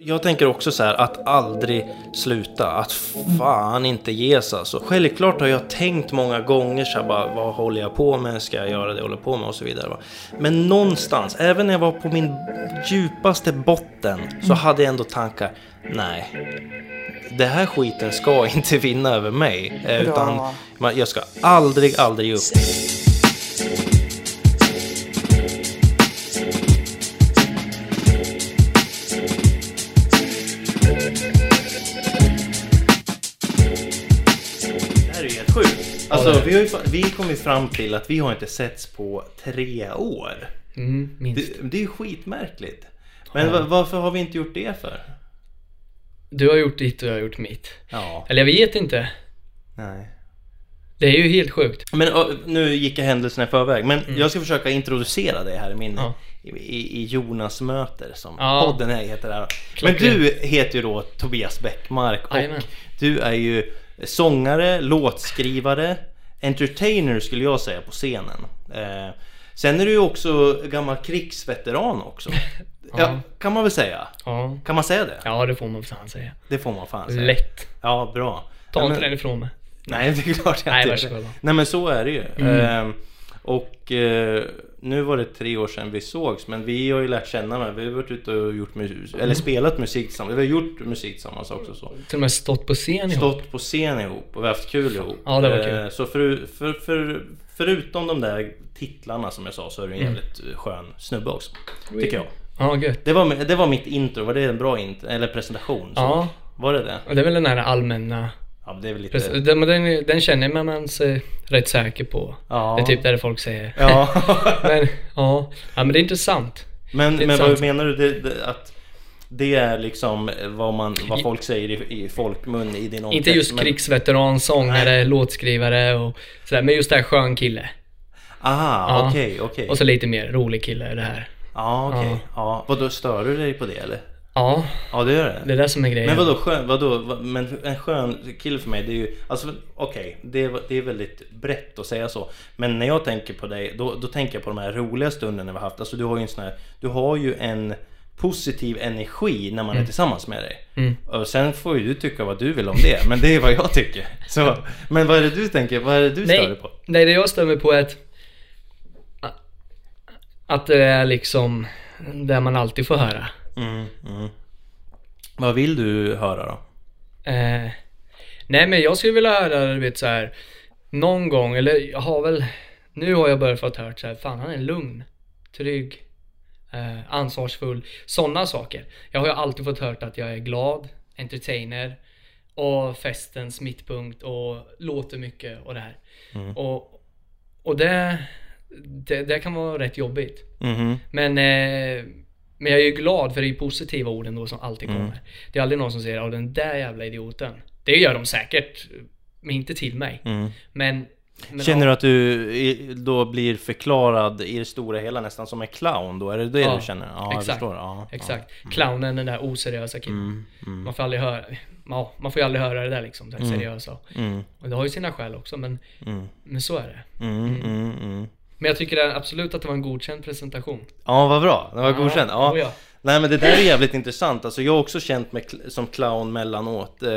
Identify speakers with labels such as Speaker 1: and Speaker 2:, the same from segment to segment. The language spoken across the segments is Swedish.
Speaker 1: Jag tänker också så här att aldrig sluta, att fan inte ge sig alltså. Självklart har jag tänkt många gånger så här bara, vad håller jag på med, ska jag göra det jag håller på med och så vidare. va. Men någonstans, även när jag var på min djupaste botten, så hade jag ändå tankar, nej. Det här skiten ska inte vinna över mig. eh, Utan man- jag ska aldrig, aldrig ge upp. Alltså,
Speaker 2: Ja,
Speaker 1: vi, har ju, vi kom ju fram till att vi har inte setts på tre år.
Speaker 2: Mm, minst.
Speaker 1: Det, det är ju skitmärkligt. Men va- varför har vi inte gjort det för?
Speaker 2: Du har gjort ditt och jag har gjort mitt.
Speaker 1: Ja,
Speaker 2: Eller jag vet inte.
Speaker 1: nej.
Speaker 2: Det är ju helt sjukt.
Speaker 1: Men nu gick jag händelserna i förväg. Men jag ska försöka introducera dig här i min...
Speaker 2: Mm. Ja.
Speaker 1: I, i, Jonas möter som
Speaker 2: Ja.
Speaker 1: podden här heter. Här. Men du heter ju då Tobias Bäckmark och
Speaker 2: Jajamän.
Speaker 1: du är ju sångare, låtskrivare, entertainer skulle jag säga på scenen. Eh, sen är du ju också gammal krigsveteran också. ja. Kan man väl säga?
Speaker 2: Ja.
Speaker 1: Kan man säga det?
Speaker 2: Ja, det får man fan säga.
Speaker 1: Det får man fan säga.
Speaker 2: Lätt.
Speaker 1: Ja, bra.
Speaker 2: Ta inte den ifrån mig.
Speaker 1: Nej, det är klart jag
Speaker 2: Nej,
Speaker 1: inte. Nej, men så är det ju.
Speaker 2: Mm.
Speaker 1: Ehm, och eh, nu var det tre år sedan vi sågs, men vi har ju lärt känna varandra. Vi har varit ute och gjort musik, eller spelat musik tillsammans. Vi har gjort musik tillsammans också. Så.
Speaker 2: Till och med stått på scen ihop.
Speaker 1: Stått på scen ihop och vi har haft kul ihop.
Speaker 2: Ja, det var kul.
Speaker 1: Eh, Så för, för, för, förutom de där titlarna som jag sa så är du
Speaker 2: Mm.
Speaker 1: en jävligt skön snubbe också. Tycker jag.
Speaker 2: Ja, gött.
Speaker 1: Det var, det var mitt intro, var det en bra intro? Eller presentation? Så.
Speaker 2: Ja.
Speaker 1: Var det det?
Speaker 2: Det är väl den här allmänna...
Speaker 1: Ja, det är väl lite...
Speaker 2: Precis, den, men den, den känner man man sig rätt säker på.
Speaker 1: Ja.
Speaker 2: Det är typ det folk säger.
Speaker 1: Ja.
Speaker 2: men, ja. ja, men det är intressant.
Speaker 1: Men,
Speaker 2: är
Speaker 1: men vad menar du? Det, det, att det är liksom vad, man, vad folk säger i, i folkmun i din omkrets?
Speaker 2: Inte just
Speaker 1: men-
Speaker 2: krigsveteran, sångare, låtskrivare och sådär. Men just det här skön kille.
Speaker 1: Aha,
Speaker 2: Ja.
Speaker 1: okej, okej.
Speaker 2: Och så lite mer rolig kille det här.
Speaker 1: Ja, okej.
Speaker 2: Ja.
Speaker 1: Ja. Vadå, stör du dig på det eller?
Speaker 2: Ja,
Speaker 1: Ja, det gör det.
Speaker 2: det är det som är grejen.
Speaker 1: Men vadå skön, vadå, vad- men en skön kille för mig det är ju, alltså okej, det, är- det är väldigt brett att säga så. Men när jag tänker på dig, då, då tänker jag på de här roliga stunderna vi har haft. Alltså du har ju en sån här, du har ju en positiv energi när man är tillsammans med dig.
Speaker 2: Mm.
Speaker 1: Och sen får ju du tycka vad du vill om det, men det är vad jag tycker. Så, men vad är det du tänker, vad är det du stör dig
Speaker 2: Nej,
Speaker 1: på?
Speaker 2: nej, det jag stör mig på är att... Att det är liksom det man alltid får höra.
Speaker 1: Mm, mm. Vad vill du höra då?
Speaker 2: Eh, nej men jag skulle vilja höra, du vet så här någon gång, eller jag har väl, nu har jag börjat fått hört så här, fan han är lugn, trygg, eh, ansvarsfull, sådana saker. Jag har ju alltid fått hört att jag är glad, entertainer och festens mittpunkt och låter mycket och det här. Och, och det, det, det kan vara rätt jobbigt.
Speaker 1: Mhm.
Speaker 2: Men, eh, men jag är ju glad för det är ju positiva orden då som alltid kommer. Det är aldrig någon som säger den där jävla idioten. Det gör de säkert, men inte till mig.
Speaker 1: Mm.
Speaker 2: Men, men
Speaker 1: Känner du
Speaker 2: ja,
Speaker 1: att du då blir förklarad i det stora hela nästan som en clown då? Är det det
Speaker 2: Ja,
Speaker 1: du känner? Ja, jag
Speaker 2: exakt.
Speaker 1: förstår. Ja,
Speaker 2: Exakt. Clownen, den där oseriösa killen.
Speaker 1: Mm, mm,
Speaker 2: Man får aldrig höra, ja, man får ju aldrig höra det där liksom, det här seriösa.
Speaker 1: mm,
Speaker 2: Och det har ju sina skäl också, men,
Speaker 1: mm,
Speaker 2: men så är det.
Speaker 1: mm, mm, mm.
Speaker 2: Men jag tycker absolut att det var en godkänd presentation.
Speaker 1: Ja, vad bra. Det var. Ja.
Speaker 2: oh ja.
Speaker 1: Nej men det där är jävligt intressant. Alltså jag har också känt mig som clown mellanåt. Eh,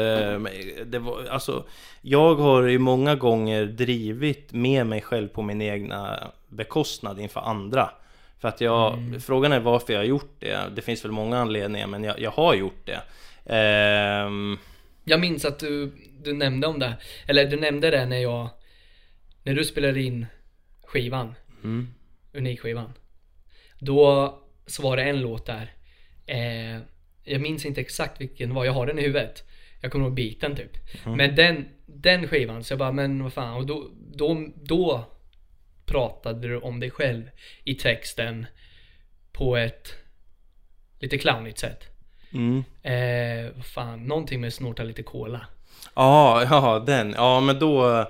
Speaker 1: Det var, alltså, jag har ju många gånger drivit med mig själv på min egna bekostnad inför andra. För att jag, frågan är varför jag har gjort det. Det finns väl många anledningar men jag, jag har gjort det. Ehm,
Speaker 2: Jag minns att du, du nämnde om det, eller du nämnde det när jag, när du spelade in skivan,
Speaker 1: mm,
Speaker 2: Unikskivan. Då så var det en låt där. Eh, jag minns inte exakt vilken det var, jag har den i huvudet. Jag kommer ihåg biten typ. Men den, den skivan, så jag bara, men vad fan. Och då, då, då pratade du om dig själv i texten på ett lite clownigt sätt.
Speaker 1: mm.
Speaker 2: Eh, vad fan, någonting med snorta lite cola.
Speaker 1: Ja, ja den. Ja men då...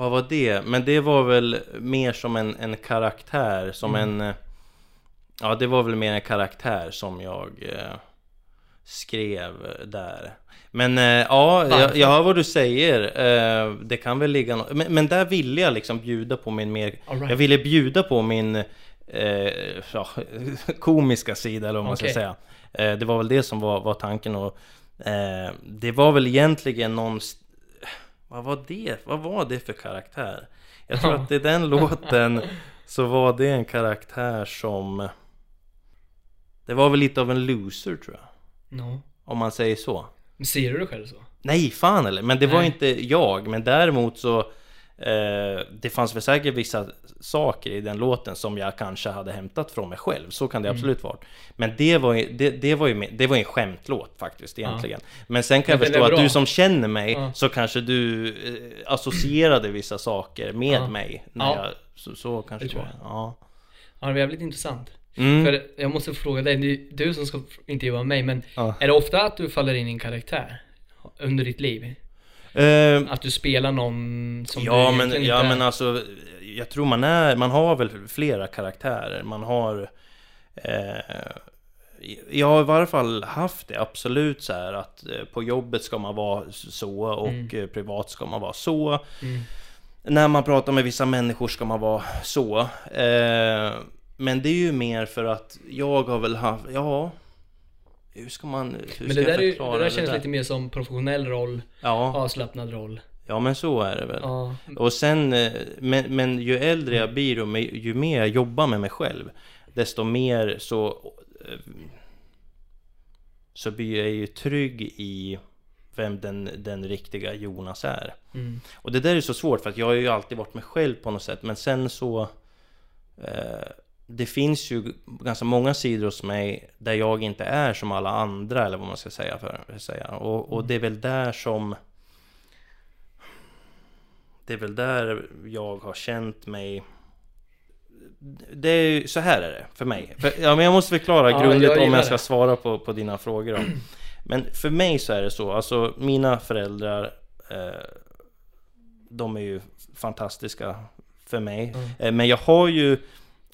Speaker 1: Vad var det? Men det var väl mer som en, en karaktär, som en... eh, Ja, det var väl mer en karaktär som jag eh, skrev där. Men eh, ja, jag, jag hör vad du säger. Eh, det kan väl ligga nå- men, men där ville jag liksom bjuda på min mer...
Speaker 2: Right.
Speaker 1: Jag ville bjuda på min eh, ja, komiska sida eller vad man
Speaker 2: Okej.
Speaker 1: ska säga. Eh, det var väl det som var, var tanken och det var väl egentligen någon... Vad var det? Vad var det för karaktär? Jag tror att i den låten så var det en karaktär som... Det var väl lite av en loser tror jag.
Speaker 2: No.
Speaker 1: Om man säger så.
Speaker 2: Men ser du det själv så?
Speaker 1: Nej, fan eller? Men det var
Speaker 2: Nej.
Speaker 1: inte jag. Men däremot så... Eh, det fanns väl säkert vissa saker i den låten som jag kanske hade hämtat från mig själv. Så kan det
Speaker 2: Mm.
Speaker 1: absolut vara. Men det var ju, det, det var ju, det var en skämtlåt faktiskt egentligen. Men sen kan jag förstå att du som känner mig
Speaker 2: Ja.
Speaker 1: så kanske du eh, associerade vissa saker med
Speaker 2: Ja.
Speaker 1: mig. När
Speaker 2: Ja.
Speaker 1: jag, så, så kanske
Speaker 2: Det
Speaker 1: var. Ja.
Speaker 2: Ja, det var jävligt intressant.
Speaker 1: Mm.
Speaker 2: För jag måste fråga dig, det är du som ska intervjua mig, men
Speaker 1: Ja.
Speaker 2: är det ofta att du faller in i en karaktär? Under ditt liv?
Speaker 1: Eh,
Speaker 2: Att du spelar någon som du
Speaker 1: Ja men,
Speaker 2: egentligen
Speaker 1: ja
Speaker 2: inte är?
Speaker 1: men alltså Jag tror man är, man har väl flera karaktärer Man har eh, Jag har i varje fall haft det absolut så här att eh, På jobbet ska man vara så och
Speaker 2: Mm.
Speaker 1: eh, privat ska man vara så
Speaker 2: Mm.
Speaker 1: När man pratar med vissa människor ska man vara så eh, Men det är ju mer för att jag har väl haft, ja Hur ska man, hur
Speaker 2: Men det där, är, det där känns lite mer som professionell roll,
Speaker 1: Ja,
Speaker 2: avslappnad roll.
Speaker 1: ja men så är det väl
Speaker 2: Ja.
Speaker 1: Och sen, eh, men, men ju äldre jag blir och ju mer jag jobbar med mig själv Desto mer så eh, Så blir jag ju trygg i vem den, den riktiga Jonas är
Speaker 2: Mm.
Speaker 1: Och det där är så svårt för att jag har ju alltid varit mig själv på något sätt Men sen så eh, Det finns ju ganska många sidor hos mig Där jag inte är som alla andra eller vad man ska säga för säga. Och, och det är väl där som Det är väl där jag har känt mig det är ju, så här är det för mig. För, ja, men jag måste förklara
Speaker 2: Ja,
Speaker 1: grundligt
Speaker 2: jag
Speaker 1: om jag ska svara på, på dina frågor. Då. Men för mig så är det så, alltså mina föräldrar eh, De är ju fantastiska för mig.
Speaker 2: Mm.
Speaker 1: Eh, men jag har ju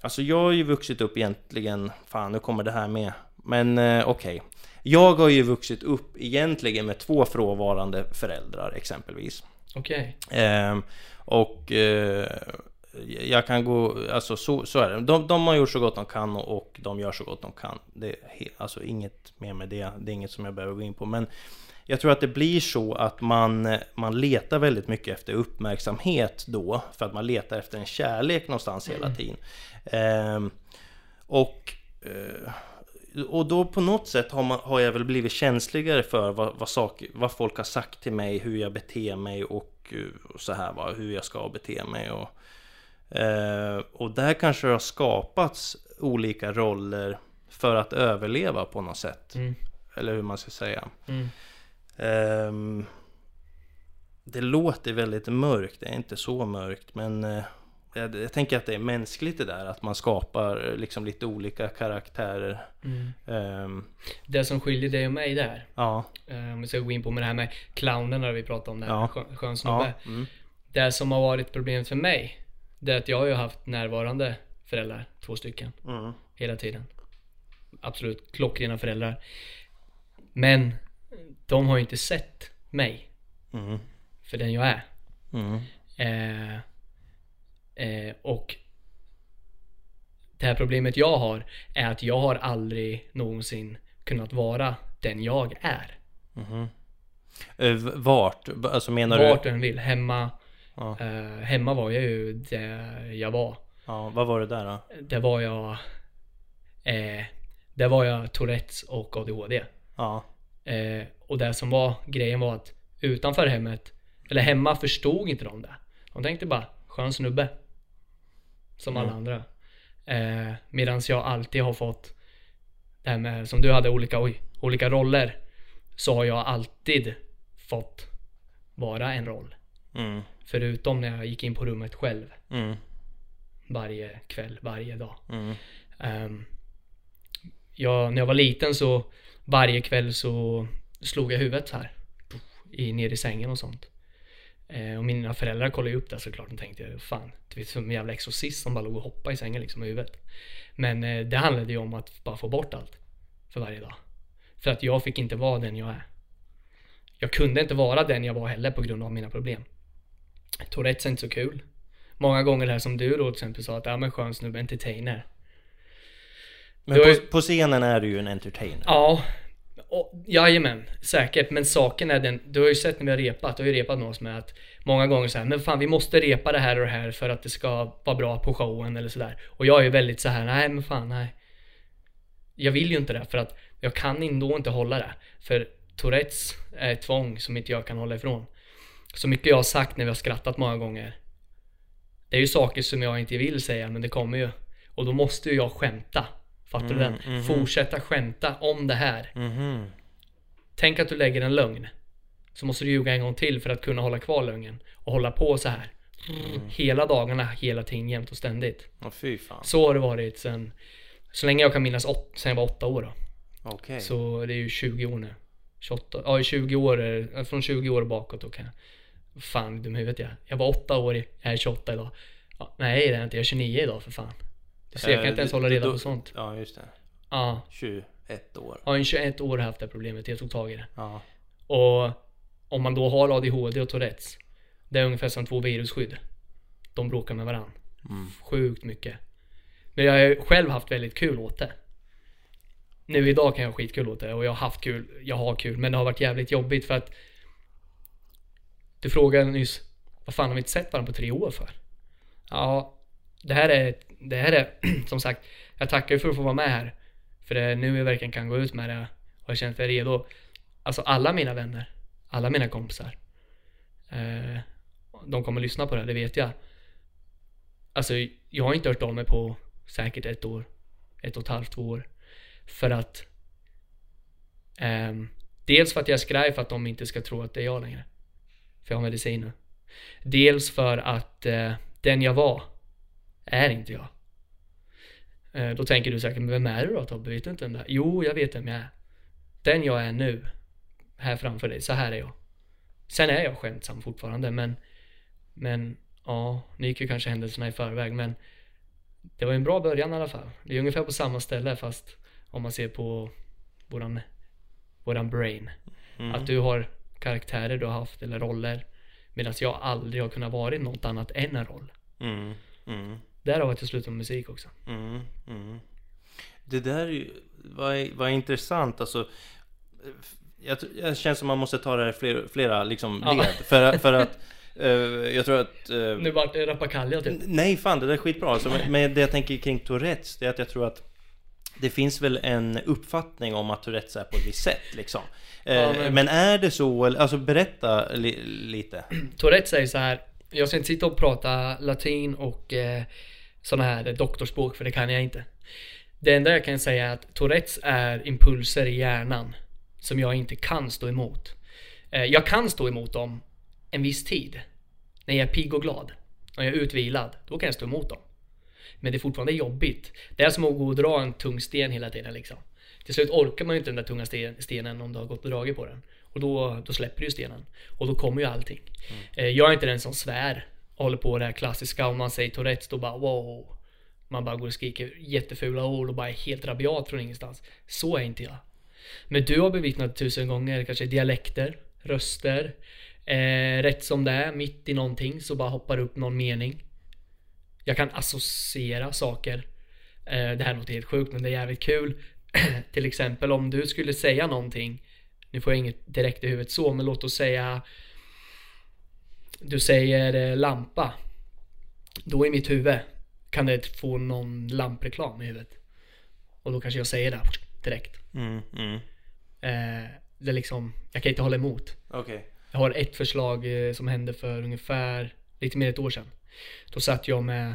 Speaker 1: Alltså jag har ju vuxit upp egentligen Fan nu kommer det här med Men eh, okej Jag har ju vuxit upp egentligen med två frånvarande föräldrar exempelvis
Speaker 2: Okej.
Speaker 1: Ehm, och eh, jag kan gå, alltså så, så är det. De, de har gjort så gott de kan och, och de gör så gott de kan. Det alltså inget mer med det. Det är inget som jag behöver gå in på. Men jag tror att det blir så att man, eh, man letar väldigt mycket efter uppmärksamhet då. För att man letar efter en kärlek någonstans hela tiden. Ehm, och eh, och då på något sätt har, man, har jag väl blivit känsligare för vad, vad, saker, vad folk har sagt till mig, hur jag beter mig och, eh, och så här va, hur jag ska bete mig. Och, eh, och där kanske det har skapats olika roller för att överleva på något sätt.
Speaker 2: Mm.
Speaker 1: Eller hur man ska säga.
Speaker 2: Mm.
Speaker 1: Ehm, det låter väldigt mörkt, det är inte så mörkt men eh, jag, tänker att det är mänskligt det där att man skapar eh, liksom lite olika karaktärer.
Speaker 2: Mm.
Speaker 1: Ehm,
Speaker 2: Det som skiljer dig och mig där,
Speaker 1: ja,
Speaker 2: eh, om vi ska gå in på med det här med clownen när vi pratade om det här,
Speaker 1: Ja.
Speaker 2: skön, skön snubbe.
Speaker 1: ja, mm,
Speaker 2: Det som har varit problemet för mig, det är att jag har ju haft närvarande föräldrar, två stycken,
Speaker 1: mm,
Speaker 2: hela tiden. Absolut klockrena föräldrar. Men de har ju inte sett mig
Speaker 1: mm,
Speaker 2: för den jag är.
Speaker 1: mm,
Speaker 2: Eh, eh, och det här problemet jag har är att jag har aldrig någonsin kunnat vara den jag är.
Speaker 1: Eh, v- Vart? Alltså menar
Speaker 2: Vart
Speaker 1: du?
Speaker 2: än vill. Hemma.
Speaker 1: Ja.
Speaker 2: Eh, hemma var jag ju där jag var.
Speaker 1: Ja, vad var det där då?
Speaker 2: Där var jag eh, Där var jag Tourettes och ADHD.
Speaker 1: Ja,
Speaker 2: Eh, och det som var grejen var att utanför hemmet, eller hemma förstod inte de det. De tänkte bara, skön snubbe. Som alla
Speaker 1: Mm.
Speaker 2: andra. Eh, Medan jag alltid har fått det här med, som du hade olika, oj, olika roller. Så har jag alltid fått vara en roll.
Speaker 1: mm,
Speaker 2: Förutom när jag gick in på rummet själv.
Speaker 1: mm,
Speaker 2: Varje kväll, varje dag.
Speaker 1: mm,
Speaker 2: Ehm, jag, när jag var liten så varje kväll så slog jag huvudet så här i, ner i sängen och sånt. Eh, och mina föräldrar kollade ju upp det såklart och tänkte fan, du vet som en jävla exorcist som bara låg och hoppade i sängen liksom med huvudet. Men eh, det handlade ju om att bara få bort allt för varje dag. För att jag fick inte vara den jag är. Jag kunde inte vara den jag var heller på grund av mina problem. Tourettes är inte så kul. Många gånger det här som du då till exempel sa att ja men skön snubbe, entertainer.
Speaker 1: Men på, på scenen är du ju en entertainer.
Speaker 2: Ja, och, jajamän, säkert. Men saken är den, du har ju sett när vi har repat, du har ju repat med oss med att många gånger så här, men fan vi måste repa det här och det här för att det ska vara bra på showen eller sådär. Och jag är ju väldigt så här, nej men fan nej. Jag vill ju inte det för att jag kan ändå inte hålla det. För Tourettes är ett tvång som inte jag kan hålla ifrån. Så mycket jag har sagt när vi har skrattat många gånger. Det är ju saker som jag inte vill säga men det kommer ju. Och då måste ju jag skämta. Fattar du den? Fortsätta skämta om det här.
Speaker 1: Mhm.
Speaker 2: Tänk att du lägger en lögn. Så måste du ljuga en gång till för att kunna hålla kvar lögnen. Och hålla på så här. Hela dagarna, hela tiden, jämt och ständigt.
Speaker 1: Åh fy fan.
Speaker 2: Så har det varit sen, så länge jag kan minnas, åt, sen jag var åtta år då.
Speaker 1: Okej.
Speaker 2: Så det är ju 20 år nu. 28, ja i 20 år, är- från 20 år bakåt då kan jag. Fan dum huvudet jag. Jag var åtta år, jag är 28 idag. Ja, nej det är jag inte, jag är 29 idag för fan. Ser, jag kan inte ens hålla reda på sånt.
Speaker 1: Ja, just det.
Speaker 2: Ja,
Speaker 1: 21 år.
Speaker 2: ja i 21 år har jag haft det problemet, jag tog tag i det.
Speaker 1: Ja.
Speaker 2: Och om man då har ADHD och Tourettes. Det är ungefär som två virusskydd. De bråkar med varandra. Sjukt mycket. Men jag har själv haft väldigt kul åt det. Nu idag kan jag ha skitkul åt det och jag har haft kul. Jag har kul. Men det har varit jävligt jobbigt för att Du frågade nyss Vad fan har vi inte sett varandra på tre år för? Ja Det här är det här är som sagt Jag tackar ju för att få vara med här. För det är nu jag verkligen kan gå ut med det. Och jag känner mig redo. Alltså alla mina vänner. Alla mina kompisar. Eh, de kommer lyssna på det, det vet jag. Alltså jag har inte hört av mig på säkert ett år. Ett och ett halvt, två år. För att eh, Dels för att jag är skraj för att de inte ska tro att det är jag längre. För jag har medicin nu. Dels för att eh, den jag var är inte jag. Eh, då tänker du säkert, men vem är du då Tobbe? Vet du inte vem det är? Jo, jag vet vem jag är. Den jag är nu. Här framför dig, så här är jag. Sen är jag skämtsam fortfarande men Men ja, nu gick ju kanske händelserna i förväg men Det var en bra början i alla fall. Det är ungefär på samma ställe fast om man ser på våran Våran brain. Att du har karaktärer du har haft eller roller Medan jag aldrig har kunnat vara något annat än en roll.
Speaker 1: Mm. Mm.
Speaker 2: Därav att jag slutade med musik också.
Speaker 1: Mm, mm. Det där var, var intressant alltså. Jag, jag känner som man måste ta det här flera, flera liksom
Speaker 2: Ja.
Speaker 1: led. För, för att eh, jag tror att... eh,
Speaker 2: Nu vart det rappakalja typ.
Speaker 1: Nej fan, det där är skitbra. Alltså, men- det jag tänker kring Tourettes, det är att jag tror att det finns väl en uppfattning om att Tourettes är på ett visst sätt liksom. Eh,
Speaker 2: Ja,
Speaker 1: men...
Speaker 2: men-
Speaker 1: är det så? Alltså berätta li, lite.
Speaker 2: Tourette säger så här. Jag ska inte sitta och prata latin och sådana här doktorspråk för det kan jag inte. Det enda jag kan säga är att Tourettes är impulser i hjärnan som jag inte kan stå emot. Eh, jag kan stå emot dem en viss tid. När jag är pigg och glad. När jag är utvilad. Då kan jag stå emot dem. Men det är fortfarande jobbigt. Det är som att gå och dra en tung sten hela tiden liksom. Till slut orkar man ju inte den där tunga sten, stenen om du har gått och dragit på den. Och då, då släpper du stenen. Och då kommer ju allting. Eh, Jag är inte den som svär. Håller på det här klassiska om man säger Tourettes då bara wow. Man bara går och skriker jättefula ord och bara är helt rabiat från ingenstans. Så är inte jag. Men du har bevittnat tusen gånger kanske dialekter, röster. Eh, rätt som det är, mitt i någonting så bara hoppar upp någon mening. Jag kan associera saker. Eh, det här låter helt sjukt men det är jävligt kul. Till exempel om du skulle säga någonting. Nu får jag inget direkt i huvudet så men låt oss säga du säger eh, lampa. Då i mitt huvud kan det få någon lampreklam i huvudet. Och då kanske jag säger det direkt.
Speaker 1: Mm, mm.
Speaker 2: Eh, det är liksom, jag kan inte hålla emot.
Speaker 1: Okej.
Speaker 2: Jag har ett förslag eh, som hände för ungefär lite mer än ett år sedan. Då satt jag med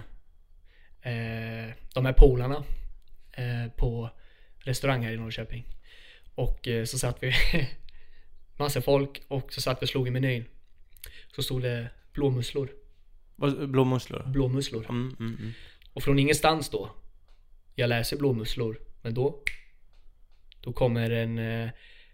Speaker 2: eh, de här polarna eh, på restaurang här i Norrköping. Och eh, så satt vi massa folk och så satt vi och slog i menyn. Så stod det blåmusslor.
Speaker 1: Blåmusslor?
Speaker 2: Blåmusslor.
Speaker 1: Mm, mm, mm.
Speaker 2: Och från ingenstans då. Jag läser blåmusslor. Men då. Då kommer en, eh,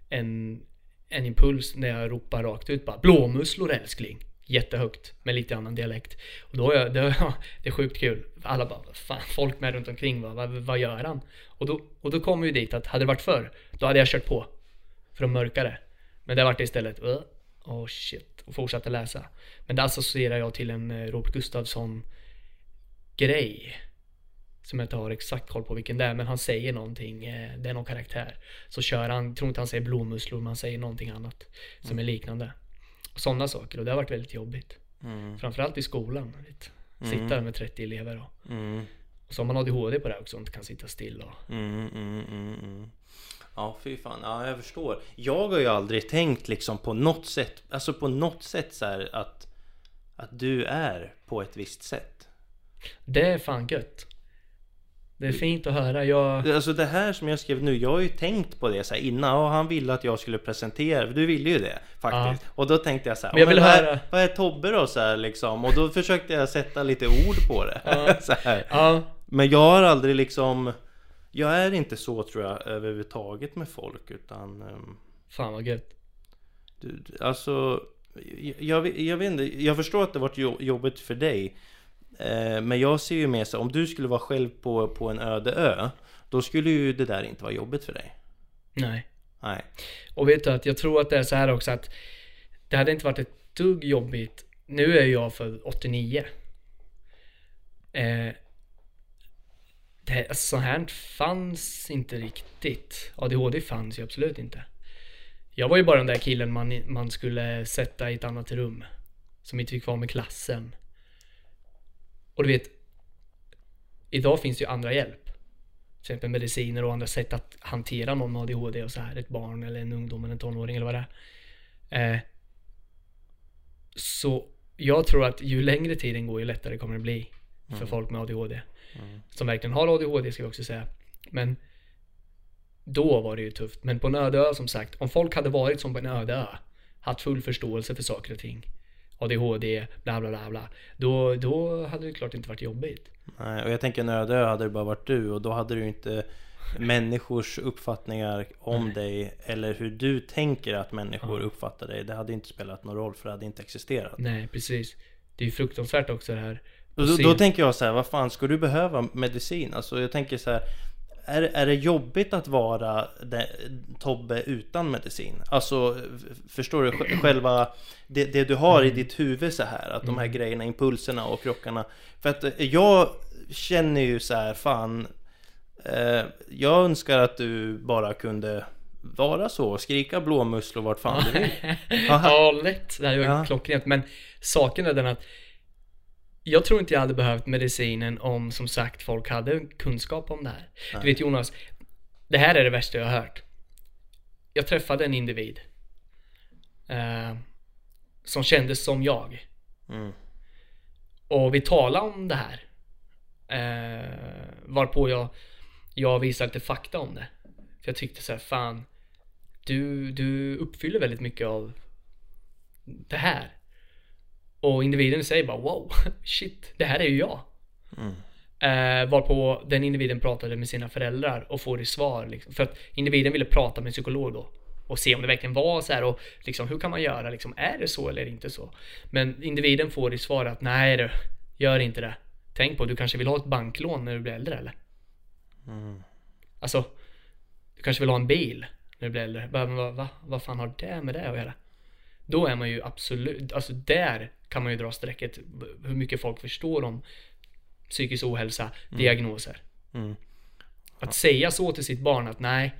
Speaker 2: en, en impuls när jag ropar rakt ut bara Blåmusslor älskling. Jättehögt med lite annan dialekt. Och då har jag, det, det är sjukt kul. Alla bara, "Vad fan, folk med runt omkring bara, vad, vad gör han? Och då, och då kommer ju dit att hade det varit förr, då hade jag kört på. För att mörka det. Men det vart istället, "Åh, oh shit. Och fortsatte läsa. Men det associerar jag till en eh, Robert Gustafsson grej. som jag inte har exakt koll på vilken det är, men han säger någonting, eh, det är någon karaktär. Så kör han, tror inte han säger blodmusslor, men han säger någonting annat som är liknande. Och sådana saker, och det har varit väldigt jobbigt.
Speaker 1: Mm.
Speaker 2: Framförallt i skolan. Vet. Sitta där med 30 elever och,
Speaker 1: Mm.
Speaker 2: och så har man ADHD på det också och inte kan sitta still och
Speaker 1: Mm, mm, mm, mm. Ja, fy fan. Ja, jag förstår. Jag har ju aldrig tänkt liksom på något sätt, alltså på något sätt så här att, att du är på ett visst sätt.
Speaker 2: Det är fan gött. Det är fint att höra. Jag...
Speaker 1: Alltså det här som jag skrev nu, jag har ju tänkt på det så innan. Och han ville att jag skulle presentera, du ville ju det faktiskt. Och då tänkte jag så här,
Speaker 2: Men jag vill
Speaker 1: vad,
Speaker 2: höra.
Speaker 1: är, vad är Tobbe då så här liksom? Och då försökte jag sätta lite ord på det.
Speaker 2: Ja.
Speaker 1: så här.
Speaker 2: Ja,
Speaker 1: Men jag har aldrig liksom Jag är inte så tror jag överhuvudtaget med folk utan ehm,
Speaker 2: fan vad gött.
Speaker 1: du, Alltså jag, jag, jag vet inte, jag förstår att det varit jo- jobbigt för dig eh, Men jag ser ju mer så om du skulle vara själv på, på en öde ö Då skulle ju det där inte vara jobbigt för dig
Speaker 2: Nej.
Speaker 1: Nej
Speaker 2: Och vet du att jag tror att det är så här också att det hade inte varit ett dugg jobbigt. Nu är jag för 89. Eh, det, alltså, så här fanns inte riktigt. ADHD fanns ju absolut inte. Jag var ju bara den där killen man, man skulle sätta i ett annat rum. Som inte fick vara med klassen. Och du vet, idag finns det ju andra hjälp. Till exempel mediciner och andra sätt att hantera någon med ADHD och så här. Ett barn eller en ungdom eller en tonåring eller vad det är. Eh, så jag tror att ju längre tiden går ju lättare kommer det bli för folk med ADHD. Som verkligen har ADHD ska vi också säga. Men då var det ju tufft. Men på en öde ö som sagt, om folk hade varit som på en öde ö, haft full förståelse för saker och ting, ADHD, bla bla bla bla, då, då hade det klart inte varit jobbigt.
Speaker 1: Nej, och jag tänker en öde ö hade det bara varit du och då hade du inte Människors uppfattningar om dig eller hur du tänker att människor uppfattar dig Det hade inte spelat någon roll för det hade inte existerat
Speaker 2: Nej, precis. Det är ju fruktansvärt också det här.
Speaker 1: Då, då tänker jag så här, vad fan ska du behöva medicin? Alltså jag tänker så här är, är det jobbigt att vara det, Tobbe utan medicin? Alltså förstår du sj- själva det, det du har i ditt huvud så här Att de här grejerna, impulserna och krockarna För att eh, jag känner ju så här, fan eh, Jag önskar att du bara kunde vara så, skrika blåmusslor vart fan du vill.
Speaker 2: Ja, lätt. Det här är ju
Speaker 1: Ja.
Speaker 2: klockrent. Men saken är den att jag tror inte jag hade behövt medicinen om som sagt folk hade kunskap om det här. Du vet Jonas, det här är det värsta jag har hört. Jag träffade en individ eh, som kändes som jag.
Speaker 1: Mm.
Speaker 2: Och vi talade om det här. Eh, varpå jag, jag visade lite fakta om det. För jag tyckte så här, fan, du, du uppfyller väldigt mycket av det här. Och individen säger bara wow, shit, det här är ju jag. Eh, varpå den individen pratade med sina föräldrar och får det svar liksom. För att individen ville prata med en psykolog då. Och se om det verkligen var så här och liksom hur kan man göra liksom, är det så eller inte så? Men individen får det svar att nej du, gör inte det. Tänk på, du kanske vill ha ett banklån när du blir äldre eller? Alltså, du kanske vill ha en bil när du blir äldre. Bara, men vad, va, vad fan har det med det att göra? Då är man ju absolut, alltså där kan man ju dra strecket hur mycket folk förstår om psykisk ohälsa, diagnoser.
Speaker 1: Mm.
Speaker 2: Att säga så till sitt barn att nej,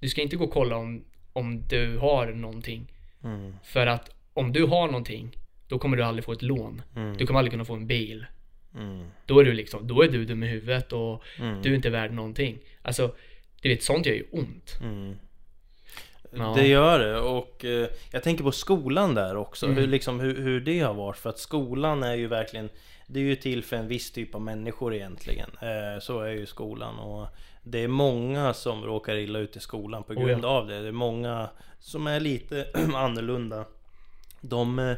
Speaker 2: du ska inte gå och kolla om, om du har någonting.
Speaker 1: Mm.
Speaker 2: För att om du har någonting, då kommer du aldrig få ett lån. Du kommer aldrig kunna få en bil.
Speaker 1: Mm.
Speaker 2: Då är du liksom, då är du dum i huvudet och
Speaker 1: Mm.
Speaker 2: du är inte värd någonting. Alltså, du vet, sånt gör ju ont.
Speaker 1: Mm.
Speaker 2: Ja.
Speaker 1: Det gör det och eh, jag tänker på skolan där också,
Speaker 2: Mm.
Speaker 1: hur, liksom, hur, hur det har varit. För att skolan är ju verkligen Det är ju till för en viss typ av människor egentligen. Eh, så är ju skolan och det är många som råkar illa ut i skolan på
Speaker 2: Oh,
Speaker 1: grund
Speaker 2: ja.
Speaker 1: av det. Det är många som är lite annorlunda. De, eh,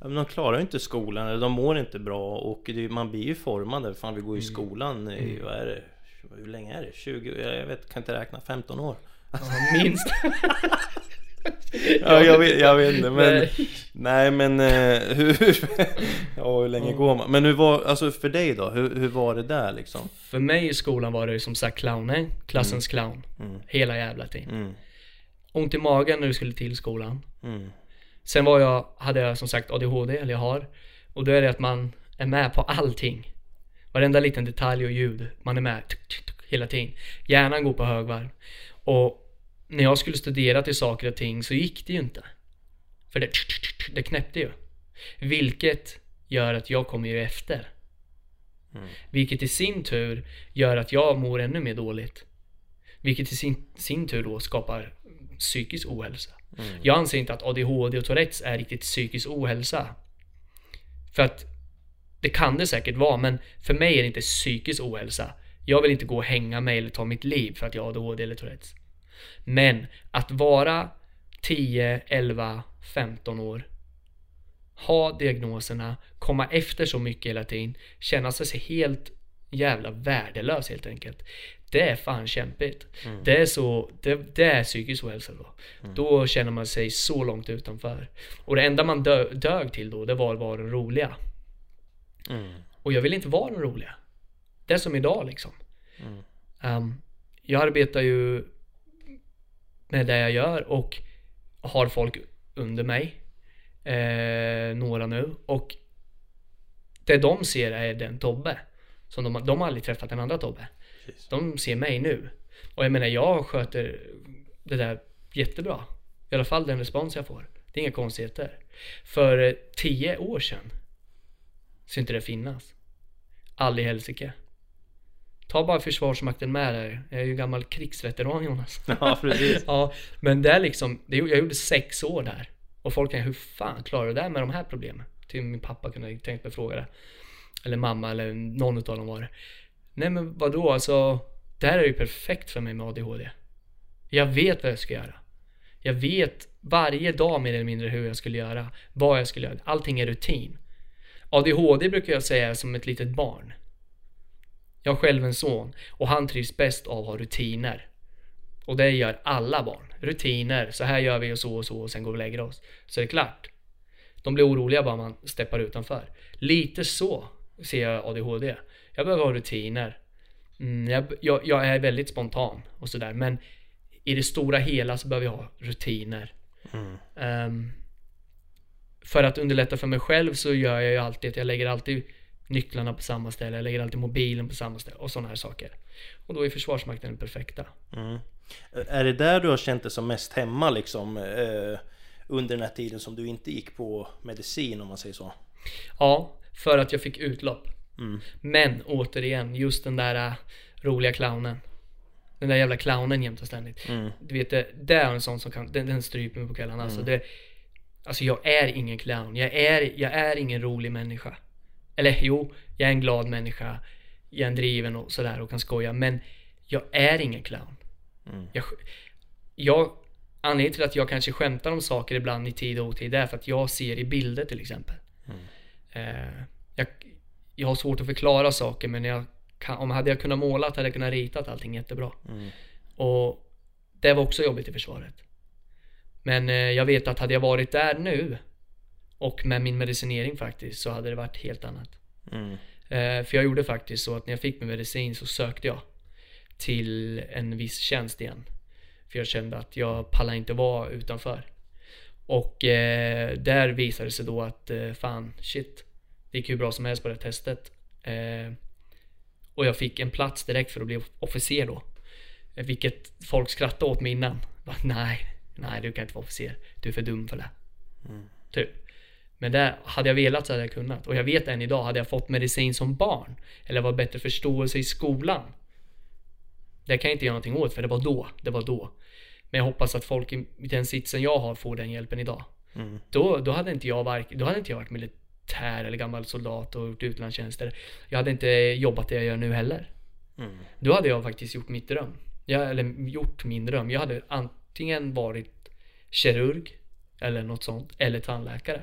Speaker 1: de klarar inte skolan, eller de mår inte bra och det, man blir ju formad. Fan vi går i
Speaker 2: Mm.
Speaker 1: skolan i, vad är det? Hur länge är det? 20? Jag vet, kan inte räkna. 15 år?
Speaker 2: Ja, minst.
Speaker 1: Ja, jag vet, jag vet inte men
Speaker 2: Nej.
Speaker 1: Nej men eh, hur, ja, hur länge går man? Men hur var, alltså för dig då? Hur, hur var det där liksom?
Speaker 2: För mig i skolan var det som sagt clownen, klassens clown.
Speaker 1: Mm.
Speaker 2: Hela jävla tiden.
Speaker 1: Mm,
Speaker 2: Ont i magen när du skulle till skolan.
Speaker 1: mm,
Speaker 2: Sen var jag, hade jag som sagt ADHD, eller jag har. Och då är det att man är med på allting. Varenda liten detalj och ljud, man är med tuk, tuk, tuk, hela tiden. Hjärnan går på högvarv. Och när jag skulle studera till saker och ting så gick det ju inte. För det, det knäppte ju. Vilket gör att jag kommer ju efter. Vilket i sin tur gör att jag mår ännu mer dåligt. Vilket i sin, sin tur då skapar psykisk ohälsa. Jag anser inte att ADHD och Tourettes är riktigt psykisk ohälsa. För att det kan det säkert vara, men för mig är det inte psykisk ohälsa. Jag vill inte gå och hänga mig eller ta mitt liv för att jag har ADHD eller Tourettes. Men att vara 10, 11, 15 år ha diagnoserna, komma efter så mycket hela tiden, känna sig helt jävla värdelös helt enkelt. Det är fan kämpigt. Det är så, det, det är psykisk ohälsa då. Då känner man sig så långt utanför. Och det enda man dö, dög till då, det var att vara den roliga.
Speaker 1: Mm.
Speaker 2: Och jag vill inte vara den roliga. Det är som idag liksom. Ehm, jag arbetar ju med det jag gör och har folk under mig. Eh, några nu. Och det de ser är den Tobbe. Som de, de har aldrig träffat den andra Tobbe.
Speaker 1: Precis.
Speaker 2: De ser mig nu. Och jag menar, jag sköter det där jättebra. I alla fall den respons jag får. Det är inga konstigheter. För eh, tio år sedan så inte det finnas. Aldrig i helsike. Ta bara Försvarsmakten med där. Jag är ju gammal krigsveteran Jonas.
Speaker 1: Ja, precis.
Speaker 2: ja, men det är liksom, jag gjorde sex år där. Och folk kan hur fan klarar du det där med de här problemen? Till min pappa kunde jag tänkt mig fråga det. Eller mamma eller någon utav dem var det. Nej men vadå alltså, det här är ju perfekt för mig med ADHD. Jag vet vad jag ska göra. Jag vet varje dag mer eller mindre hur jag skulle göra. Vad jag skulle göra. Allting är rutin. ADHD brukar jag säga är som ett litet barn. Jag har själv en son och han trivs bäst av att ha rutiner. Och det gör alla barn. Rutiner, så här gör vi och så och så och sen går vi och lägger oss. Så är det klart. De blir oroliga bara man steppar utanför. Lite så ser jag ADHD. Jag behöver ha rutiner. Mm, jag, jag, jag är väldigt spontan och sådär men i det stora hela så behöver jag ha rutiner.
Speaker 1: Mm.
Speaker 2: Ehm, för att underlätta för mig själv så gör jag ju alltid att jag lägger alltid nycklarna på samma ställe, jag lägger alltid mobilen på samma ställe och sådana här saker. Och då är Försvarsmakten den perfekta.
Speaker 1: Mm. Är det där du har känt dig som mest hemma liksom? Eh, under den här tiden som du inte gick på medicin om man säger så?
Speaker 2: Ja, för att jag fick utlopp.
Speaker 1: Mm.
Speaker 2: Men återigen, just den där äh, roliga clownen. Den där jävla clownen jämt och ständigt.
Speaker 1: Mm.
Speaker 2: Du vet, det, det är en sån som kan, den, den stryper mig på kvällarna. Alltså, det, alltså jag är ingen clown. Jag är, jag är ingen rolig människa. Eller jo, jag är en glad människa. Jag är en driven och sådär och kan skoja. Men jag är ingen clown.
Speaker 1: Mm.
Speaker 2: Jag, jag, anledningen till att jag kanske skämtar om saker ibland i tid och otid är för att jag ser i bilder till exempel. Eh, jag, jag har svårt att förklara saker men jag kan, om hade jag kunnat måla hade jag kunnat ritat allting jättebra.
Speaker 1: Mm.
Speaker 2: Och det var också jobbigt i försvaret. Men eh, jag vet att hade jag varit där nu och med min medicinering faktiskt så hade det varit helt annat.
Speaker 1: Mm.
Speaker 2: Eh, för jag gjorde faktiskt så att när jag fick min medicin så sökte jag till en viss tjänst igen. För jag kände att jag pallar inte vara utanför. Och eh, där visade det sig då att eh, fan, shit. Det gick hur bra som helst på det testet. Eh, och jag fick en plats direkt för att bli officer då. Vilket folk skrattade åt mig innan. Bara, nej, nej du kan inte vara officer. Du är för dum för det. Typ. Men det hade jag velat så hade jag kunnat. Och jag vet än idag, hade jag fått medicin som barn. Eller var bättre förståelse i skolan. Det kan jag inte göra någonting åt för det var då. Det var då. Men jag hoppas att folk i den sitsen jag har får den hjälpen idag.
Speaker 1: Mm.
Speaker 2: Då, då, hade inte jag vark, då hade inte jag varit militär eller gammal soldat och gjort utlandstjänster. Jag hade inte jobbat det jag gör nu heller.
Speaker 1: Mm.
Speaker 2: Då hade jag faktiskt gjort mitt dröm. Jag, eller gjort min dröm. Jag hade antingen varit kirurg eller något sånt. Eller tandläkare.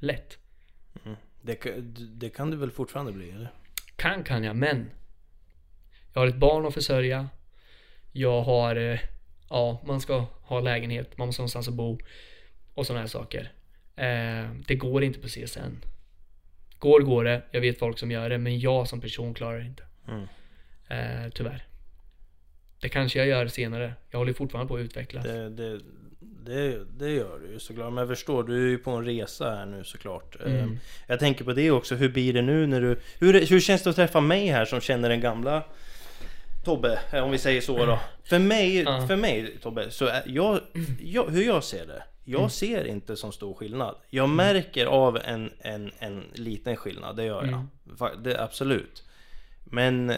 Speaker 2: Lätt.
Speaker 1: Det, ka- det kan du väl fortfarande bli eller?
Speaker 2: Kan kan jag, men. Jag har ett barn att försörja. Jag har, eh, ja, man ska ha lägenhet, man måste ha någonstans att bo. Och sådana här saker. Eh, det går inte på CSN. Går går det, jag vet folk som gör det, men jag som person klarar det inte.
Speaker 1: Mm.
Speaker 2: Eh, tyvärr. Det kanske jag gör senare. Jag håller fortfarande på att utvecklas.
Speaker 1: Det, det, det, det gör du ju såklart. Men jag förstår, du är ju på en resa här nu såklart.
Speaker 2: Mm.
Speaker 1: Eh, Jag tänker på det också, hur blir det nu när du... Hur, hur känns det att träffa mig här som känner den gamla Tobbe, eh, om vi säger så då. För mig,
Speaker 2: Ja.
Speaker 1: för mig Tobbe, så jag, jag, hur jag ser det. Jag
Speaker 2: Mm.
Speaker 1: ser inte som stor skillnad. Jag märker av en, en, en liten skillnad, det gör jag.
Speaker 2: Mm.
Speaker 1: Det, absolut. Men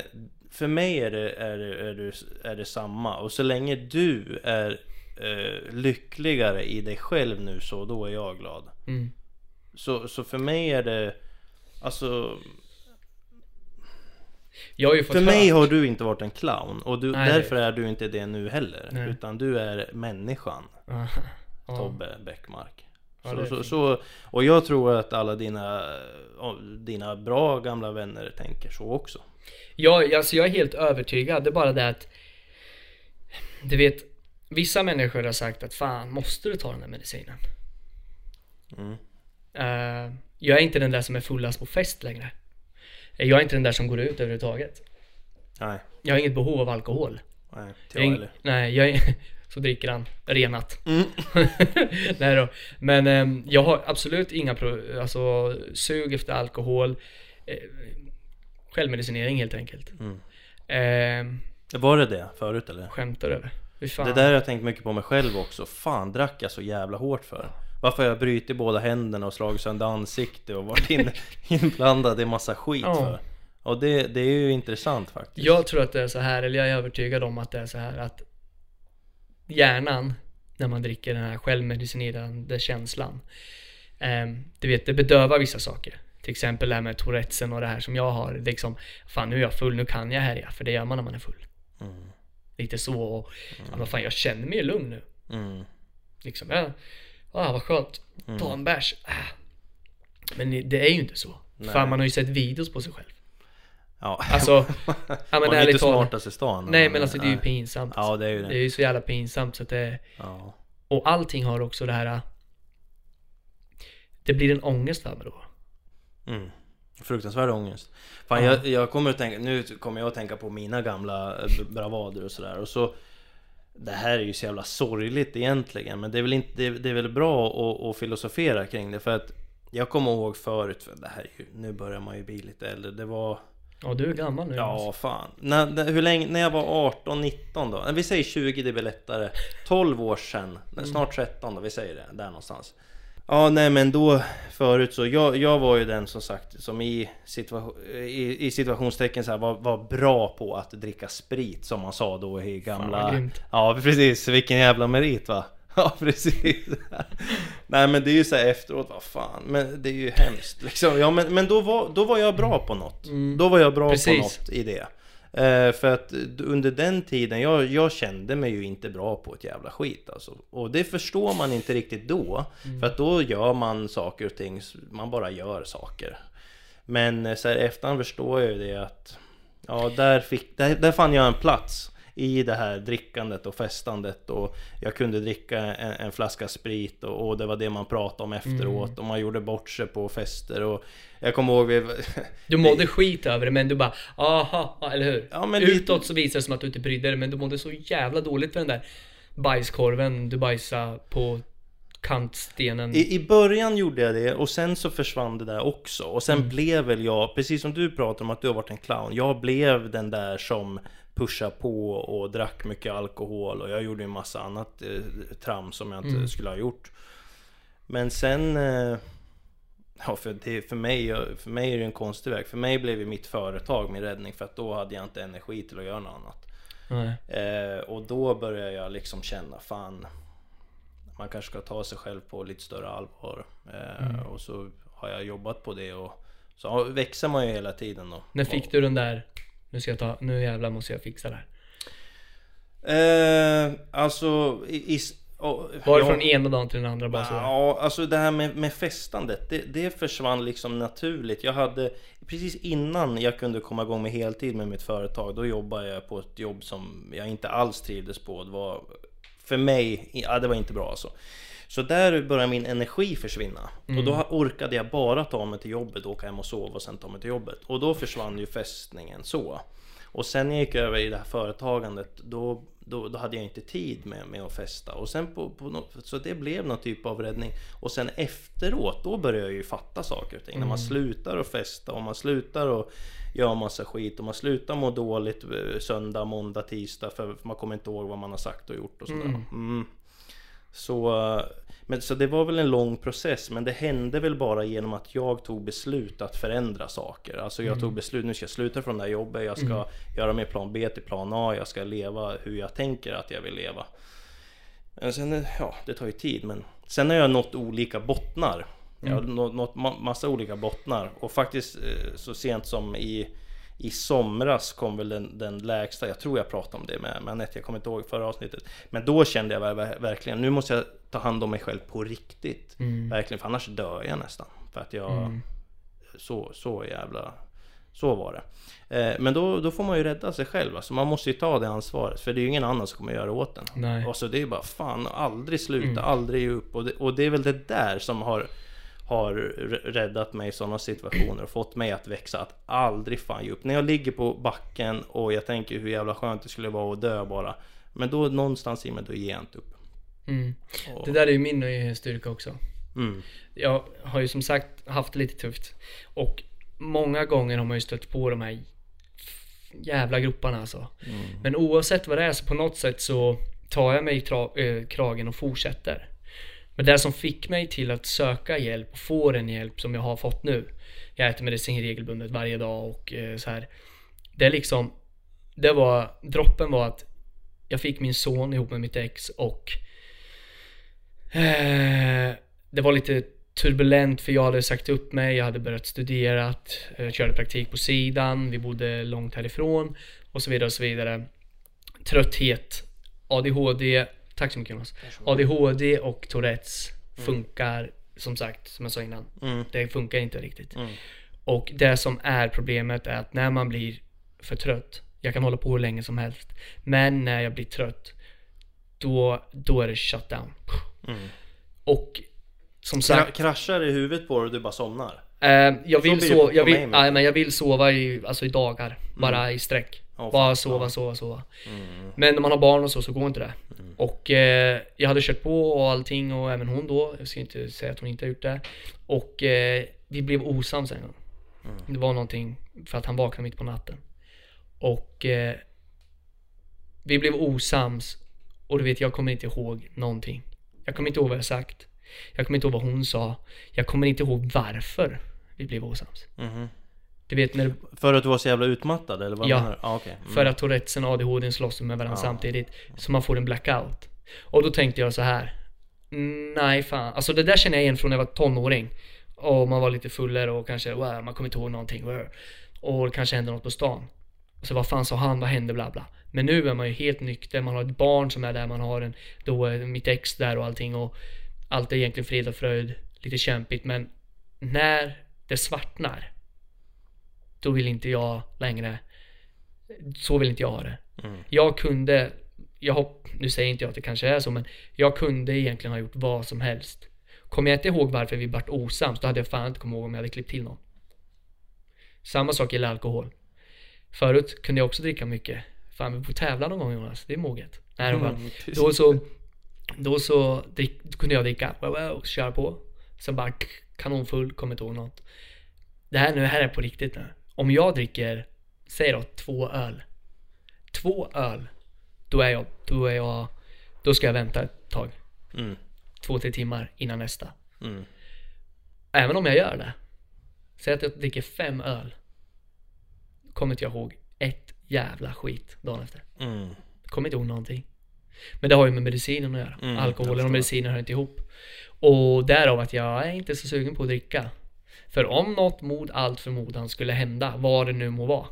Speaker 1: för mig är det, är, det, är, det, är det samma. Och så länge du är eh, lyckligare i dig själv nu så, då är jag glad.
Speaker 2: Mm.
Speaker 1: Så, så för mig är det... Alltså, för mig
Speaker 2: höra-
Speaker 1: har du inte varit en clown. Och du,
Speaker 2: Nej,
Speaker 1: därför är du inte det nu heller.
Speaker 2: Nej.
Speaker 1: Utan du är människan.
Speaker 2: Ja. Ja.
Speaker 1: Tobbe Bäckmark.
Speaker 2: Ja,
Speaker 1: så, så, så, och jag tror att alla dina, dina bra gamla vänner tänker så också.
Speaker 2: Jag, alltså jag är helt övertygad, det är bara det att Du vet Vissa människor har sagt att fan, måste du ta den här medicinen?
Speaker 1: Mm.
Speaker 2: Eh, jag är inte den där som är fullast på fest längre Jag är inte den där som går ut överhuvudtaget
Speaker 1: Nej,
Speaker 2: Jag har inget behov av alkohol
Speaker 1: nej,
Speaker 2: jag
Speaker 1: jag heller.
Speaker 2: Nej, jag är, så dricker han renat
Speaker 1: Mm.
Speaker 2: Nej då Men ehm, jag har absolut inga pro, alltså, sug efter alkohol eh, Självmedicinering helt enkelt
Speaker 1: Mm.
Speaker 2: Ehm,
Speaker 1: Var det det förut eller?
Speaker 2: Skämtar fan.
Speaker 1: Det där har jag tänkt mycket på mig själv också. Fan, drack jag så jävla hårt för? Varför har jag brutit båda händerna och slagit sönder ansikte och varit in, inblandad i massa skit
Speaker 2: Ja.
Speaker 1: för? Och det, det är ju intressant faktiskt.
Speaker 2: Jag tror att det är så här, eller jag är övertygad om att det är så här att hjärnan, när man dricker den här självmedicinerande känslan, ehm, du vet, det bedövar vissa saker. Till exempel det här med Tourettesen och det här som jag har. Liksom, fan nu är jag full, nu kan jag härja. För det gör man när man är full.
Speaker 1: Mm.
Speaker 2: Lite så. Och, ja, vad fan, jag känner mig lugn nu.
Speaker 1: Mm.
Speaker 2: Liksom, ja, ah, vad skönt. Ta en bärs. Ah. Men det- är ju inte så.
Speaker 1: Nej.
Speaker 2: Fan, man har ju sett videos på sig själv.
Speaker 1: Ja.
Speaker 2: Alltså, ja
Speaker 1: Man
Speaker 2: men
Speaker 1: är inte smartast i stan.
Speaker 2: Nej men alltså det är ju pinsamt.
Speaker 1: Ja, det är ju
Speaker 2: Det
Speaker 1: det.
Speaker 2: är ju så jävla pinsamt så att det
Speaker 1: Ja.
Speaker 2: Och allting har också det här Det blir en ångest för mig då.
Speaker 1: Mm. Fruktansvärd ångest. Fan,
Speaker 2: Ja.
Speaker 1: jag, jag kommer att tänka, nu kommer jag att tänka på mina gamla eh, bravader och sådär. Och så Det här är ju så jävla sorgligt egentligen. Men det är väl, inte, det, det är väl bra att, att filosofera kring det. För att jag kommer ihåg förut, för det här är ju, nu börjar man ju bli lite äldre. Det var
Speaker 2: Ja du är gammal nu.
Speaker 1: Ja, fan. När, hur länge, när jag var 18, 19 då? Vi säger 20, det väl lättare. 12 år sedan, snart 13 då, vi säger det, där någonstans. Ja, nej men då förut så, jag, jag var ju den som sagt som i, situation, i, i situationstecken så här, var, var bra på att dricka sprit som man sa då i gamla... ja precis, vilken jävla merit va? Ja precis. nej men det är ju så här efteråt, vad fan, men det är ju hemskt liksom. Ja men, men då, var, då var jag bra på något. Då var jag bra på
Speaker 2: Precis.
Speaker 1: något i det. Eh, för att under den tiden, jag, jag kände mig ju inte bra på ett jävla skit alltså. Och det förstår man inte riktigt då. För att då gör man saker och ting, man bara gör saker. Men eh, så här efterhand förstår jag ju det att Ja, där, fick, där, där fann jag en plats i det här drickandet och festandet och jag kunde dricka en, en flaska sprit och, och det var det man pratade om efteråt och man gjorde bort sig på fester och jag kommer ihåg vi...
Speaker 2: Du mådde skit över det men du bara aha, eller hur?
Speaker 1: Ja, men
Speaker 2: Utåt så visar det som att du inte brydde dig men du mådde så jävla dåligt för den där bajskorven du bajsade på kantstenen.
Speaker 1: I, I början gjorde jag det och sen så försvann det där också och
Speaker 2: Mm.
Speaker 1: sen blev väl jag, precis som du pratar om att du har varit en clown Jag blev den där som pushade på och drack mycket alkohol och jag gjorde en massa annat eh, tram som jag inte
Speaker 2: Mm.
Speaker 1: skulle ha gjort Men sen eh, Ja för, det, för, mig, för mig är det en konstig väg För mig blev ju mitt företag min räddning för att då hade jag inte energi till att göra något annat. Eh, och då börjar jag liksom känna fan Man kanske ska ta sig själv på lite större allvar eh,
Speaker 2: Mm.
Speaker 1: Och så har jag jobbat på det och Så växer man ju hela tiden då
Speaker 2: När fick du den där Nu ska jag ta, nu jävlar måste jag fixa det här.
Speaker 1: Eh, alltså i, i, och,
Speaker 2: Var det från ena dagen till den andra bara så?
Speaker 1: Ja, alltså det här med, med festandet, det, det försvann liksom naturligt. Jag hade, precis innan jag kunde komma igång med heltid med mitt företag, då jobbade jag på ett jobb som jag inte alls trivdes på. Det var, för mig, ja det var inte bra alltså. Så där började min energi försvinna. Och då orkade jag bara ta mig till jobbet, åka hem och sova och sen ta mig till jobbet. Och då försvann ju fästningen så. Och sen när jag gick över i det här företagandet, då då, då hade jag inte tid med, med att festa. Och sen på, på något, så det blev någon typ av räddning. Och sen efteråt, då började jag ju fatta saker och ting. När man slutar att festa och man slutar att göra massa skit och man slutar må dåligt eh, söndag, måndag, tisdag för man kommer inte ihåg vad man har sagt och gjort och sådär. Mm. Så, eh, men, så det var väl en lång process men det hände väl bara genom att jag tog beslut att förändra saker. Alltså jag tog beslut, nu ska jag sluta från det här jobbet, jag ska göra min plan B till plan A, jag ska leva hur jag tänker att jag vill leva. Men sen, eh, ja, det tar ju tid men sen har jag nått olika bottnar. Jag har nått, nått ma- massa olika bottnar och faktiskt eh, så sent som i i somras kom väl den, den lägsta, jag tror jag pratade om det med, med Anette, jag kommer inte ihåg förra avsnittet. Men då kände jag ver- verkligen, nu måste jag ta hand om mig själv på riktigt. Verkligen, för annars dör jag nästan. För att jag, så, så jävla, så var det. Eh, men då, då får man ju rädda sig själv, alltså man måste ju ta det ansvaret. För det är ju ingen annan som kommer göra åt en.
Speaker 2: Nej.
Speaker 1: Och så det är ju bara, fan, aldrig sluta, aldrig ge upp. Och det, och det är väl det där som har har räddat mig i sådana situationer och fått mig att växa, att aldrig fan ge upp. När jag ligger på backen och jag tänker hur jävla skönt det skulle vara att dö bara. Men då någonstans i mig, då ger jag inte upp.
Speaker 2: Mm.
Speaker 1: Och,
Speaker 2: Det där är ju min styrka också.
Speaker 1: mm,
Speaker 2: Jag har ju som sagt haft det lite tufft. Och många gånger har man ju stött på de här jävla groparna alltså. Men oavsett vad det är så på något sätt så tar jag mig i eh, kragen och fortsätter. Men det som fick mig till att söka hjälp och få den hjälp som jag har fått nu. Jag äter medicin regelbundet varje dag och eh, så här. Det är liksom, det var, droppen var att jag fick min son ihop med mitt ex och det var lite turbulent för jag hade sagt upp mig, jag hade börjat studera, jag körde praktik på sidan, vi bodde långt härifrån och så vidare och så vidare. Trötthet, ADHD, tack så mycket Jonas. ADHD och Tourettes funkar som sagt, som jag sa innan.
Speaker 1: mm,
Speaker 2: Det funkar inte riktigt.
Speaker 1: mm,
Speaker 2: Och det som är problemet är att när man blir för trött, jag kan hålla på hur länge som helst, men när jag blir trött, då, då är det shutdown.
Speaker 1: Mm.
Speaker 2: Och som
Speaker 1: Kra-
Speaker 2: sagt,
Speaker 1: kraschar i huvudet på dig och du bara somnar?
Speaker 2: eh, jag vill sova, jag vill, nej, men jag vill sova i, alltså i dagar, bara i sträck.
Speaker 1: Åh,
Speaker 2: bara sova,
Speaker 1: Ja.
Speaker 2: sova, sova.
Speaker 1: Mm,
Speaker 2: Men när man har barn och så, så går inte det. Och eh, jag hade kört på och allting och även hon då. Jag ska inte säga att hon inte har gjort det. Och eh, vi blev osams en gång. Det var någonting för att han vaknade mitt på natten. Och eh, vi blev osams. Och du vet, jag kommer inte ihåg någonting. Jag kommer inte ihåg vad jag sagt. Jag kommer inte ihåg vad hon sa. Jag kommer inte ihåg varför vi blev osams.
Speaker 1: mhm.
Speaker 2: Du vet när
Speaker 1: För att du var så jävla utmattad eller vad
Speaker 2: Ja.
Speaker 1: menar? Ah, okej. Mm.
Speaker 2: För att Tourettesen och ADHD slåss med varandra
Speaker 1: Ja.
Speaker 2: samtidigt. Så man får en blackout. Och då tänkte jag så här. "Mm, Nej fan. Alltså det där känner jag igen från när jag var tonåring. Och man var lite fullare och kanske, wow, man kommer inte ihåg någonting. wow. Och det kanske hände något på stan. Och så vad fan sa han, vad hände, bla bla. Men nu är man ju helt nykter, man har ett barn som är där, man har en, då är mitt ex där och allting och allt är egentligen frid och fröjd. Lite kämpigt men när det svartnar då vill inte jag längre så vill inte jag ha det.
Speaker 1: Mm.
Speaker 2: Jag kunde, jag hopp, nu säger inte jag att det kanske är så, men jag kunde egentligen ha gjort vad som helst. Kommer jag inte ihåg varför vi vart osams, då hade jag fan inte kommit ihåg om jag hade klippt till någon. Samma sak gäller alkohol. Förut kunde jag också dricka mycket. Fan, vi får tävla någon gång Jonas, det är moget. Nej, mm,
Speaker 1: precis.
Speaker 2: då så, då så drick, kunde jag dricka, wow, wow, köra på. Sen bara kanonfull, kommer inte ihåg något. Det här nu, det här är på riktigt nu. Om jag dricker, säg då två öl. Två öl. Då är jag, då är jag, då ska jag vänta ett tag.
Speaker 1: Mm,
Speaker 2: Två, tre timmar innan nästa.
Speaker 1: mm,
Speaker 2: Även om jag gör det. Säg att jag dricker fem öl. Kommer inte jag ihåg ett jävla skit dagen efter.
Speaker 1: mm.
Speaker 2: Kommer inte ihåg någonting. Men det har ju med medicinen att göra.
Speaker 1: Mm,
Speaker 2: Alkoholen och medicinen hör inte ihop. Och därav att jag är inte så sugen på att dricka. För om något mot allt förmodan skulle hända, vad det nu må vara.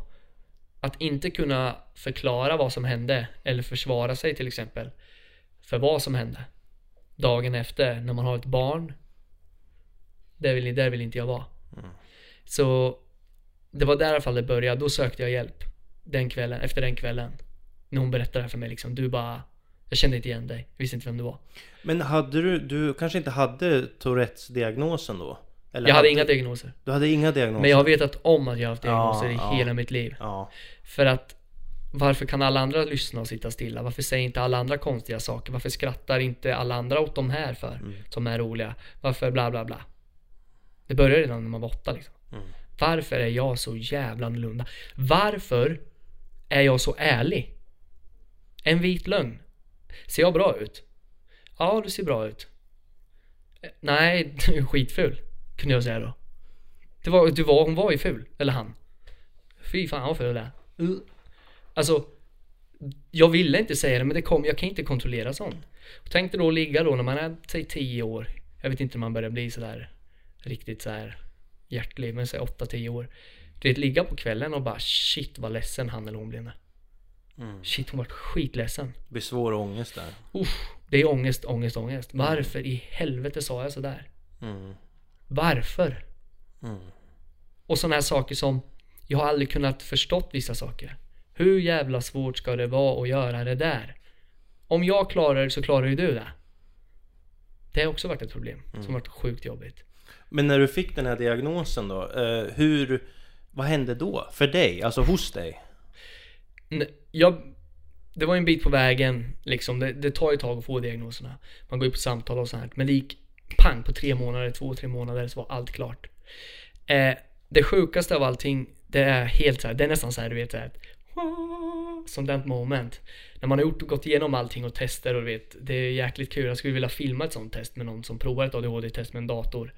Speaker 2: Att inte kunna förklara vad som hände, eller försvara sig till exempel. För vad som hände. Dagen efter, när man har ett barn. Där vill, där vill inte jag vara. Så det var där i alla fall det började. Då sökte jag hjälp. Den kvällen, efter den kvällen. När hon berättade det här för mig liksom. Du bara, jag kände inte igen dig. Jag visste inte vem du var.
Speaker 1: Men hade du, du kanske inte hade Tourettes diagnosen då? Eller
Speaker 2: jag hade inga diagnoser.
Speaker 1: Du hade inga diagnoser?
Speaker 2: Men jag har vetat om att jag har haft diagnoser
Speaker 1: Ja,
Speaker 2: i
Speaker 1: ja.
Speaker 2: hela mitt liv.
Speaker 1: Ja,
Speaker 2: För att varför kan alla andra lyssna och sitta stilla? Varför säger inte alla andra konstiga saker? Varför skrattar inte alla andra åt de här för? Som är roliga? Varför bla bla bla? Det började redan när man var åtta liksom. Varför är jag så jävla annorlunda? Varför är jag så ärlig? En vit lögn. Ser jag bra ut? Ja, du ser bra ut. Nej, du är skitful. Kunde jag säga då. Det var, du var, hon var ju ful. Eller han. Fy fan vad ful det är. Uh. Alltså, jag ville inte säga det men det kom, jag kan inte kontrollera sånt. Och tänkte då ligga då när man är, säg 10 år. Jag vet inte när man börjar bli sådär riktigt så här hjärtlig, men säg 8-10 år. Du vet, ligga på kvällen och bara shit vad ledsen han eller hon blev med. Shit hon vart skitledsen.
Speaker 1: Det blir svår ångest där.
Speaker 2: Uff, det är ångest, ångest, ångest. Varför i helvete sa jag sådär?
Speaker 1: Mm.
Speaker 2: Varför?
Speaker 1: Mm.
Speaker 2: Och sådana här saker som Jag har aldrig kunnat förstått vissa saker Hur jävla svårt ska det vara att göra det där? Om jag klarar det så klarar ju du det Det har också varit ett problem som varit sjukt jobbigt
Speaker 1: Men när du fick den här diagnosen då, eh, hur... Vad hände då? För dig? Alltså hos dig?
Speaker 2: Jag, det var en bit på vägen liksom. Det, det tar ju ett tag att få diagnoserna. Man går ju på samtal och sånt här. Men det gick pang på tre månader, två, tre månader så var allt klart. Eh, det sjukaste av allting, det är helt så här, det är nästan så här, du vet så som den moment. När man har gjort, gått igenom allting och tester och du vet, det är jäkligt kul. Jag skulle vilja filma ett sånt test med någon som provar ett ADHD-test med en dator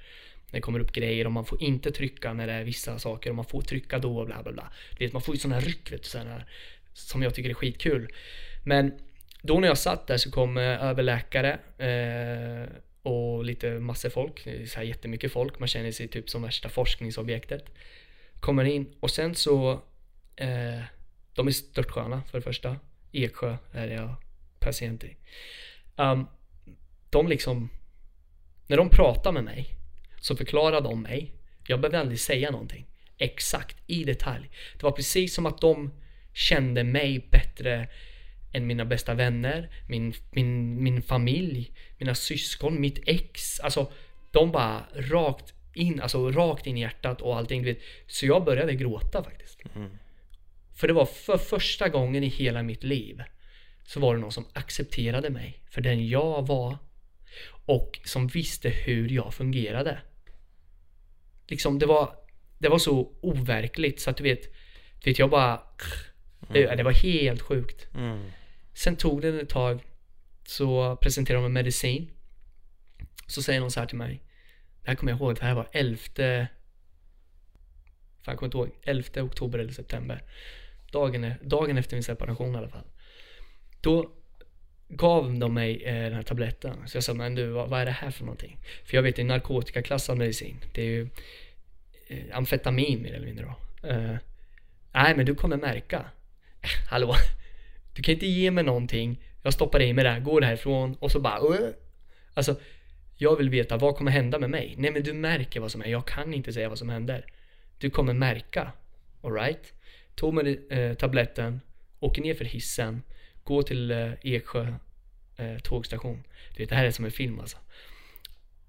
Speaker 2: när Det kommer upp grejer och man får inte trycka när det är vissa saker och man får trycka då och bla bla bla. Du vet, man får ju sådana här ryck vet du, sådana här, som jag tycker är skitkul. Men då när jag satt där så kom eh, överläkare eh, och lite massor folk, Det är så här jättemycket folk, man känner sig typ som värsta forskningsobjektet. Kommer in och sen så, eh, de är störtsköna för det första. Eksjö är jag patient i. Um, de liksom, när de pratar med mig så förklarar de mig. Jag behövde aldrig säga någonting. Exakt, i detalj. Det var precis som att de kände mig bättre än mina bästa vänner, min, min, min familj, mina syskon, mitt ex. Alltså, de bara rakt in, alltså rakt in i hjärtat och allting. Du vet. Så jag började gråta faktiskt. För det var för första gången i hela mitt liv så var det någon som accepterade mig för den jag var och som visste hur jag fungerade. Liksom det var, det var så overkligt så att du vet, du vet jag bara, det, det var helt sjukt.
Speaker 1: Mm.
Speaker 2: Sen tog det ett tag så presenterade de en medicin. Så säger någon så här till mig. Det här kommer jag ihåg, det här var 11 Fan jag kommer inte ihåg, 11 oktober eller september. Dagen, e- dagen efter min separation i alla fall. Då gav de mig eh, den här tabletten. Så jag sa, men du vad, vad är det här för någonting? För jag vet, det är narkotikaklassad medicin. Det är ju eh, amfetamin mer eller mindre då. Eh, nej men du kommer märka. Eh, hallå? Du kan inte ge mig någonting. Jag stoppar i mig det här, går härifrån och så bara Uh. Alltså, jag vill veta vad kommer hända med mig? Nej men du märker vad som är. Jag kan inte säga vad som händer. Du kommer märka. Alright? Tog med eh, tabletten, åker ner för hissen, går till eh, Eksjö eh, tågstation. Du vet, det här är som en film alltså.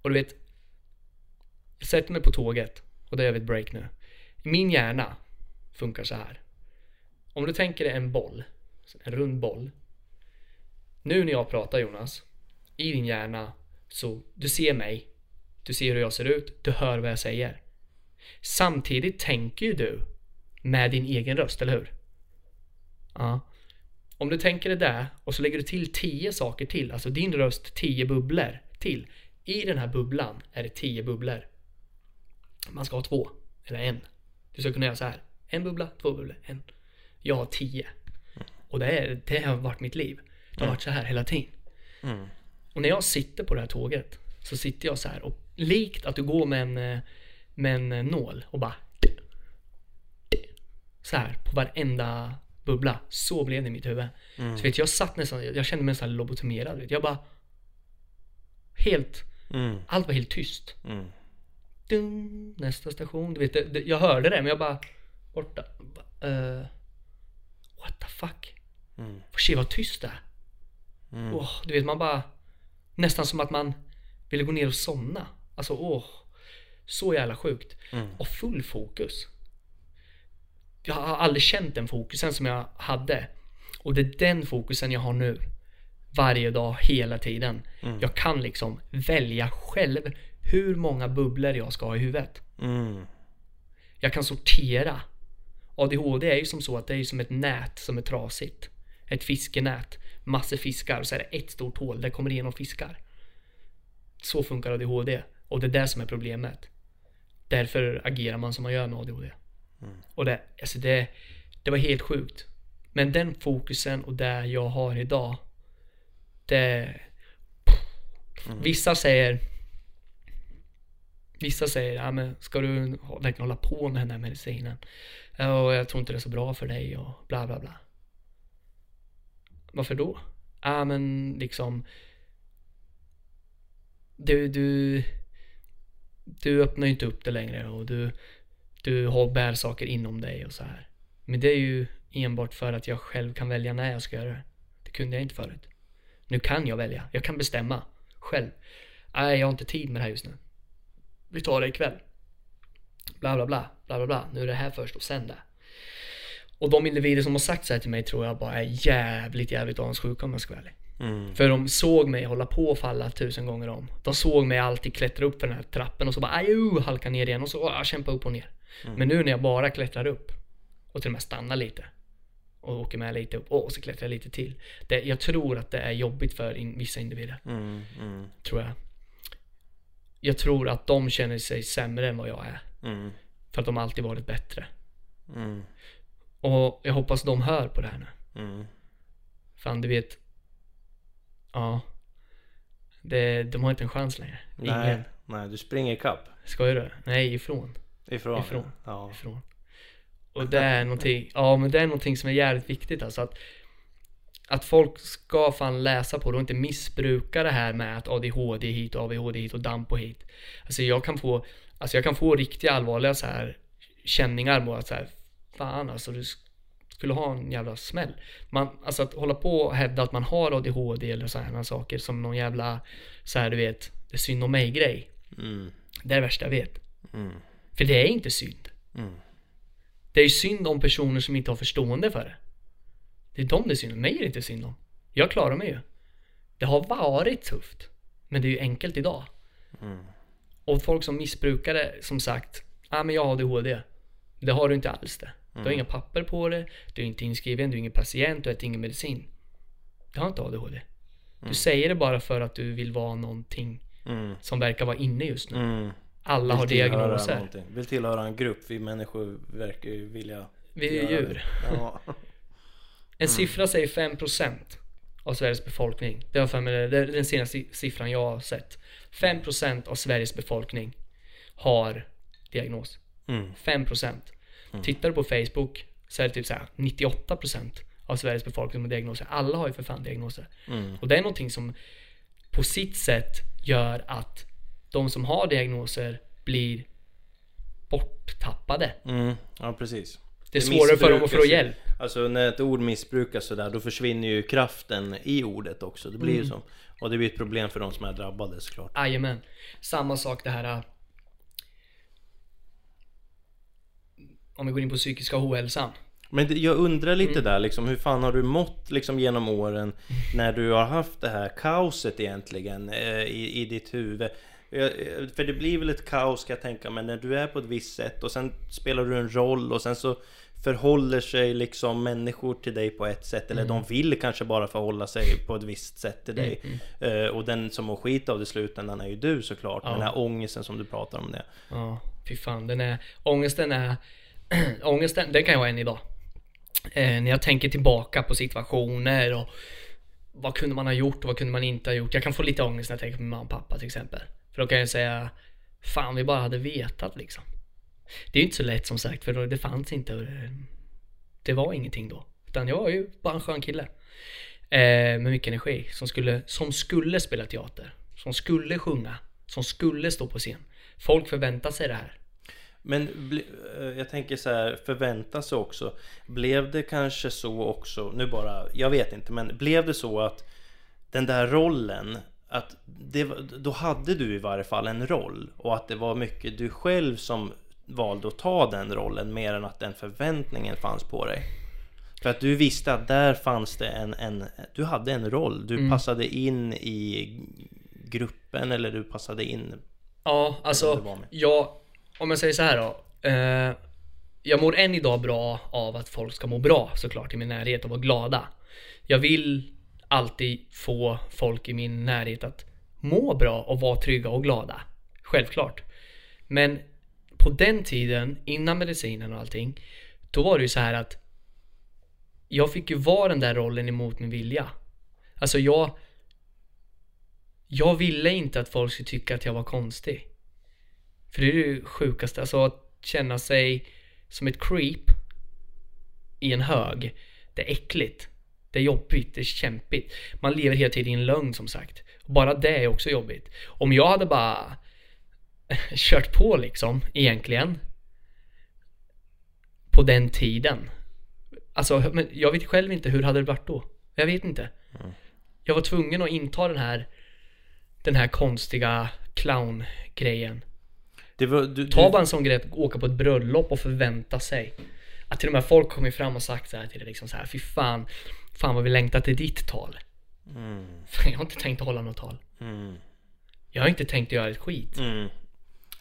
Speaker 2: Och du vet, jag sätter mig på tåget och det gör vi ett break nu. Min hjärna funkar så här. Om du tänker dig en boll, en rund boll. Nu när jag pratar Jonas, i din hjärna så du ser mig, du ser hur jag ser ut, du hör vad jag säger. Samtidigt tänker ju du med din egen röst, eller hur? Ja. Om du tänker det där och så lägger du till 10 saker till, alltså din röst 10 bubblor till. I den här bubblan är det 10 bubblor. Man ska ha två, eller en. Du ska kunna göra så här. En bubbla, två bubblor, en. Jag har 10. Och det, är, det har varit mitt liv. Det har varit så här hela tiden.
Speaker 1: Mm.
Speaker 2: Och när jag sitter på det här tåget så sitter jag så här och likt att du går med en, eh, med en eh, nål och bara så här på varenda bubbla. Så blev det i mitt huvud. Så vet jag satt nästan, jag kände mig nästan lobotomerad. Vet. Jag bara helt,
Speaker 1: Mm.
Speaker 2: allt var helt tyst.
Speaker 1: Mm.
Speaker 2: Dun, nästa station. Du vet, det, det, jag hörde det men jag bara borta. Eh, what the fuck?
Speaker 1: Mm.
Speaker 2: Shit vad tyst det.
Speaker 1: Mm.
Speaker 2: Åh, du vet man bara Nästan som att man ville gå ner och somna Alltså åh Så jävla sjukt
Speaker 1: Mm.
Speaker 2: Och full fokus jag har aldrig känt den fokusen som jag hade. Och det är den fokusen jag har nu. Varje dag, hela tiden. Jag kan liksom välja själv hur många bubblor jag ska ha i huvudet.
Speaker 1: Mm.
Speaker 2: Jag kan sortera. ADHD är ju som så att det är som ett nät som är trasigt. Ett fiskenät. Massor fiskar och så är det ett stort hål. Där kommer det igenom fiskar. Så funkar ADHD. Och det är det som är problemet. Därför agerar man som man gör med ADHD. Och det, alltså det, det var helt sjukt. Men den fokusen och det jag har idag. Det... Vissa säger Vissa säger, ja men ska du verkligen hålla på med den här medicinen? Och jag tror inte det är så bra för dig och bla bla bla. Varför då? Ja men liksom Du, du Du öppnar ju inte upp det längre och du Du har bär saker inom dig och så här. Men det är ju enbart för att jag själv kan välja när jag ska göra det. Det kunde jag inte förut. Nu kan jag välja. Jag kan bestämma själv. Nej, jag har inte tid med det här just nu. Vi tar det ikväll. Bla bla bla, bla bla bla. Nu är det här först och sen det. Och de individer som har sagt så här till mig tror jag bara är jävligt, jävligt avundsjuka om jag ska vara ärlig.
Speaker 1: Mm.
Speaker 2: För de såg mig hålla på och falla tusen gånger om. De såg mig alltid klättra upp för den här trappen och så bara ajo, halka ner igen och så ah, kämpa upp och ner. Men nu när jag bara klättrar upp och till och med stannar lite och åker med lite upp och så klättrar jag lite till. Det, jag tror att det är jobbigt för in, vissa individer.
Speaker 1: Mm. Mm.
Speaker 2: Tror jag. Jag tror att de känner sig sämre än vad jag är.
Speaker 1: Mm.
Speaker 2: För att de alltid varit bättre.
Speaker 1: Mm.
Speaker 2: Och jag hoppas de hör på det här nu.
Speaker 1: Mm.
Speaker 2: Fan du vet. Ja. Det, de har inte en chans längre. Ingen.
Speaker 1: Nej, nej, du springer ikapp.
Speaker 2: Skojar du? Nej, ifrån.
Speaker 1: Ifrån?
Speaker 2: Ifrån.
Speaker 1: Ja.
Speaker 2: ifrån. Och det är någonting, ja men det är någonting som är jävligt viktigt alltså att Att folk ska fan läsa på det och inte missbruka det här med att ADHD hit och ADHD hit och damp och hit. Alltså jag kan få, alltså jag kan få riktiga allvarliga så här känningar på att så här, fan alltså du sk- skulle ha en jävla smäll. Man, alltså att hålla på och hävda att man har ADHD eller så här saker som någon jävla, så här du vet, det är synd om mig grej.
Speaker 1: Mm.
Speaker 2: Det är det värsta jag vet.
Speaker 1: Mm.
Speaker 2: För det är inte synd.
Speaker 1: Mm.
Speaker 2: Det är ju synd om personer som inte har förstående för det. Det är dem det är synd om. Mig är det inte synd om. Jag klarar mig ju. Det har varit tufft. Men det är ju enkelt idag.
Speaker 1: Mm.
Speaker 2: Och folk som missbrukar det, som sagt, ja ah, men jag har ADHD. Det har du inte alls det. Du har inga papper på det, du är inte inskriven, du är ingen patient, du äter ingen medicin. Du har inte ADHD. Du säger det bara för att du vill vara någonting
Speaker 1: Mm.
Speaker 2: som verkar vara inne just nu.
Speaker 1: Mm.
Speaker 2: Alla har
Speaker 1: Vill
Speaker 2: diagnoser.
Speaker 1: någonting. Vill tillhöra en grupp. Vi människor verkar ju vilja
Speaker 2: Vi är djur.
Speaker 1: Ja.
Speaker 2: En siffra säger 5% av Sveriges befolkning. Det har för mig, det är den senaste siffran jag har sett. 5% av Sveriges befolkning har diagnos.
Speaker 1: Mm.
Speaker 2: 5%. Tittar du på Facebook så är det typ så här 98% av Sveriges befolkning med diagnoser. Alla har ju för fan diagnoser.
Speaker 1: Mm.
Speaker 2: Och det är någonting som på sitt sätt gör att de som har diagnoser blir borttappade.
Speaker 1: Mm. Ja, precis.
Speaker 2: Det är svårare för dem att få hjälp.
Speaker 1: Alltså när ett ord missbrukas sådär, då försvinner ju kraften i ordet också. Det blir
Speaker 2: Mm.
Speaker 1: ju så. Och det blir ett problem för de som är drabbade såklart.
Speaker 2: Jajamän. Samma sak det här. äh, Om vi går in på psykiska ohälsan.
Speaker 1: Men det, jag undrar lite
Speaker 2: Mm.
Speaker 1: där liksom, hur fan har du mått liksom genom åren när du har haft det här kaoset egentligen eh, i, i ditt huvud? Eh, För det blir väl ett kaos ska jag tänka men när du är på ett visst sätt och sen spelar du en roll och sen så förhåller sig liksom människor till dig på ett sätt eller
Speaker 2: Mm.
Speaker 1: de vill kanske bara förhålla sig på ett visst sätt till dig. Eh, Och den som mår skit av det i slutändan är ju du såklart.
Speaker 2: Ja.
Speaker 1: Den här ångesten som du pratar om det.
Speaker 2: Ja, fy fan. Den är, ångesten är, ångesten, den kan jag ha än idag. Eh, när jag tänker tillbaka på situationer och vad kunde man ha gjort och vad kunde man inte ha gjort. Jag kan få lite ångest när jag tänker på min mamma och pappa till exempel. För då kan jag säga, fan vi bara hade vetat liksom. Det är ju inte så lätt som sagt för det fanns inte. det- Det var ingenting då. Utan jag var ju bara en skön kille. Eh, med mycket energi. Som skulle, som skulle spela teater. Som skulle sjunga. Som skulle stå på scen. Folk förväntar sig det här.
Speaker 1: Men eh, jag tänker så här, förvänta sig också. Blev det kanske så också, nu bara, jag vet inte, men blev det så att den där rollen, att det, då hade du i varje fall en roll och att det var mycket du själv som valde att ta den rollen mer än att den förväntningen fanns på dig? För att du visste att där fanns det en, en du hade en roll, du
Speaker 2: Mm.
Speaker 1: passade in i gruppen eller du passade in
Speaker 2: Ja, alltså, jag, om jag säger så här då. Eh, jag mår än idag bra av att folk ska må bra såklart i min närhet och vara glada. Jag vill alltid få folk i min närhet att må bra och vara trygga och glada. Självklart. Men på den tiden, innan medicinen och allting, då var det ju så här att jag fick ju vara den där rollen emot min vilja. Alltså jag jag ville inte att folk skulle tycka att jag var konstig. För det är det sjukaste, alltså att känna sig som ett creep i en hög. Det är äckligt. Det är jobbigt, det är kämpigt. Man lever hela tiden i en lögn som sagt. Bara det är också jobbigt. Om jag hade bara kört på liksom, egentligen. På den tiden. Alltså, men jag vet själv inte hur hade det varit då. Jag vet inte. Jag var tvungen att inta den här den här konstiga clown-grejen. Ta bara en sån grej att åka på ett bröllop och förvänta sig att till och med folk kommer fram och sagt så här till dig liksom så här, fy fan, fan vad vi längtar till ditt tal.
Speaker 1: mm,
Speaker 2: Fan, jag har inte tänkt hålla något tal.
Speaker 1: mm,
Speaker 2: Jag har inte tänkt göra ett skit.
Speaker 1: mm.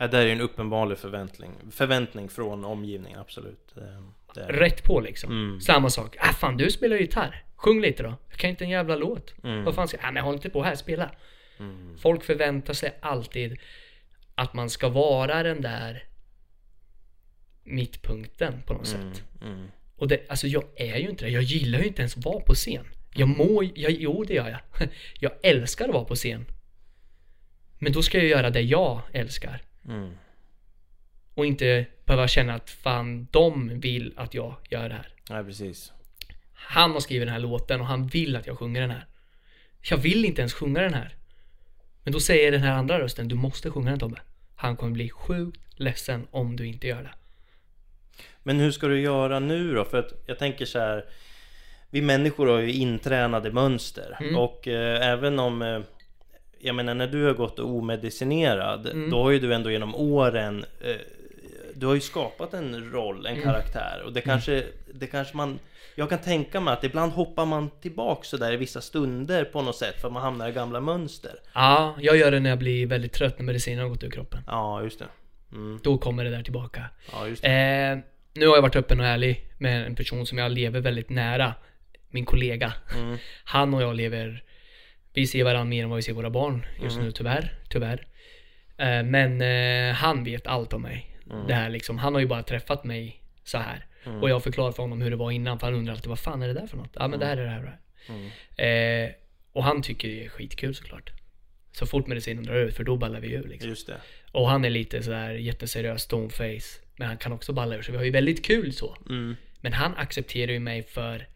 Speaker 1: Ja, där är en uppenbarlig förväntning, förväntning från omgivningen, absolut. Det, det.
Speaker 2: Rätt på liksom.
Speaker 1: Mm.
Speaker 2: Samma sak. Ah fan, du spelar ju gitarr. Sjung lite då. Jag kan inte en jävla låt.
Speaker 1: Mm.
Speaker 2: Vad fan ska jag? Ah, men håll inte på här, spela.
Speaker 1: Mm.
Speaker 2: Folk förväntar sig alltid att man ska vara den där mittpunkten på något
Speaker 1: Mm,
Speaker 2: sätt.
Speaker 1: mm,
Speaker 2: Och det, alltså jag är ju inte det. Jag gillar ju inte ens att vara på scen. Jag mår, jag, jo det gör jag. Jag älskar att vara på scen. Men då ska jag göra det jag älskar.
Speaker 1: Mm.
Speaker 2: Och inte behöva känna att fan, de vill att jag gör det här.
Speaker 1: Ja, precis.
Speaker 2: Han har skrivit den här låten och han vill att jag sjunger den här. Jag vill inte ens sjunga den här. Men då säger den här andra rösten, du måste sjunga den Tobbe. Han kommer bli sjukt ledsen om du inte gör det.
Speaker 1: Men hur ska du göra nu då? För att jag tänker så här Vi människor har ju intränade mönster
Speaker 2: Mm.
Speaker 1: och eh, även om eh, Jag menar när du har gått omedicinerad
Speaker 2: Mm.
Speaker 1: Då har ju du ändå genom åren eh, Du har ju skapat en roll, en
Speaker 2: Mm.
Speaker 1: karaktär och det kanske Det kanske man Jag kan tänka mig att ibland hoppar man tillbaks så där i vissa stunder på något sätt för att man hamnar i gamla mönster
Speaker 2: Ja, jag gör det när jag blir väldigt trött när medicinen har gått ur kroppen.
Speaker 1: Ja just det mm.
Speaker 2: Då kommer det där tillbaka.
Speaker 1: Ja just
Speaker 2: Eh, nu har jag varit öppen och ärlig med en person som jag lever väldigt nära. Min kollega.
Speaker 1: mm.
Speaker 2: Han och jag lever, vi ser varandra mer än vad vi ser våra barn just
Speaker 1: Mm.
Speaker 2: nu tyvärr. Tyvärr. Eh, men eh, han vet allt om mig.
Speaker 1: Mm.
Speaker 2: Det här liksom, han har ju bara träffat mig så här. Och jag förklarar för honom hur det var innan för han undrar alltid vad fan är det där för något? Ja men det här är det här och det här.
Speaker 1: Mm.
Speaker 2: Eh, och han tycker det är skitkul såklart. Så fort medicinen drar ut för då ballar vi ur liksom.
Speaker 1: Just det
Speaker 2: Och han är lite sådär jätteseriös stoneface. Men han kan också balla ur så vi har ju väldigt kul så.
Speaker 1: mm.
Speaker 2: Men han accepterar ju mig för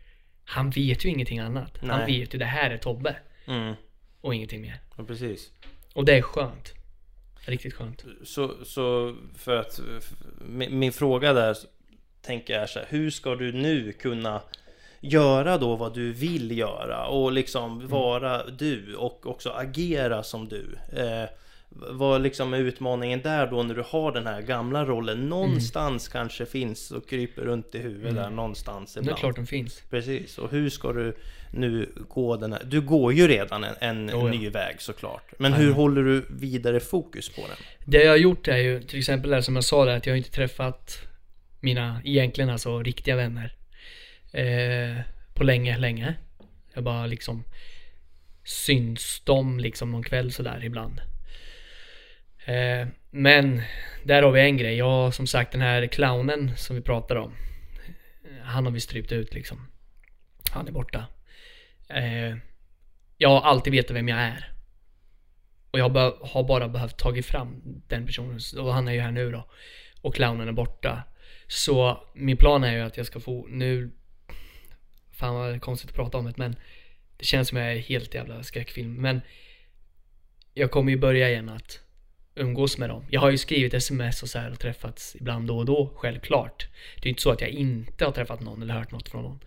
Speaker 2: han vet ju ingenting annat. Han
Speaker 1: Nej.
Speaker 2: vet ju det här är Tobbe.
Speaker 1: Mm.
Speaker 2: Och ingenting mer.
Speaker 1: Ja, precis
Speaker 2: Och det är skönt. Riktigt skönt.
Speaker 1: Så, så för att min, min fråga där tänker jag är så här, hur ska du nu kunna göra då vad du vill göra och liksom vara du och också agera som du? Eh, vad liksom är utmaningen där då när du har den här gamla rollen någonstans kanske finns och kryper runt i huvudet där någonstans
Speaker 2: Det är
Speaker 1: ibland?
Speaker 2: klart den finns.
Speaker 1: Precis, och hur ska du nu gå den här... Du går ju redan en, en
Speaker 2: Jo, ja.
Speaker 1: ny väg såklart. Men hur håller du vidare fokus på den?
Speaker 2: Det jag har gjort är ju till exempel det som jag sa där att jag har inte träffat mina egentligen alltså riktiga vänner. Eh, på länge, länge. Jag bara liksom syns dem liksom någon kväll sådär ibland. Eh, men där har vi en grej. Jag som sagt den här clownen som vi pratade om. Eh, han har vi strypt ut liksom. Han är borta. Eh, jag har alltid vetat vem jag är. Och jag har bara behövt tagit fram den personen. Och han är ju här nu då. Och clownen är borta. Så min plan är ju att jag ska få nu... Fan vad konstigt att prata om det men det känns som jag är helt jävla skräckfilm. Men jag kommer ju börja igen att umgås med dem. Jag har ju skrivit sms och så här och träffats ibland då och då, självklart. Det är ju inte så att jag inte har träffat någon eller hört något från någon.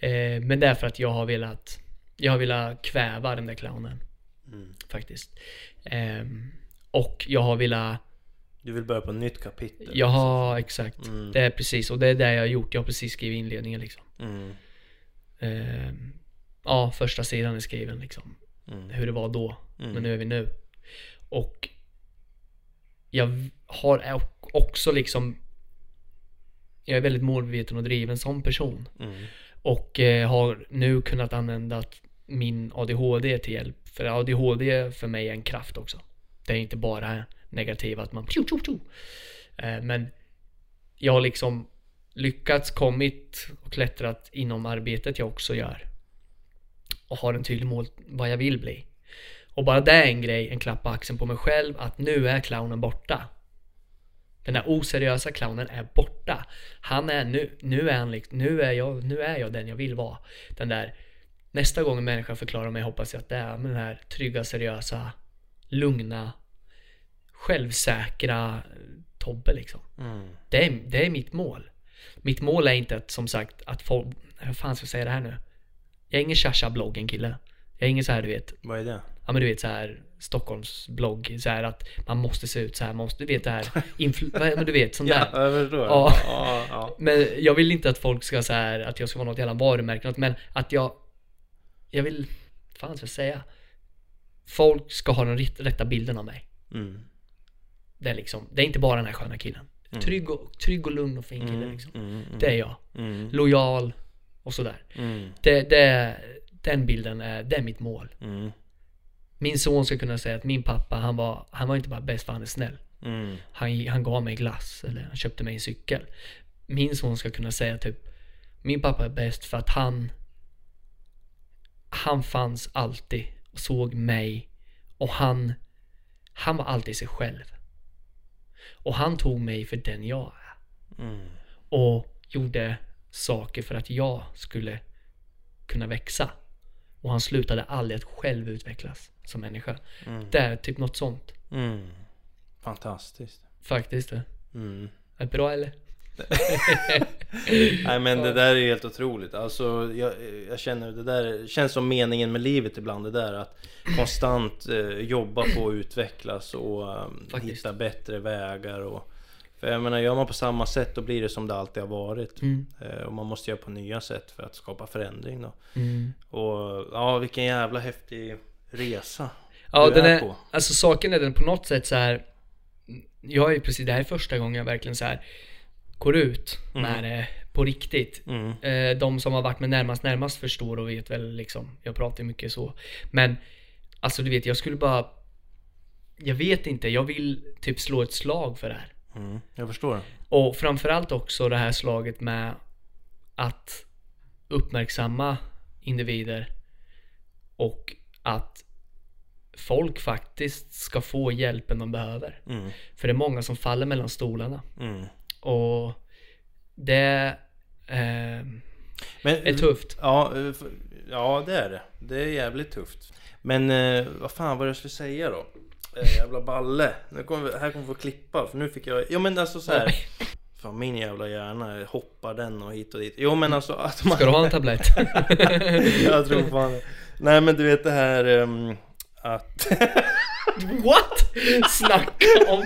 Speaker 2: Eh, men det är för att jag har velat Jag har velat kväva den där clownen.
Speaker 1: Mm.
Speaker 2: Faktiskt. Ehm, och jag har velat
Speaker 1: Du vill börja på ett nytt kapitel?
Speaker 2: Ja, exakt.
Speaker 1: Mm.
Speaker 2: Det är precis, och det är det jag har gjort. Jag har precis skrivit inledningen liksom.
Speaker 1: Mm.
Speaker 2: Eh, ja, första sidan är skriven liksom.
Speaker 1: Mm.
Speaker 2: Hur det var då.
Speaker 1: Mm.
Speaker 2: Men nu är vi nu. Och jag har också liksom Jag är väldigt målmedveten och driven som person.
Speaker 1: Mm.
Speaker 2: Och eh, har nu kunnat använda min ADHD till hjälp. För ADHD för mig är en kraft också. Det är inte bara negativt att man tjo, tjo, tjo. Eh, Men jag har liksom lyckats kommit och klättrat inom arbetet jag också gör. Och har en tydlig mål vad jag vill bli. Och bara det är en grej, en klapp på axeln på mig själv att nu är clownen borta. Den där oseriösa clownen är borta. Han är nu, nu är han liksom, nu är jag, nu är jag den jag vill vara. Den där, nästa gång en människa förklarar mig hoppas jag att det är den här trygga, seriösa, lugna, självsäkra Tobbe liksom.
Speaker 1: Mm.
Speaker 2: Det är, det är mitt mål. Mitt mål är inte att, som sagt, att folk, hur fan ska jag säga det här nu? Jag är ingen Shasha-bloggen kille. Jag är ingen så här du vet,
Speaker 1: Vad är det?
Speaker 2: Ja men du vet så här Stockholms blogg, så här att man måste se ut så här, man måste, du vet det här, influ- vad- men du vet sånt där.
Speaker 1: Ja, jag förstår.
Speaker 2: Ja.
Speaker 1: Ja, ja.
Speaker 2: Men jag vill inte att folk ska så här att jag ska vara något jävla varumärke, något, men att jag, jag vill, fan ska jag säga? Folk ska ha den rätt- rätta bilden av mig.
Speaker 1: Mm.
Speaker 2: Det är liksom, det är inte bara den här sköna killen. Trygg och, trygg och lugn och fin kille
Speaker 1: Mm.
Speaker 2: liksom.
Speaker 1: Mm. Mm.
Speaker 2: Det är jag.
Speaker 1: Mm.
Speaker 2: Lojal och sådär.
Speaker 1: Mm.
Speaker 2: Det, det, den bilden är, det är mitt mål. Min son ska kunna säga att min pappa, han var, han var inte bara bäst för han är snäll.
Speaker 1: Mm.
Speaker 2: Han, han gav mig glass eller han köpte mig en cykel. Min son ska kunna säga typ Min pappa är bäst för att han Han fanns alltid och såg mig och han Han var alltid sig själv. Och han tog mig för den jag är.
Speaker 1: Mm.
Speaker 2: Och gjorde saker för att jag skulle kunna växa. Och han slutade aldrig att själv utvecklas som människa.
Speaker 1: Mm.
Speaker 2: Det är typ något sånt.
Speaker 1: Mm. Fantastiskt.
Speaker 2: Faktiskt det.
Speaker 1: Mm.
Speaker 2: Är bra eller?
Speaker 1: Nej men det där är helt otroligt. Alltså jag, jag känner det där känns som meningen med livet ibland. Det där att konstant eh, jobba på att utvecklas och eh, hitta bättre vägar. Och, för jag menar gör man på samma sätt då blir det som det alltid har varit.
Speaker 2: Mm.
Speaker 1: Eh, och man måste göra på nya sätt för att skapa förändring då.
Speaker 2: Mm.
Speaker 1: Och ja vilken jävla häftig resa.
Speaker 2: Ja,
Speaker 1: du
Speaker 2: den
Speaker 1: är på.
Speaker 2: alltså saken är den på något sätt så här. Jag är precis, det här är första gången jag verkligen så här går ut med det på riktigt.
Speaker 1: Mm.
Speaker 2: Eh, de som har varit med närmast närmast förstår och vet väl liksom, jag pratar mycket så. Men, alltså du vet, jag skulle bara Jag vet inte, jag vill typ slå ett slag för det här.
Speaker 1: Mm. Jag förstår.
Speaker 2: Och framförallt också det här slaget med att uppmärksamma individer och att folk faktiskt ska få hjälpen de behöver.
Speaker 1: Mm.
Speaker 2: För det är många som faller mellan stolarna.
Speaker 1: Mm.
Speaker 2: Och det eh,
Speaker 1: Men,
Speaker 2: är tufft.
Speaker 1: Ja, eh, ja det är det. Det är jävligt tufft. Men eh, vad fan var det jag skulle säga då? Eh, jävla balle. Nu kommer vi, här kommer vi få klippa för nu fick jag... Ja men alltså så här. Fan min jävla hjärna hoppar den och hit och dit. Jo men alltså att man...
Speaker 2: Ska du ha en tablett?
Speaker 1: jag tror fan. Nej men du vet det här ehm, att...
Speaker 2: What? Snacka om...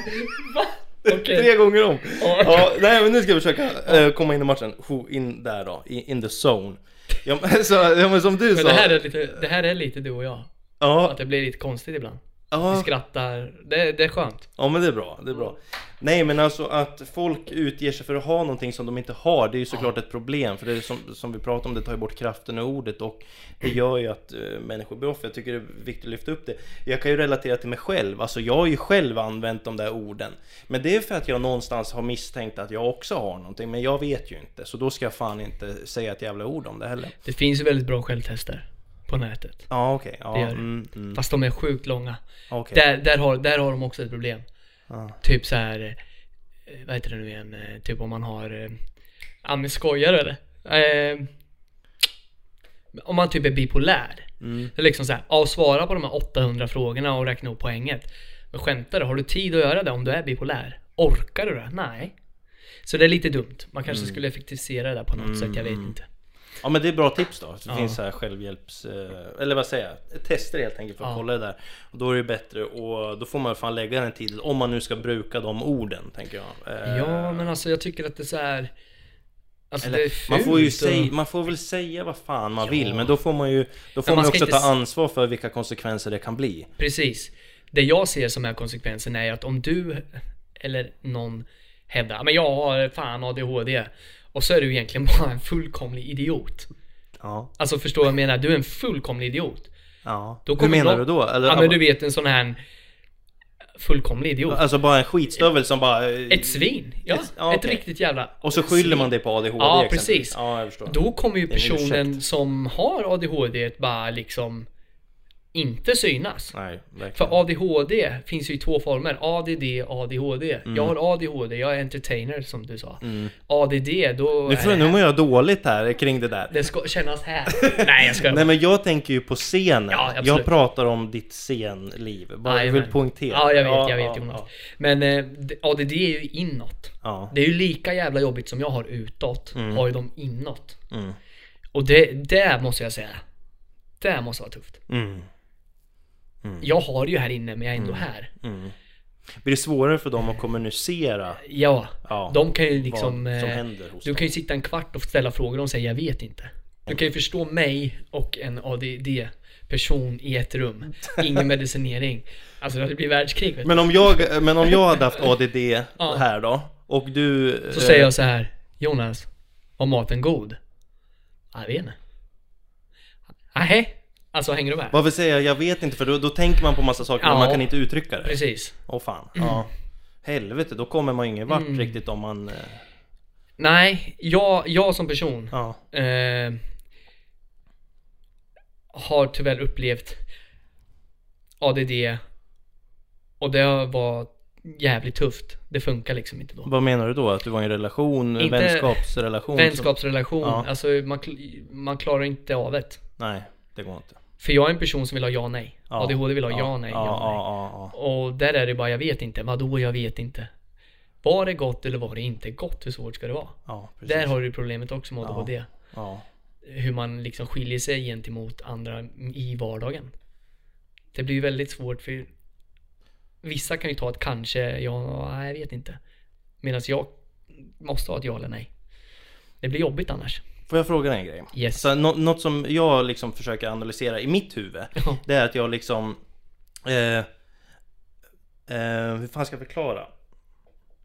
Speaker 2: Va? Okej.
Speaker 1: Tre gånger om!
Speaker 2: Ja.
Speaker 1: Ja, nej men nu ska vi försöka eh, komma in i matchen. In där då, in the zone. Ja men, så, ja, men som du
Speaker 2: Men
Speaker 1: sa.
Speaker 2: det här, är lite, det här är lite du och jag.
Speaker 1: ja,
Speaker 2: Att det blir lite konstigt ibland. Vi
Speaker 1: ja,
Speaker 2: skrattar. Det, det är skönt.
Speaker 1: ja men det är bra, det är bra. Nej men alltså att folk utger sig för att ha någonting som de inte har, det är ju såklart ett problem. För det är som, som vi pratade om, det tar ju bort kraften ur ordet och det gör ju att uh, människor blir offer. Jag tycker det är viktigt att lyfta upp det. Jag kan ju relatera till mig själv, alltså jag har ju själv använt de där orden. Men det är för att jag någonstans har misstänkt att jag också har någonting, men jag vet ju inte. Så då ska jag fan inte säga ett jävla ord om det heller.
Speaker 2: Det finns ju väldigt bra självtester på nätet.
Speaker 1: Ja okej, ja,
Speaker 2: Det gör det.
Speaker 1: mm, mm,
Speaker 2: Fast de är sjukt långa.
Speaker 1: okej.
Speaker 2: Där, där, har, där har de också ett problem.
Speaker 1: Ja.
Speaker 2: Typ så här. eh, Vad heter det nu igen? Eh, Typ om man har... eh, Ja men skojar eller? Eh, om man typ är bipolär.
Speaker 1: Mm.
Speaker 2: Det är liksom så här, ja, svara på de här 800 frågorna och räkna upp poänget. Men skämtar du? Har du tid att göra det om du är bipolär? Orkar du det? Nej. Så det är lite dumt. Man kanske skulle effektivisera det där på något sätt, jag vet inte.
Speaker 1: Ja men det är bra tips då. Det finns så här självhjälps... eh, Eller vad säger jag? Tester helt enkelt för att kolla det där. Och då är det bättre och då får man fan lägga den tiden. Om man nu ska bruka de orden tänker jag. Eh,
Speaker 2: Ja, men alltså jag tycker att det är så här. Alltså
Speaker 1: eller, man, får ju säga, man får väl säga vad fan man
Speaker 2: Ja.
Speaker 1: vill men då får man ju Då får
Speaker 2: man
Speaker 1: man, också
Speaker 2: inte
Speaker 1: ta ansvar för vilka konsekvenser det kan bli.
Speaker 2: Precis. Det jag ser som är konsekvensen är att om du eller någon hävdar "Ja, men jag har fan ADHD och så är du egentligen bara en fullkomlig idiot.
Speaker 1: Ja.
Speaker 2: Alltså förstår vad jag menar? Du är en fullkomlig idiot.
Speaker 1: ja.
Speaker 2: Då
Speaker 1: Hur menar
Speaker 2: någon-
Speaker 1: du då? Eller,
Speaker 2: Ja men du vet en sån här fullkomlig idiot.
Speaker 1: Alltså bara en skitstövel som bara...
Speaker 2: Ett svin. Ja,
Speaker 1: Ett- ja,
Speaker 2: ett riktigt jävla
Speaker 1: Och så skyller
Speaker 2: svin.
Speaker 1: man det på ADHD
Speaker 2: Ja, precis.
Speaker 1: Ja, jag förstår.
Speaker 2: Då kommer ju personen som har ADHD bara liksom inte synas.
Speaker 1: Nej.
Speaker 2: För ADHD finns ju i två former. ADD, ADHD.
Speaker 1: Mm.
Speaker 2: Jag har ADHD, jag är entertainer som du sa. ADD, då...
Speaker 1: Nu, får,
Speaker 2: är
Speaker 1: nu mår jag dåligt här kring det där.
Speaker 2: det ska kännas här. Nej jag ska
Speaker 1: Nej men jag tänker ju på scenen.
Speaker 2: Ja, absolut.
Speaker 1: jag pratar om ditt scenliv. Bara jag vill
Speaker 2: Jajamän.
Speaker 1: poängtera.
Speaker 2: Ja, jag vet, jag vet
Speaker 1: ja,
Speaker 2: Jonas.
Speaker 1: ja.
Speaker 2: Men eh, det- ADD är ju inåt.
Speaker 1: Ja.
Speaker 2: Det är ju lika jävla jobbigt som jag har utåt, har ju de inåt.
Speaker 1: Mm.
Speaker 2: Och det, det måste jag säga. Det måste vara tufft.
Speaker 1: Mm.
Speaker 2: Jag har det ju här inne, men jag är ändå här.
Speaker 1: Mm. Blir det svårare för dem att kommunicera
Speaker 2: Ja,
Speaker 1: ja,
Speaker 2: de kan ju liksom... eh, Du kan ju sitta en kvart och ställa frågor och säga jag vet inte. Du kan ju förstå mig och en ADD-person i ett rum. Ingen medicinering. Alltså det blir världskrig vet du.
Speaker 1: Men om jag, men om jag hade haft ADD
Speaker 2: Ja.
Speaker 1: här då och du...
Speaker 2: Så
Speaker 1: eh,
Speaker 2: säger jag så här. Jonas, var maten god? Jag vet inte. Nej. Alltså hänger du med?
Speaker 1: Varför säger jag jag vet inte? För då, då tänker man på massa saker men
Speaker 2: Ja.
Speaker 1: man kan inte uttrycka det.
Speaker 2: Precis.
Speaker 1: Åh fan. Ja. Helvete, då kommer man ingen vart
Speaker 2: Mm.
Speaker 1: riktigt om man... eh,
Speaker 2: Nej, jag, jag som person
Speaker 1: Ja.
Speaker 2: eh, har tyvärr upplevt ADD och det var jävligt tufft. Det funkar liksom inte då.
Speaker 1: Vad menar du då? Att du var i en relation?
Speaker 2: Inte-
Speaker 1: vänskapsrelation? som-
Speaker 2: Vänskapsrelation,
Speaker 1: Ja.
Speaker 2: alltså man, man klarar inte av det.
Speaker 1: Nej, det går inte.
Speaker 2: För jag är en person som vill ha ja nej.
Speaker 1: Ja.
Speaker 2: ADHD vill ha ja,
Speaker 1: ja
Speaker 2: nej,
Speaker 1: ja,
Speaker 2: ja, nej. Och där är det bara jag vet inte. Vadå jag vet inte? Var det gott eller var det inte gott? Hur svårt ska det vara? Där har du problemet också med ADHD. Hur man liksom skiljer sig gentemot andra i vardagen. Det blir ju väldigt svårt för Vissa kan ju ta ett kanske, ja, jag vet inte. Medan jag måste ha ett ja eller nej. Det blir jobbigt annars.
Speaker 1: Får jag fråga dig en grej?
Speaker 2: Yes.
Speaker 1: Så, nå- något som jag liksom försöker analysera i mitt huvud. Det är att jag liksom eh, eh, Hur fan ska jag förklara?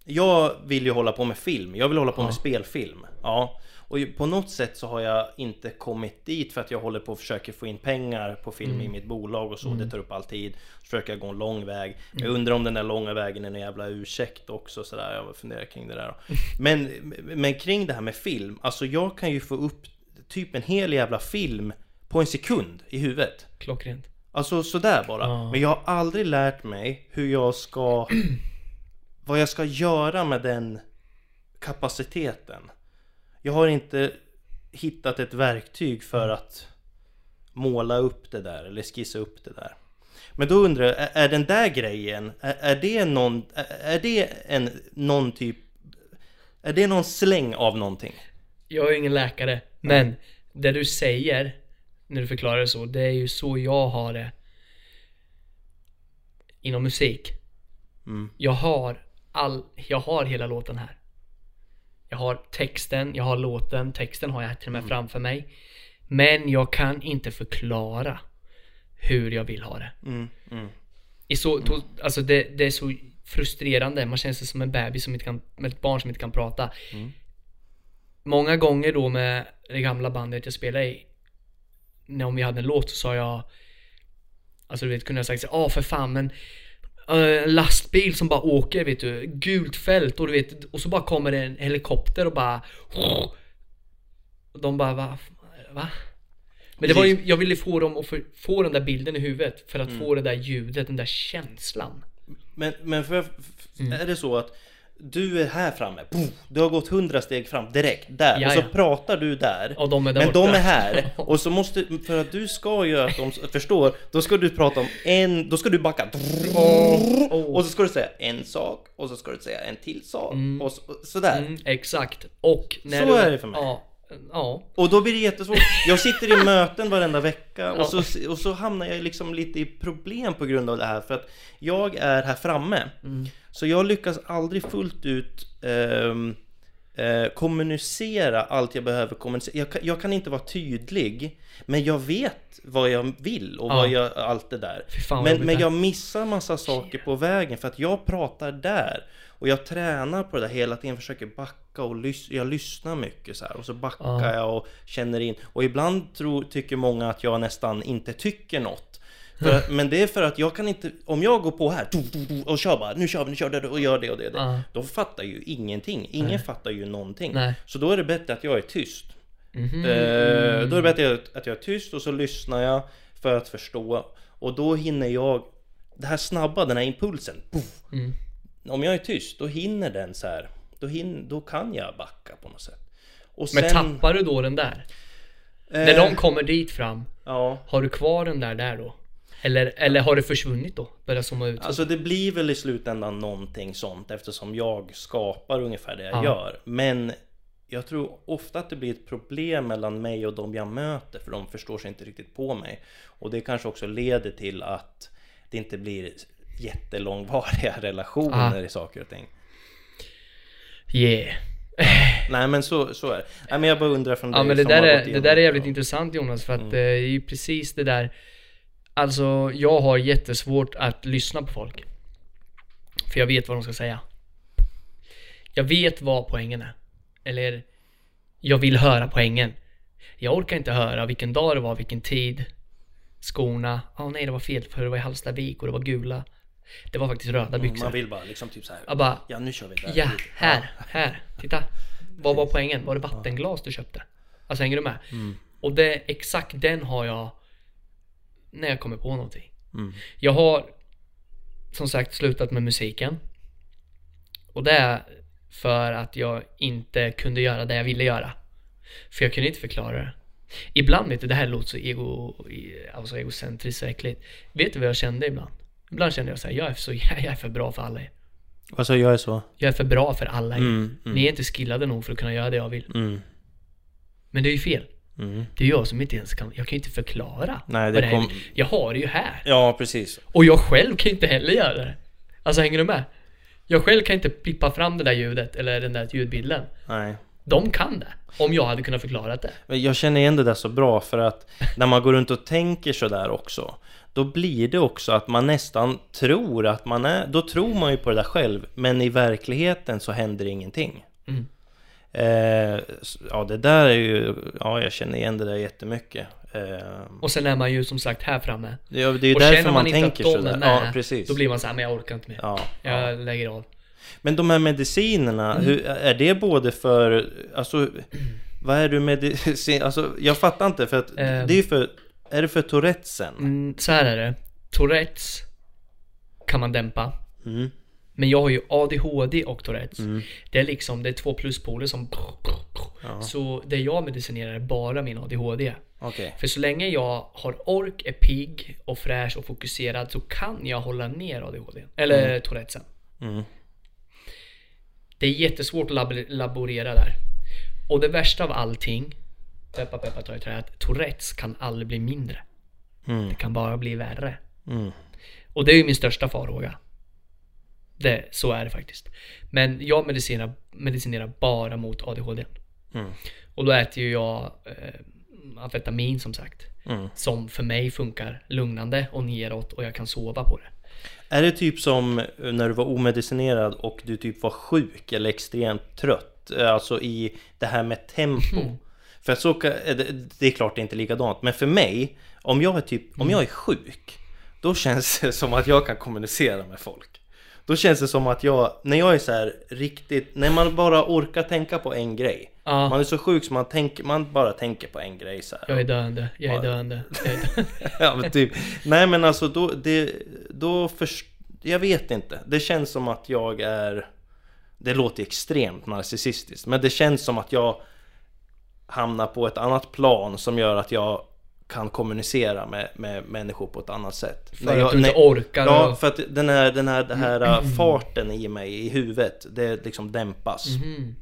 Speaker 1: Jag vill ju hålla på med film, jag vill hålla på
Speaker 2: Ja.
Speaker 1: med spelfilm Ja Och på något sätt så har jag inte kommit dit för att jag håller på och försöker få in pengar på film
Speaker 2: Mm.
Speaker 1: i mitt bolag och så, det tar upp all tid Så försöker jag gå en lång väg Jag undrar om den där långa vägen är en jävla ursäkt också sådär, jag funderar kring det där men, men kring det här med film, alltså jag kan ju få upp typ en hel jävla film på en sekund i huvudet
Speaker 2: Klockrent.
Speaker 1: Alltså sådär bara.
Speaker 2: Ja.
Speaker 1: Men jag har aldrig lärt mig hur jag ska... vad jag ska göra med den kapaciteten. Jag har inte hittat ett verktyg för att måla upp det där eller skissa upp det där. Men då undrar jag, är, den där grejen, är, är det någon, är, det en, någon typ, är det någon släng av någonting?
Speaker 2: Jag är ju ingen läkare, men det du säger när du förklarar det så, det är ju så jag har det inom musik.
Speaker 1: Mm.
Speaker 2: Jag har all, jag har hela låten här. Jag har texten, jag har låten, texten har jag till och med framför mig. Men jag kan inte förklara hur jag vill ha det.
Speaker 1: Mm, mm,
Speaker 2: I så, då, alltså det, det är så frustrerande, man känner sig som en bebis som inte kan, med ett barn som inte kan prata. Många gånger då med det gamla bandet jag spelade i, när om vi hade en låt så sa jag Alltså du vet, kunde jag sagt så ja för fan men En lastbil som bara åker vet du, gult fält och du vet, och så bara kommer det en helikopter och bara och De bara va? va? Men det var ju, jag ville få dem att få, få den där bilden i huvudet för att få det där ljudet, den där känslan
Speaker 1: Men, men för,
Speaker 2: Mm.
Speaker 1: är det så att du är här framme, Puff, du har gått hundra steg fram direkt där
Speaker 2: Ja,
Speaker 1: och så pratar du där.
Speaker 2: Och de är där
Speaker 1: men de
Speaker 2: borta.
Speaker 1: är här och så måste, för att du ska göra att de förstår, då ska du prata om en, då ska du backa. Och så ska du säga en sak och så ska du säga en till sak och så, sådär.
Speaker 2: Mm, exakt. Och när
Speaker 1: Så
Speaker 2: du,
Speaker 1: är det för mig.
Speaker 2: Ja, Ja.
Speaker 1: Och då blir det jättesvårt. Jag sitter i möten varenda vecka och, så, och så hamnar jag liksom lite i problem på grund av det här. För att jag är här framme.
Speaker 2: Mm.
Speaker 1: Så jag lyckas aldrig fullt ut ehm, eh, kommunicera allt jag behöver kommunicera. Jag kan, jag kan inte vara tydlig. Men jag vet vad jag vill och
Speaker 2: Ja.
Speaker 1: vad jag, allt det där. Men, men jag missar massa saker på vägen för att jag pratar där. Och jag tränar på det där hela tiden, försöker backa och lys- jag lyssnar mycket så här. Och så backar
Speaker 2: Ja.
Speaker 1: jag och känner in. Och ibland tror, tycker många att jag nästan inte tycker något. För, att- men det är för att jag kan inte, om jag går på här och kör bara, nu kör vi, nu kör det och gör det och det, och det.
Speaker 2: Ja.
Speaker 1: Då fattar ju ingenting. Ingen fattar ju någonting.
Speaker 2: Nej.
Speaker 1: Så då är det bättre att jag är tyst.
Speaker 2: Mhm.
Speaker 1: Eh, då är det bättre att- att jag är tyst och så lyssnar jag för att förstå. Och då hinner jag, det här snabba, den här impulsen. Puff,
Speaker 2: Mm.
Speaker 1: Om jag är tyst, då hinner den så här. Då, hin, då kan jag backa på något sätt. Och
Speaker 2: Men tappar du då den där? När
Speaker 1: eh,
Speaker 2: de kommer dit fram,
Speaker 1: Ja,
Speaker 2: har du kvar den där där då? Eller, eller har det försvunnit då? Börjar zooma ut?
Speaker 1: alltså det blir väl i slutändan någonting sånt eftersom jag skapar ungefär det jag
Speaker 2: Ja.
Speaker 1: gör. Men jag tror ofta att det blir ett problem mellan mig och de jag möter för de förstår sig inte riktigt på mig. Och det kanske också leder till att det inte blir jättelångvariga relationer
Speaker 2: Ah.
Speaker 1: i saker och ting.
Speaker 2: Yeah.
Speaker 1: Nej men så, så är det. Nej men jag bara undrar från
Speaker 2: Ja
Speaker 1: dig
Speaker 2: men det där, är, det där är jävligt
Speaker 1: ja.
Speaker 2: intressant Jonas för att
Speaker 1: Mm.
Speaker 2: eh, det är ju precis det där Alltså jag har jättesvårt att lyssna på folk För jag vet vad de ska säga Jag vet vad poängen är Eller Jag vill höra poängen Jag orkar inte höra vilken dag det var, vilken tid Skorna, ja nej det var fel för det var i Hallstavik och det var gula Det var faktiskt röda
Speaker 1: Mm,
Speaker 2: byxor
Speaker 1: Man vill bara liksom typ så här.
Speaker 2: Jag bara,
Speaker 1: Ja nu kör vi där.
Speaker 2: Ja, här, här, titta. Vad var poängen? Var det vattenglas du köpte? Alltså hänger du med?
Speaker 1: Mm.
Speaker 2: Och det, exakt den har jag när jag kommer på någonting.
Speaker 1: Mm.
Speaker 2: Jag har som sagt slutat med musiken. Och det är för att jag inte kunde göra det jag ville göra. För jag kunde inte förklara det. Ibland vet du, det här låter så ego, alltså egocentriskt och äckligt. Vet du vad jag kände ibland? Ibland kände jag så här, jag är, så, jag är för bra för alla er.
Speaker 1: Alltså jag är så.
Speaker 2: Jag är för bra för alla er.
Speaker 1: Mm, mm.
Speaker 2: Ni är inte skillade nog för att kunna göra det jag vill.
Speaker 1: Mm.
Speaker 2: Men det är ju fel.
Speaker 1: Mm.
Speaker 2: Det är jag som inte ens kan, jag kan ju inte förklara.
Speaker 1: Nej, det
Speaker 2: här
Speaker 1: kom-.
Speaker 2: Jag har det ju här.
Speaker 1: Ja precis.
Speaker 2: Och jag själv kan inte heller göra det. Alltså hänger du med? Jag själv kan inte pippa fram det där ljudet eller den där ljudbilden.
Speaker 1: Nej.
Speaker 2: De kan det. Om jag hade kunnat förklara det.
Speaker 1: Men Jag känner igen det där så bra för att när man går runt och tänker sådär också Då blir det också att man nästan tror att man är Då tror man ju på det där själv Men i verkligheten så händer ingenting
Speaker 2: Mm.
Speaker 1: eh, Ja det där är ju Ja jag känner igen det där jättemycket eh,
Speaker 2: Och sen är man ju som sagt här framme.
Speaker 1: ja, Det är ju
Speaker 2: och
Speaker 1: därför man,
Speaker 2: man
Speaker 1: tänker sådär
Speaker 2: är med,
Speaker 1: Ja precis
Speaker 2: Då blir man såhär, men jag orkar inte mer.
Speaker 1: ja, ja.
Speaker 2: Jag lägger av.
Speaker 1: Men de här medicinerna,
Speaker 2: Mm.
Speaker 1: hur, är det både för, alltså, vad är du medicin, alltså jag fattar inte för att
Speaker 2: Ehm.
Speaker 1: det är ju för, är det för Tourettesen?
Speaker 2: Mm, så här är det. Tourettes kan man dämpa.
Speaker 1: Mm.
Speaker 2: Men jag har ju ADHD och Tourettes.
Speaker 1: Mm.
Speaker 2: Det är liksom, det är två pluspoler som...
Speaker 1: Ja.
Speaker 2: Så det jag medicinerar är bara min ADHD.
Speaker 1: Okej.
Speaker 2: För så länge jag har ork, är pigg och fräsch och fokuserad så kan jag hålla ner ADHD. Eller Tourettesen.
Speaker 1: Mm.
Speaker 2: Det är jättesvårt att lab- laborera där. Och det värsta av allting, peppa peppa ta i trä, att Tourettes kan aldrig bli mindre.
Speaker 1: Mm.
Speaker 2: Det kan bara bli värre.
Speaker 1: Mm.
Speaker 2: Och det är ju min största farhåga. Det, så är det faktiskt. Men jag medicinerar, medicinerar bara mot ADHD.
Speaker 1: Mm.
Speaker 2: Och då äter ju jag eh, amfetamin som sagt.
Speaker 1: Mm.
Speaker 2: Som för mig funkar lugnande och neråt och jag kan sova på det.
Speaker 1: Är det typ som när du var omedicinerad och du typ var sjuk eller extremt trött? Alltså i det här med tempo.
Speaker 2: Mm.
Speaker 1: För att så är det, det är klart det är inte likadant. Men för mig, om jag är typ, om jag är sjuk. Då känns det som att jag kan kommunicera med folk. Då känns det som att jag, när jag är så här riktigt, när man bara orkar tänka på en grej.
Speaker 2: Ja.
Speaker 1: Man är så sjuk så man, tänker, man bara tänker på en grej så här.
Speaker 2: Jag är döende, jag är
Speaker 1: Ja.
Speaker 2: döende. Jag är döende.
Speaker 1: ja men typ Nej men alltså då, det, då först, Jag vet inte Det känns som att jag är Det låter extremt narcissistiskt Men det känns som att jag Hamnar på ett annat plan som gör att jag Kan kommunicera med, med människor på ett annat sätt
Speaker 2: För
Speaker 1: När jag,
Speaker 2: att du inte orkar.
Speaker 1: Ja
Speaker 2: och-
Speaker 1: för att den här, den här, den här äh, farten i mig i huvudet Det liksom dämpas
Speaker 2: Mhm.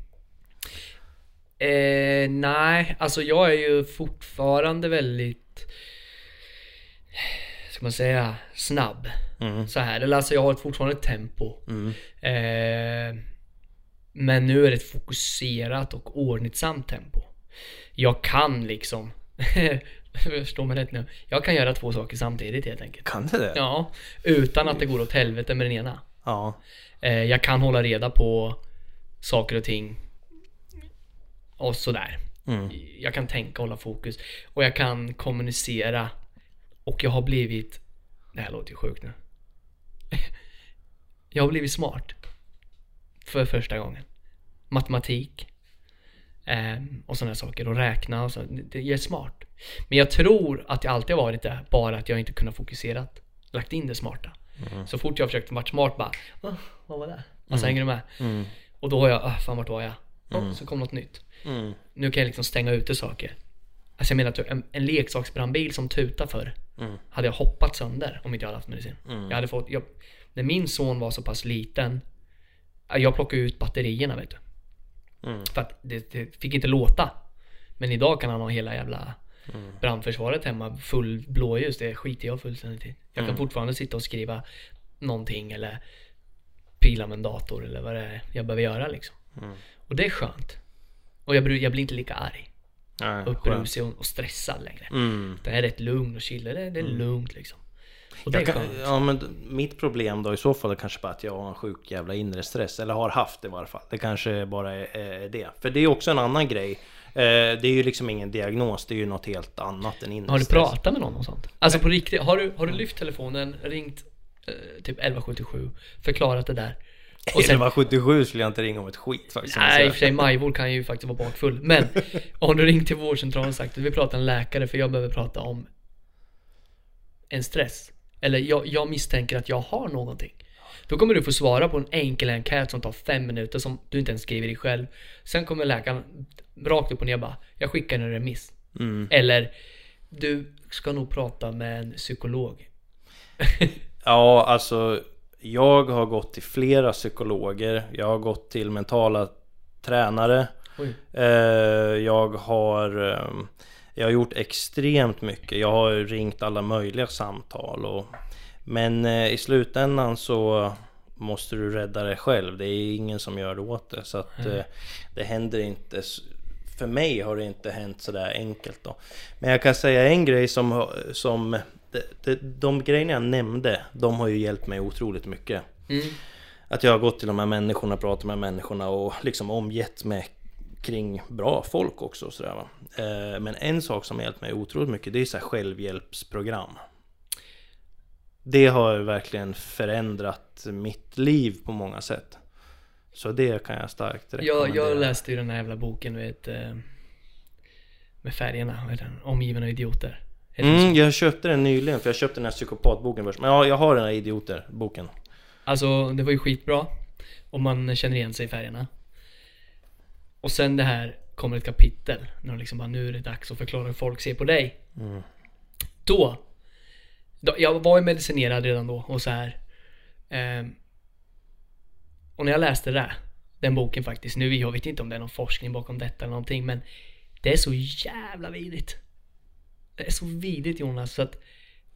Speaker 2: Eh, nej, alltså jag är ju fortfarande väldigt, ska man säga, snabb.
Speaker 1: Mm.
Speaker 2: Så här, eller alltså jag har ett fortfarande ett tempo.
Speaker 1: Mm.
Speaker 2: Eh, men nu är det ett fokuserat och ordnitsamt tempo. Jag kan liksom, förstå mig rätt nu, jag kan göra två saker samtidigt helt enkelt.
Speaker 1: Kan det det?
Speaker 2: Ja, utan att det går åt helvete med den ena.
Speaker 1: Ja.
Speaker 2: Eh, jag kan hålla reda på saker och ting. Och sådär.
Speaker 1: Mm.
Speaker 2: Jag kan tänka och hålla fokus. Och jag kan kommunicera. Och jag har blivit... Det här låter ju sjukt nu. Jag har blivit smart. För första gången. Matematik. Ehm, och sådana saker. Och räkna och så. Det är smart. Men jag tror att jag alltid har varit det. Bara att jag inte kunnat fokusera. Lagt in det smarta. Så fort jag har försökt vara smart bara. "Ah, vad var det? Alltså hänger du med?
Speaker 1: Mm.
Speaker 2: Och då har jag, ah, fan vart var jag? Oh, så kom något nytt.
Speaker 1: Mm.
Speaker 2: Nu kan jag liksom stänga ute saker. Alltså jag menar att en, en leksaksbrandbil som tutar för
Speaker 1: Mm.
Speaker 2: hade jag hoppat sönder om inte jag hade haft medicin.
Speaker 1: Mm.
Speaker 2: Jag hade fått, jag, när min son var så pass liten, ja, jag plockade ut batterierna vet du.
Speaker 1: Mm.
Speaker 2: För att det, det fick inte låta. Men idag kan han ha hela jävla
Speaker 1: Mm.
Speaker 2: brandförsvaret hemma full blåljus. Det skiter jag fullständigt i. Jag kan
Speaker 1: Mm.
Speaker 2: fortfarande sitta och skriva någonting eller pila med en dator eller vad det är jag behöver göra liksom.
Speaker 1: Mm.
Speaker 2: Och det är skönt. Och jag, jag blir inte lika arg
Speaker 1: Nej,
Speaker 2: och stressad längre.
Speaker 1: Mm.
Speaker 2: Det är rätt lugn och chill. Det, är- det är lugnt liksom. Och det är
Speaker 1: Jag kan, ja men mitt problem då i så fall är kanske bara att jag har en sjuk jävla inre stress. Eller har haft det i varje fall. Det kanske bara är, det. För det är också en annan grej. Eh, det är ju liksom ingen diagnos. Det är ju något helt annat än inre
Speaker 2: Har du
Speaker 1: stress.
Speaker 2: pratat med någon om sånt? Alltså på riktigt, har du, har du lyft telefonen, ringt eh, typ 1177, förklarat det där? Och sen,
Speaker 1: 1177 skulle jag inte ringa om ett skit faktiskt.
Speaker 2: nej i och för sig Majvor kan ju faktiskt vara bakfull. Men om du ringt till vårdcentralen och sagt att vi pratar en läkare för jag behöver prata om en stress. Eller jag, jag misstänker att jag har någonting. Då kommer du få svara på en enkel enkät som tar fem minuter som du inte ens skriver i själv. Sen kommer läkaren rakt upp och ner bara, jag skickar en remiss.
Speaker 1: Mm.
Speaker 2: Eller, du ska nog prata med en psykolog.
Speaker 1: Ja, alltså jag har gått till flera psykologer. Jag har gått till mentala tränare. Eh, jag har ehm, Jag har gjort extremt mycket. Jag har ringt alla möjliga samtal och Men eh, i slutändan så Måste du rädda dig själv. Det är ingen som gör det åt det. Så att eh, Det händer inte För mig har det inte hänt sådär enkelt då. Men jag kan säga en grej som, som det, det, De grejerna jag nämnde De har ju hjälpt mig otroligt mycket.
Speaker 2: Mm.
Speaker 1: Att jag har gått till de här människorna, pratat med människorna och liksom omgett mig kring bra folk också sådär va. Eh, Men en sak som har hjälpt mig otroligt mycket det är så självhjälpsprogram. Det har verkligen förändrat mitt liv på många sätt. Så det kan jag starkt rekommendera.
Speaker 2: Jag, jag läste ju den här jävla boken, vet eh, Med färgerna, den? Omgiven av idioter
Speaker 1: Mm, jag köpte den nyligen för jag köpte den här psykopatboken först. Men ja, jag har den här idioter-boken.
Speaker 2: Alltså det var ju skitbra Och man känner igen sig i färgerna Och sen det här kommer ett kapitel När de liksom bara, nu är det dags att förklara hur folk ser på dig
Speaker 1: Mm.
Speaker 2: Då, då Jag var ju medicinerad redan då och så här. ehm, Och när jag läste det Den boken faktiskt, nu jag vet inte om det är någon forskning bakom detta eller någonting men Det är så jävla vidrigt Det är så vidrigt Jonas så att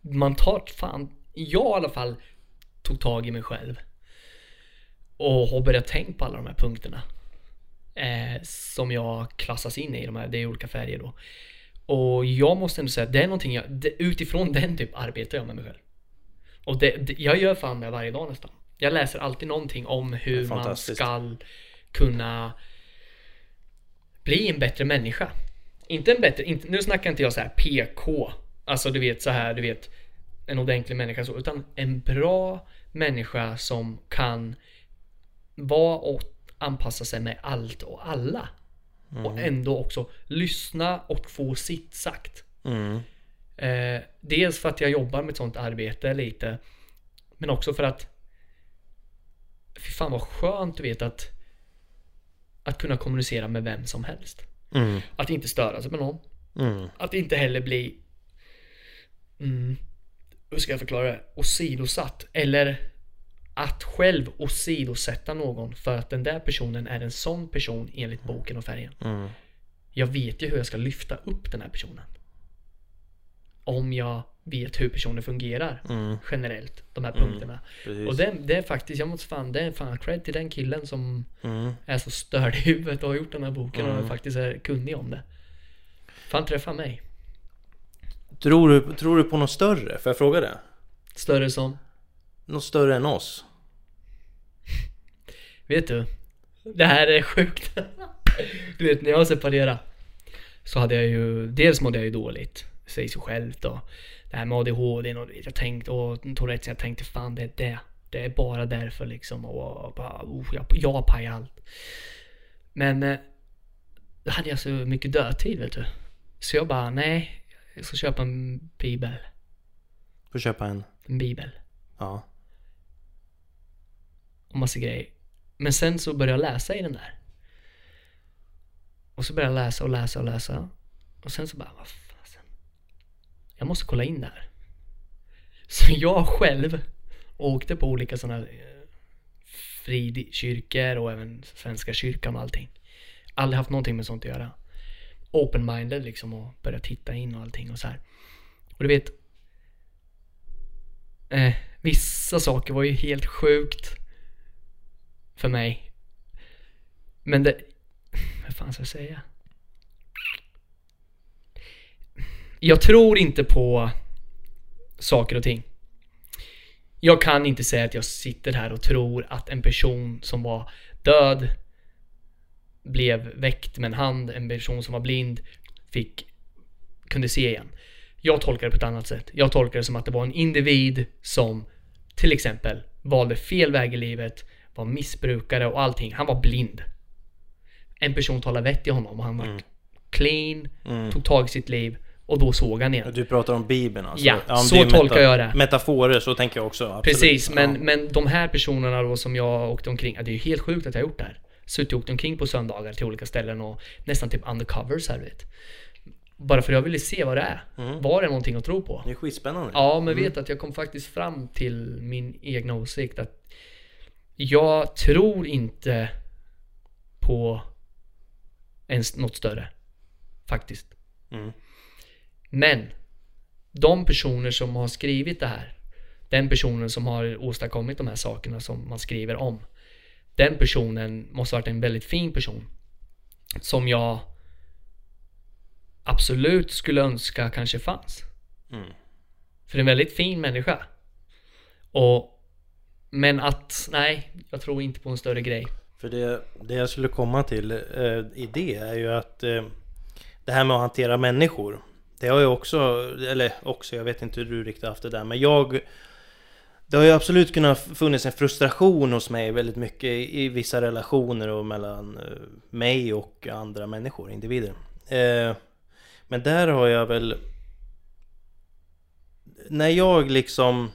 Speaker 2: Man tar fan Jag i alla fall Tog tag i mig själv Och har börjat tänka på alla de här punkterna eh, Som jag klassas in i, de här, det är olika färger då och jag måste ändå säga att det är någonting jag, det, utifrån den typ arbetar jag med mig själv. Och det, det, jag gör fan det varje dag nästan. Jag läser alltid någonting om hur man ska kunna bli en bättre människa. Inte en bättre, inte, nu snackar inte jag så här PK. Alltså du vet så här, du vet en ordentlig människa så, utan en bra människa som kan vara och anpassa sig med allt och alla. Och ändå också lyssna och få sitt sagt.
Speaker 1: Mm.
Speaker 2: Eh, dels för att jag jobbar med ett sånt arbete lite. Men också för att Fy fan vad skönt du vet att Att kunna kommunicera med vem som helst.
Speaker 1: Mm.
Speaker 2: Att inte störa sig med någon.
Speaker 1: Mm.
Speaker 2: Att inte heller bli mm, Hur ska jag förklara det? Åsidosatt. Eller att själv åsidosätta någon för att den där personen är en sån person enligt boken och färgen.
Speaker 1: Mm.
Speaker 2: jag vet ju hur jag ska lyfta upp den här personen. Om jag vet hur personen fungerar
Speaker 1: Mm,
Speaker 2: generellt, de här
Speaker 1: Mm,
Speaker 2: punkterna.
Speaker 1: precis.
Speaker 2: Och det, det är faktiskt, jag måste fan, det är fan cred till den killen som
Speaker 1: Mm.
Speaker 2: är så störd i huvudet och har gjort den här boken
Speaker 1: Mm.
Speaker 2: och faktiskt är kunnig om det. Fan träffa mig.
Speaker 1: Tror, du, tror du på något större? Får jag fråga det?
Speaker 2: Större som,
Speaker 1: Något större än oss?
Speaker 2: vet du? Det här är sjukt. Du vet när jag separerade så hade jag ju, dels mådde jag ju dåligt. Säger sig självt och det här med ADHD och jag tänkte, och Tourettes, jag tänkte fan det är det. Det är bara därför liksom och bara, oh, jag, jag pajar allt. Men eh, då hade jag så mycket dödtid vet du. Så jag bara, nej, jag ska köpa en bibel.
Speaker 1: Får köpa en?
Speaker 2: En bibel.
Speaker 1: Ja
Speaker 2: och massa grejer. Men sen så började jag läsa i den där. Och så började jag läsa och läsa och läsa. Och sen så bara, vad fasen. Jag måste kolla in det här. Så jag själv åkte på olika sådana eh, frikyrkor och även Svenska kyrkan och allting. Aldrig haft någonting med sånt att göra. Open-minded liksom och börja titta in och allting och så här. Och du vet. Eh, vissa saker var ju helt sjukt för mig. Men det... Vad fan ska jag säga? Jag tror inte på saker och ting. Jag kan inte säga att jag sitter här och tror att en person som var död blev väckt med en hand, en person som var blind fick, kunde se igen. Jag tolkar det på ett annat sätt. Jag tolkar det som att det var en individ som till exempel valde fel väg i livet, var missbrukare och allting. Han var blind. En person talade vett i honom och han var
Speaker 1: Mm.
Speaker 2: clean,
Speaker 1: Mm.
Speaker 2: tog tag i sitt liv och då såg han igen.
Speaker 1: Du pratar om Bibeln alltså?
Speaker 2: Ja,
Speaker 1: om
Speaker 2: så tolkar jag det.
Speaker 1: Metaforer, så tänker jag också. Absolut.
Speaker 2: Precis, men,
Speaker 1: Ja.
Speaker 2: men de här personerna då som jag åkte omkring, ja, det är ju helt sjukt att jag gjort det här. Suttit och åkt omkring på söndagar till olika ställen och nästan typ undercover så här vet. Bara för jag ville se vad det är.
Speaker 1: Mm.
Speaker 2: Var det någonting att tro på?
Speaker 1: Det är skitspännande.
Speaker 2: Ja, men vet att jag kom faktiskt fram till min egna åsikt att jag tror inte på ens något större. Faktiskt.
Speaker 1: Mm.
Speaker 2: Men de personer som har skrivit det här, den personen som har åstadkommit de här sakerna som man skriver om, den personen måste ha varit en väldigt fin person. Som jag absolut skulle önska kanske fanns.
Speaker 1: Mm.
Speaker 2: För en väldigt fin människa. Och men att, nej, jag tror inte på en större grej.
Speaker 1: För det, det jag skulle komma till eh, i det är ju att eh, det här med att hantera människor. Det har ju också, eller också, jag vet inte hur du riktigt haft det där, men jag det har ju absolut kunnat funnits en frustration hos mig väldigt mycket i, vissa relationer och mellan eh, mig och andra människor, individer. Eh, men där har jag väl... När jag liksom...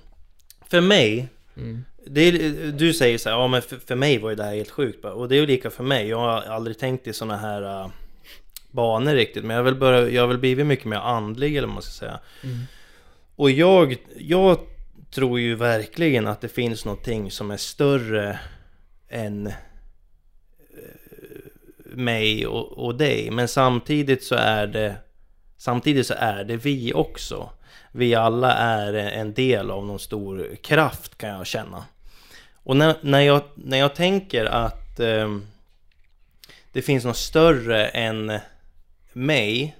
Speaker 1: För mig
Speaker 2: Mm.
Speaker 1: Är, du säger så här, ja men för, för mig var ju det här helt sjukt bara. Och det är ju lika för mig. Jag har aldrig tänkt i såna här uh, banor riktigt. Men jag har väl, börjat, jag har väl blivit mycket mer andlig eller vad man ska säga.
Speaker 2: Mm.
Speaker 1: Och jag, jag tror ju verkligen att det finns någonting som är större än eh, mig och, och dig. Men samtidigt så är det Samtidigt så är det vi också. Vi alla är en del av någon stor kraft kan jag känna. Och när, när, jag, när jag tänker att eh, det finns något större än mig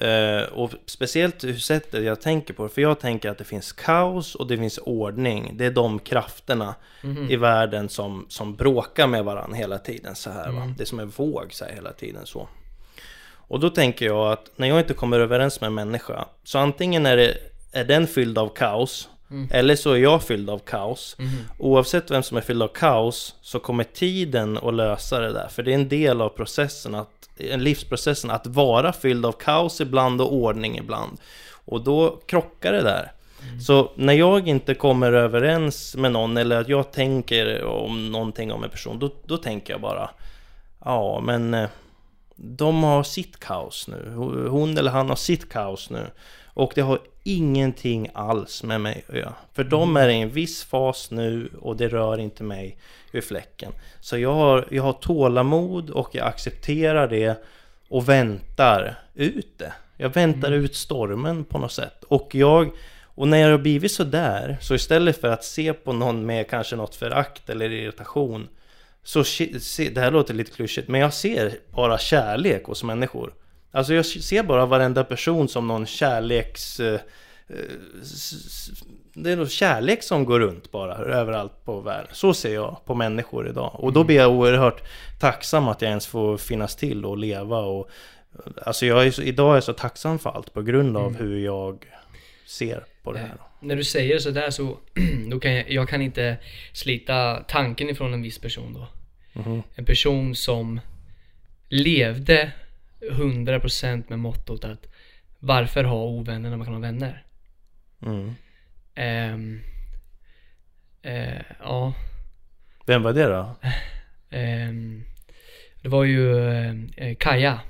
Speaker 1: eh, och speciellt hur sättet jag tänker på det, för jag tänker att det finns kaos och det finns ordning. Det är de krafterna
Speaker 2: Mhm.
Speaker 1: i världen som, som bråkar med varandra hela tiden så här va.
Speaker 2: Mm.
Speaker 1: Det är som en våg så här hela tiden så. Och då tänker jag att när jag inte kommer överens med en människa, så antingen är, det, är den fylld av kaos,
Speaker 2: Mm.
Speaker 1: eller så är jag fylld av kaos.
Speaker 2: Mhm.
Speaker 1: Oavsett vem som är fylld av kaos, så kommer tiden att lösa det där. För det är en del av processen, att, en livsprocessen, att vara fylld av kaos ibland och ordning ibland. Och då krockar det där. Så när jag inte kommer överens med någon, eller att jag tänker om någonting om en person, då, då tänker jag bara Ja, men eh, de har sitt kaos nu. Hon eller han har sitt kaos nu. Och det har ingenting alls med mig att göra. För de är i en viss fas nu och det rör inte mig vid fläcken. Så jag har, jag har tålamod och jag accepterar det. och väntar ut det. Jag väntar ut stormen på något sätt. Och jag, och när jag har blivit sådär, så istället för att se på någon med kanske något förakt eller irritation, så se, det här låter lite klyschigt, men jag ser bara kärlek hos människor. Alltså jag ser bara varenda person som någon kärleks... eh, eh, Det är nog kärlek som går runt bara överallt på världen. Så ser jag på människor idag. Och då blir jag oerhört tacksam att jag ens får finnas till och leva och... Alltså jag är så, idag är jag så tacksam för allt på grund av hur jag ser på det här.
Speaker 2: När du säger sådär så, då kan jag, jag kan inte slita tanken ifrån en viss person då.
Speaker 1: Mhm.
Speaker 2: En person som levde 100% med mottot att varför ha ovänner när man kan ha vänner?
Speaker 1: Mm.
Speaker 2: Ehm, eh, ja,
Speaker 1: Vem var det då?
Speaker 2: ehm, det var ju eh, Kaja.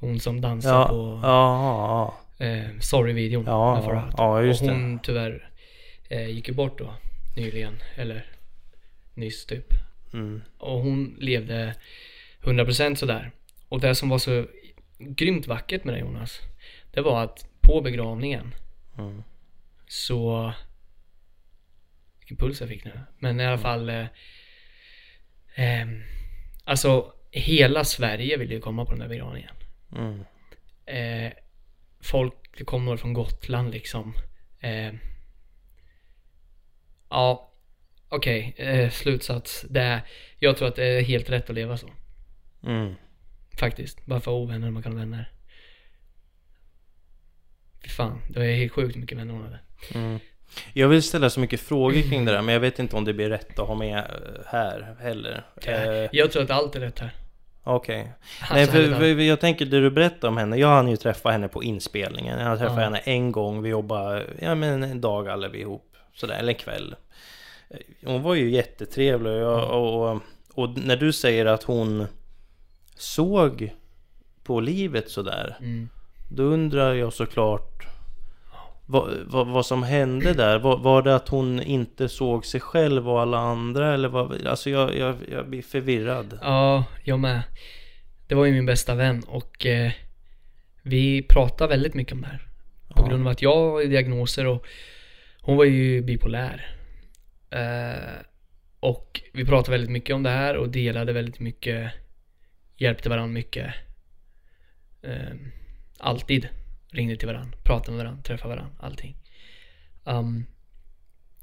Speaker 2: Hon som dansade
Speaker 1: Ja,
Speaker 2: på
Speaker 1: ja,
Speaker 2: eh, Sorry-videon.
Speaker 1: Ja,
Speaker 2: med
Speaker 1: ja, just
Speaker 2: och
Speaker 1: det.
Speaker 2: hon tyvärr eh, gick ju bort då nyligen, eller nyss typ.
Speaker 1: Mm.
Speaker 2: Och hon levde 100% sådär. Och det som var så grymt vackert med det Jonas, det var att på begravningen
Speaker 1: Mm.
Speaker 2: så vilken puls jag fick nu. Men i alla fall eh, ehm, Alltså hela Sverige ville ju komma på den där begravningen.
Speaker 1: Mm.
Speaker 2: eh, folk, det kom några från Gotland liksom. Eh, ja, okej, eh, slutsats. Det är, jag tror att det är helt rätt att leva så.
Speaker 1: Mm.
Speaker 2: Faktiskt. Varför ha ovänner man kan ha vänner? Fy fan, det är helt sjukt mycket vänner hon hade.
Speaker 1: Mm. Jag vill ställa så mycket frågor kring det där, men jag vet inte om det blir rätt att ha med här heller. Eh,
Speaker 2: Jag tror att allt är rätt här.
Speaker 1: Okej.
Speaker 2: Alltså,
Speaker 1: Nej, för, för jag tänker det du berättade om henne. Jag hann ju träffa henne på inspelningen. Jag har träffat
Speaker 2: Ja.
Speaker 1: henne en gång. Vi jobbade, ja men en dag alla vi ihop. Sådär, eller en kväll. Hon var ju jättetrevlig och, jag, och, och när du säger att hon såg på livet sådär.
Speaker 2: Mm.
Speaker 1: Då undrar jag såklart vad, vad, vad som hände där. Var, var det att hon inte såg sig själv och alla andra? Eller vad, alltså jag, jag, jag blir förvirrad.
Speaker 2: Ja, jag med. Det var ju min bästa vän och eh, vi pratade väldigt mycket om det här. På
Speaker 1: Ja.
Speaker 2: grund av att jag har diagnoser och hon var ju bipolär. Eh, och vi pratade väldigt mycket om det här och delade väldigt mycket, hjälpte varandra mycket. Eh, alltid ringde till varandra, pratade med varandra, träffade varandra, allting. Um,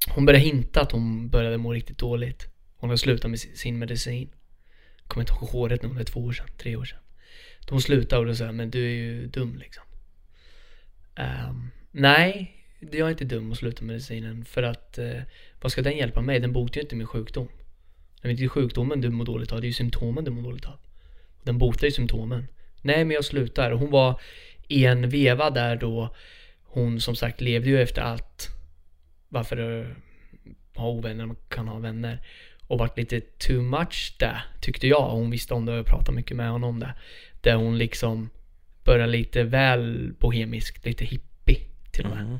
Speaker 2: hon började hinta att hon började må riktigt dåligt. Hon hade slutat med sin- medicin. Kommer inte ihåg håret nu, det är två år sedan, tre år sedan. Då hon slutade och då sa jag, men du är ju dum liksom. Um, nej, jag är inte dum att sluta medicinen för att eh, vad ska den hjälpa mig? Den botar ju inte min sjukdom. Det är inte sjukdomen du mår dåligt av, det är ju symptomen du mår dåligt av. Den botar ju symptomen. Nej, men jag slutar. Hon var i en veva där då hon som sagt levde ju efter allt. Varför eh, ha ovänner man kan ha vänner. Och vart lite too much där, tyckte jag. Hon visste om det och jag pratade mycket med honom om det. Där hon liksom började lite väl bohemisk, lite hippie till och med.
Speaker 1: Mm.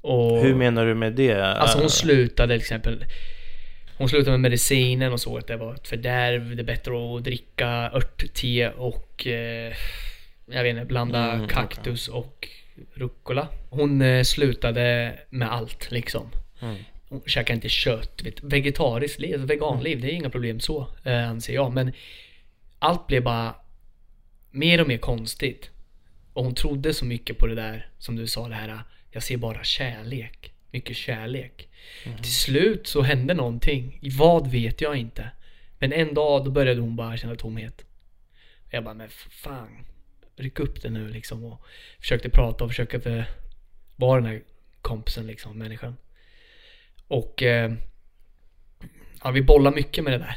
Speaker 2: Och,
Speaker 1: Hur menar du med det?
Speaker 2: Alltså hon slutade till exempel Hon slutade med medicinen och såg att det var ett fördärv, det är bättre att dricka örtte och eh, Jag vet inte, blanda
Speaker 1: Mm,
Speaker 2: kaktus och rucola. Hon eh, slutade med allt liksom.
Speaker 1: Mm.
Speaker 2: Hon käkar inte kött, vet, vegetariskt liv, alltså veganliv, det är inga problem så eh, anser jag. Men Allt blev bara mer och mer konstigt. Och hon trodde så mycket på det där som du sa det här Jag ser bara kärlek. Mycket kärlek. Till slut så hände någonting. Vad vet jag inte. Men en dag då började hon bara känna tomhet. Jag bara men fan Ryck upp det nu liksom och Försökte prata och försöka för, vara den här kompisen liksom, människan Och eh, Ja vi bollar mycket med det där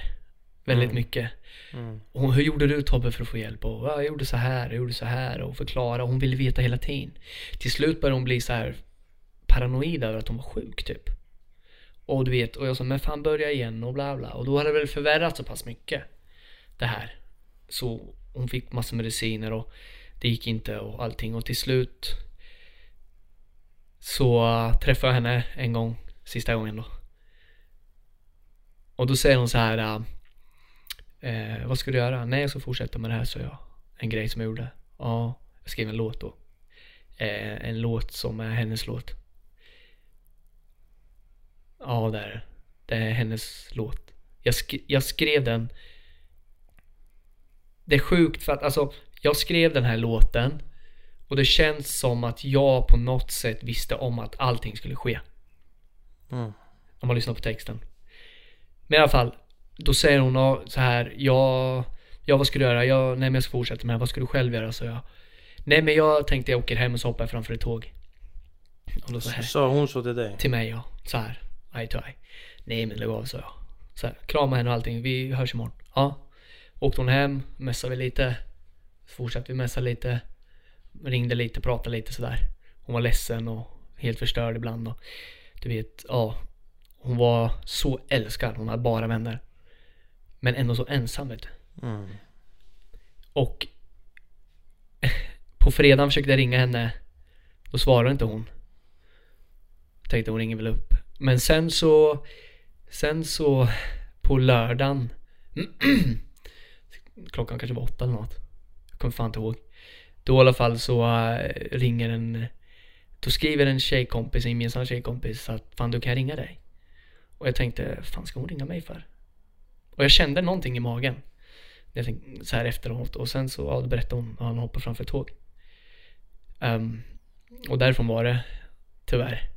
Speaker 2: Väldigt
Speaker 1: Mm.
Speaker 2: mycket
Speaker 1: Mm.
Speaker 2: och hur gjorde du Tobbe för att få hjälp? Och, "Ja, jag gjorde så här, jag gjorde så här och förklara. Hon ville veta hela tiden. Till slut började hon bli så här paranoid över att hon var sjuk typ. Och du vet, och jag sa men fan börja igen och bla bla. Och då hade det väl förvärrat så pass mycket. Det här. Så hon fick massa mediciner och det gick inte och allting. Och till slut så äh, träffade jag henne en gång, sista gången då. Och då säger hon så här. Äh, eh, vad ska du göra? Nej, jag ska fortsätta med det här, så jag. En grej som jag gjorde. Ja, jag skrev en låt då. Eh, en låt som är hennes låt. Ja, det är det. Det är hennes låt. Jag, sk- jag skrev den. Det är sjukt för att alltså, jag skrev den här låten och det känns som att jag på något sätt visste om att allting skulle ske.
Speaker 1: Mm.
Speaker 2: Om man lyssnar på texten. Men i alla fall, då säger hon så här, ja, ja vad ska du göra? Jag, nej men jag ska fortsätta med det här. Vad ska du själv göra? Så jag, nej men jag tänkte jag åker hem och så hoppar jag framför ett tåg. Och då så här,
Speaker 1: Sa hon så till dig?
Speaker 2: till mig ja, så här, eye to eye. Nej men lägg av sa jag. Så här, krama henne och allting, vi hörs imorgon. Ja. Åkte hon hem, mässade vi lite. Fortsatte vi mässa lite. Ringde lite, pratade lite sådär. Hon var ledsen och helt förstörd ibland och du vet, ja. Hon var så älskad, hon hade bara vänner. Men ändå så ensam vet du.
Speaker 1: Mm.
Speaker 2: Och på fredagen försökte jag ringa henne. Då svarade inte hon. Tänkte hon ringer väl upp. Men sen så, sen så på lördagen. klockan kanske var åtta eller något. Jag kommer fan inte ihåg. Då i alla fall så äh, ringer en, då skriver en tjejkompis, en gemensam tjejkompis att fan du kan ringa dig? Och jag tänkte, fan ska hon ringa mig för? Och jag kände någonting i magen. Jag tänkte, så här efteråt och sen så ja, berättade hon att han hoppade framför ett tåg. Um, och därifrån var det tyvärr.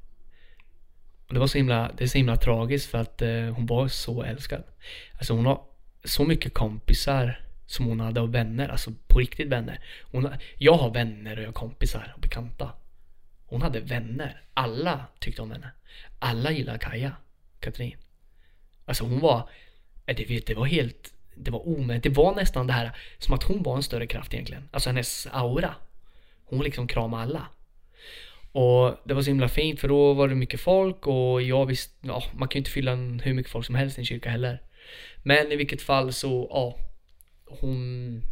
Speaker 2: Och det var så himla, det är så himla tragiskt för att eh, hon var så älskad. Alltså hon har så mycket kompisar som hon hade av vänner, alltså på riktigt vänner. Hon jag har vänner och jag har kompisar och bekanta. Hon hade vänner. Alla tyckte om henne. Alla gillade Kaja, Katrin. Alltså hon var, eh, det, vet, det var helt, det var omöjligt. Det var nästan det här som att hon var en större kraft egentligen. Alltså hennes aura. Hon liksom kramade alla. Och det var så himla fint för då var det mycket folk och jag visste, ja man kan ju inte fylla en, hur mycket folk som helst i en kyrka heller. Men i vilket fall så, ja. Hon,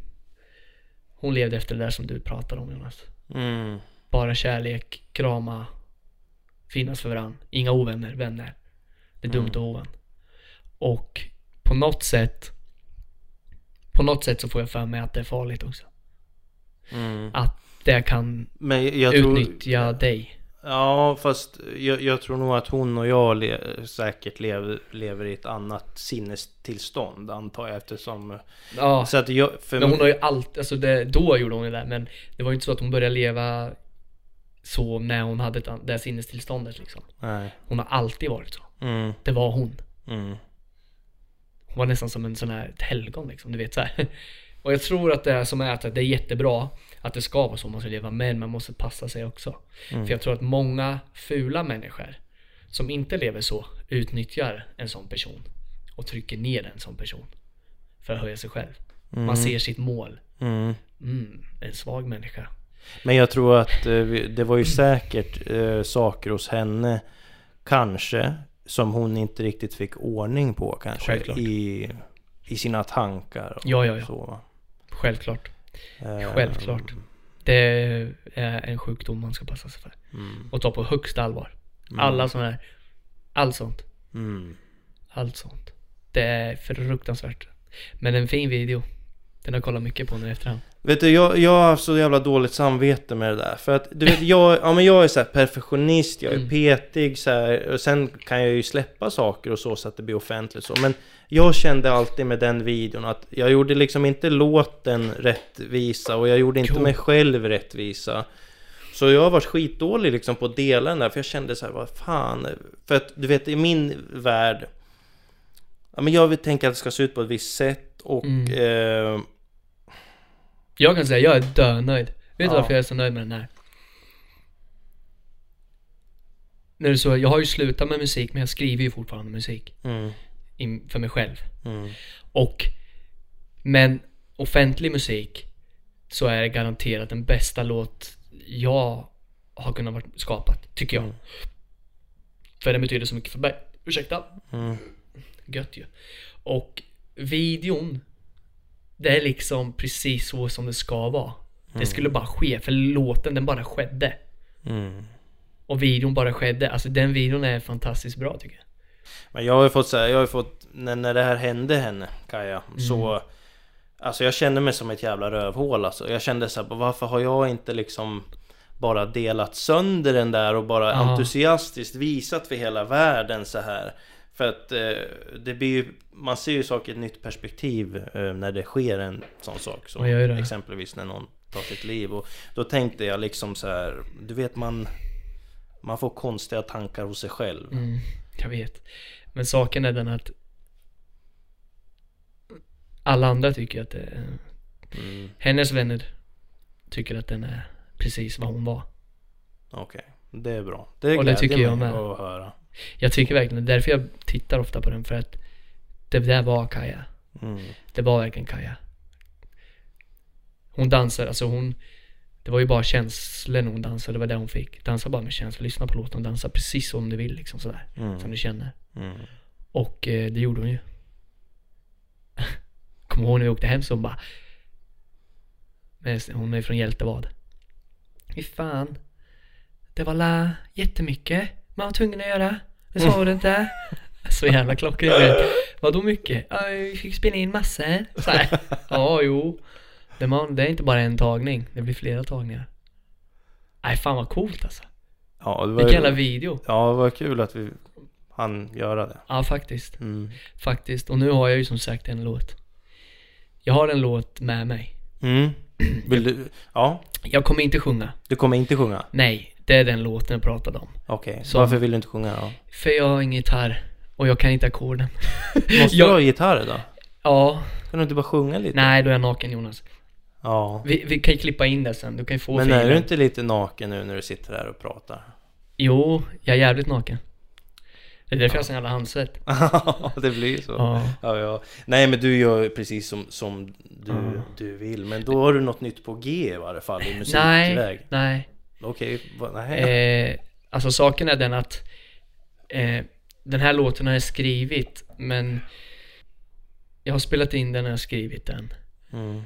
Speaker 2: hon levde efter det där som du pratade om Jonas.
Speaker 1: Mm.
Speaker 2: Bara kärlek, krama, finnas för varandra. Inga ovänner, vänner. Det är dumt vara ovän. Och på något sätt, på något sätt så får jag för mig att det är farligt också.
Speaker 1: Mm.
Speaker 2: Att det kan
Speaker 1: jag tror...
Speaker 2: utnyttja dig.
Speaker 1: Ja, fast jag, jag tror nog att hon och jag le, säkert lever, lever i ett annat sinnestillstånd antar jag eftersom...
Speaker 2: Ja,
Speaker 1: Så att jag...
Speaker 2: Men hon har ju alltid, alltså det, då gjorde hon ju det men det var ju inte så att hon började leva så när hon hade ett det sinnestillståndet liksom.
Speaker 1: Nej.
Speaker 2: Hon har alltid varit så.
Speaker 1: Mm,
Speaker 2: Det var hon.
Speaker 1: mm,
Speaker 2: Hon var nästan som en sån här ett helgon liksom, du vet så här. Och jag tror att det som är att det är jättebra att det ska vara så man ska leva, men man måste passa sig också.
Speaker 1: Mm.
Speaker 2: För jag tror att många fula människor som inte lever så utnyttjar en sån person och trycker ner en sån person för att höja sig själv. Man ser sitt mål.
Speaker 1: mm.
Speaker 2: Mm, en svag människa.
Speaker 1: Men jag tror att eh, det var ju säkert eh, saker hos henne Kanske Som hon inte riktigt fick ordning på kanske
Speaker 2: Självklart.
Speaker 1: i, I sina tankar och
Speaker 2: Ja, ja, ja.
Speaker 1: så.
Speaker 2: Självklart.
Speaker 1: Eh,
Speaker 2: Självklart. Det är en sjukdom man ska passa sig för.
Speaker 1: Mm,
Speaker 2: Och ta på högsta allvar.
Speaker 1: Mm.
Speaker 2: Alla sådana här, allt sånt.
Speaker 1: mm.
Speaker 2: Allt sånt. Det är fruktansvärt. Men en fin video. Den har jag kollat mycket på nu i efterhand.
Speaker 1: Vet du, jag, jag har haft så jävla dåligt samvete med det där. För att, du vet, jag, ja, men jag är så här perfektionist, jag är
Speaker 2: Mm.
Speaker 1: petig så här, Och sen kan jag ju släppa saker och så, så att det blir offentligt så. Men jag kände alltid med den videon att jag gjorde liksom inte låten rättvisa och jag gjorde inte
Speaker 2: Jo.
Speaker 1: mig själv rättvisa. Så jag har varit skitdålig liksom på att dela den där, för jag kände så här, vad fan. För att du vet, i min värld... Ja, men jag vill tänka att det ska se ut på ett visst sätt och...
Speaker 2: Mm.
Speaker 1: Eh,
Speaker 2: Jag kan säga, jag är dönöjd. Vet du
Speaker 1: Ja.
Speaker 2: varför jag är så nöjd med den här? När du så, jag har ju slutat med musik men jag skriver ju fortfarande musik.
Speaker 1: mm,
Speaker 2: In, för mig själv.
Speaker 1: mm.
Speaker 2: Och Men offentlig musik Så är det garanterat den bästa låt jag har kunnat vara skapat, tycker jag.
Speaker 1: Mm.
Speaker 2: För den betyder så mycket för mig. Ursäkta.
Speaker 1: Mm.
Speaker 2: Gött ju. Och videon Det är liksom precis så som det ska vara. Det skulle bara ske, för låten den bara skedde.
Speaker 1: Mm.
Speaker 2: Och videon bara skedde. Alltså den videon är fantastiskt bra tycker jag.
Speaker 1: Men jag har ju fått här, jag har ju fått när, när det här hände henne, Kaja, så... Alltså jag kände mig som ett jävla rövhål alltså. Jag kände så här, varför har jag inte liksom bara delat sönder den där och bara
Speaker 2: Ja.
Speaker 1: entusiastiskt visat för hela världen så här. För att eh, det blir ju, man ser ju saker i ett nytt perspektiv eh, när det sker en sån sak. Som exempelvis när någon tar sitt liv. Och då tänkte jag liksom så här, du vet man, man får konstiga tankar hos sig själv.
Speaker 2: Mm, jag vet. Men saken är den att alla andra tycker att det är,
Speaker 1: Mm,
Speaker 2: hennes vänner tycker att den är precis vad hon var.
Speaker 1: Okej, det är bra. Det
Speaker 2: Och det
Speaker 1: glädjer
Speaker 2: tycker jag
Speaker 1: mig
Speaker 2: med.
Speaker 1: att höra.
Speaker 2: Jag tycker verkligen, det är därför jag tittar ofta på den för att det där var Kaja.
Speaker 1: Mm.
Speaker 2: Det var verkligen Kaja. Hon dansar, alltså hon Det var ju bara känslor hon dansade, det var det hon fick. Dansa bara med känslor, lyssna på låten och dansa precis som du vill liksom sådär.
Speaker 1: Mm.
Speaker 2: Som du känner.
Speaker 1: Mm.
Speaker 2: Och eh, det gjorde hon ju. Kommer ihåg när vi åkte hem så hon bara Hon är från Hjältevad. Fy fan. Det var la jättemycket man var tvungen att göra. Det sa du inte. Så jävla klockrent. Vadå mycket? Ja, vi fick spela in massor. Så här. Ja, jo. Det, man, det är inte bara en tagning. Det blir flera tagningar. Nej, fan vad coolt alltså.
Speaker 1: Ja, det var,
Speaker 2: Vilken jävla video.
Speaker 1: ja, det var kul att vi hann göra det.
Speaker 2: Ja, faktiskt.
Speaker 1: Mm.
Speaker 2: Faktiskt. Och nu har jag ju som sagt en låt. Jag har en låt med mig.
Speaker 1: Mm. Vill du? Ja,
Speaker 2: Jag kommer inte sjunga.
Speaker 1: du kommer inte sjunga?
Speaker 2: Nej, det är den låten jag pratade om.
Speaker 1: Okej,
Speaker 2: Så-
Speaker 1: varför vill du inte sjunga då?
Speaker 2: För jag har ingen gitarr. Och jag kan inte ackorden.
Speaker 1: Måste
Speaker 2: Jag-
Speaker 1: du ha gitarr då?
Speaker 2: Ja,
Speaker 1: Kan du inte bara sjunga lite?
Speaker 2: nej då är jag naken Jonas.
Speaker 1: Ja.
Speaker 2: Vi, vi kan ju klippa in det sen, du kan ju få
Speaker 1: Men är
Speaker 2: filen.
Speaker 1: du inte lite naken nu när du sitter här och pratar?
Speaker 2: Jo, jag är jävligt naken. Det är därför jag har sån jävla handsvett.
Speaker 1: Ja, det blir så.
Speaker 2: Ja.
Speaker 1: Ja, ja. Nej, men du gör precis som, som du,
Speaker 2: Ja.
Speaker 1: du vill. Men då har du något nytt på G i varje fall i musikväg.
Speaker 2: Nej, nej.
Speaker 1: Okej, nej.
Speaker 2: Eh, alltså saken är den att eh, den här låten har jag skrivit, men jag har spelat in den och jag har skrivit den.
Speaker 1: Mm.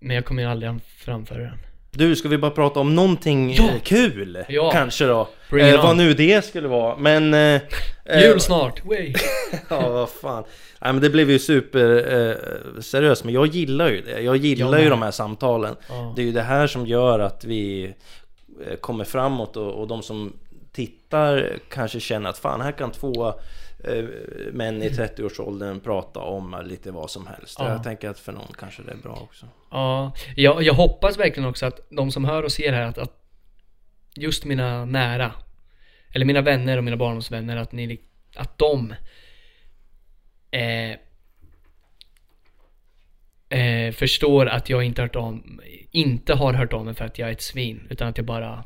Speaker 2: Men jag kommer ju aldrig framföra den.
Speaker 1: Du, ska vi bara prata om någonting
Speaker 2: Ja.
Speaker 1: eh, kul?
Speaker 2: Ja.
Speaker 1: Kanske då? Eh, vad nu det skulle vara. Men... Eh, eh,
Speaker 2: Jul snart! Way.
Speaker 1: Ja, vad fan. Nej, men det blev ju super eh, seriöst, men jag gillar ju det. Jag gillar
Speaker 2: Jag
Speaker 1: ju de här samtalen.
Speaker 2: Ja.
Speaker 1: Det är ju det här som gör att vi kommer framåt och, och de som tittar kanske känner att fan, här kan två eh, män i 30-årsåldern prata om lite vad som helst.
Speaker 2: Ja.
Speaker 1: Jag tänker att för någon kanske det är bra också.
Speaker 2: Ja, jag, jag hoppas verkligen också att de som hör och ser här att, att just mina nära, eller mina vänner och mina barndomsvänner, att ni, att de eh, eh, förstår att jag inte, hört om, inte har hört om mig för att jag är ett svin, utan att jag bara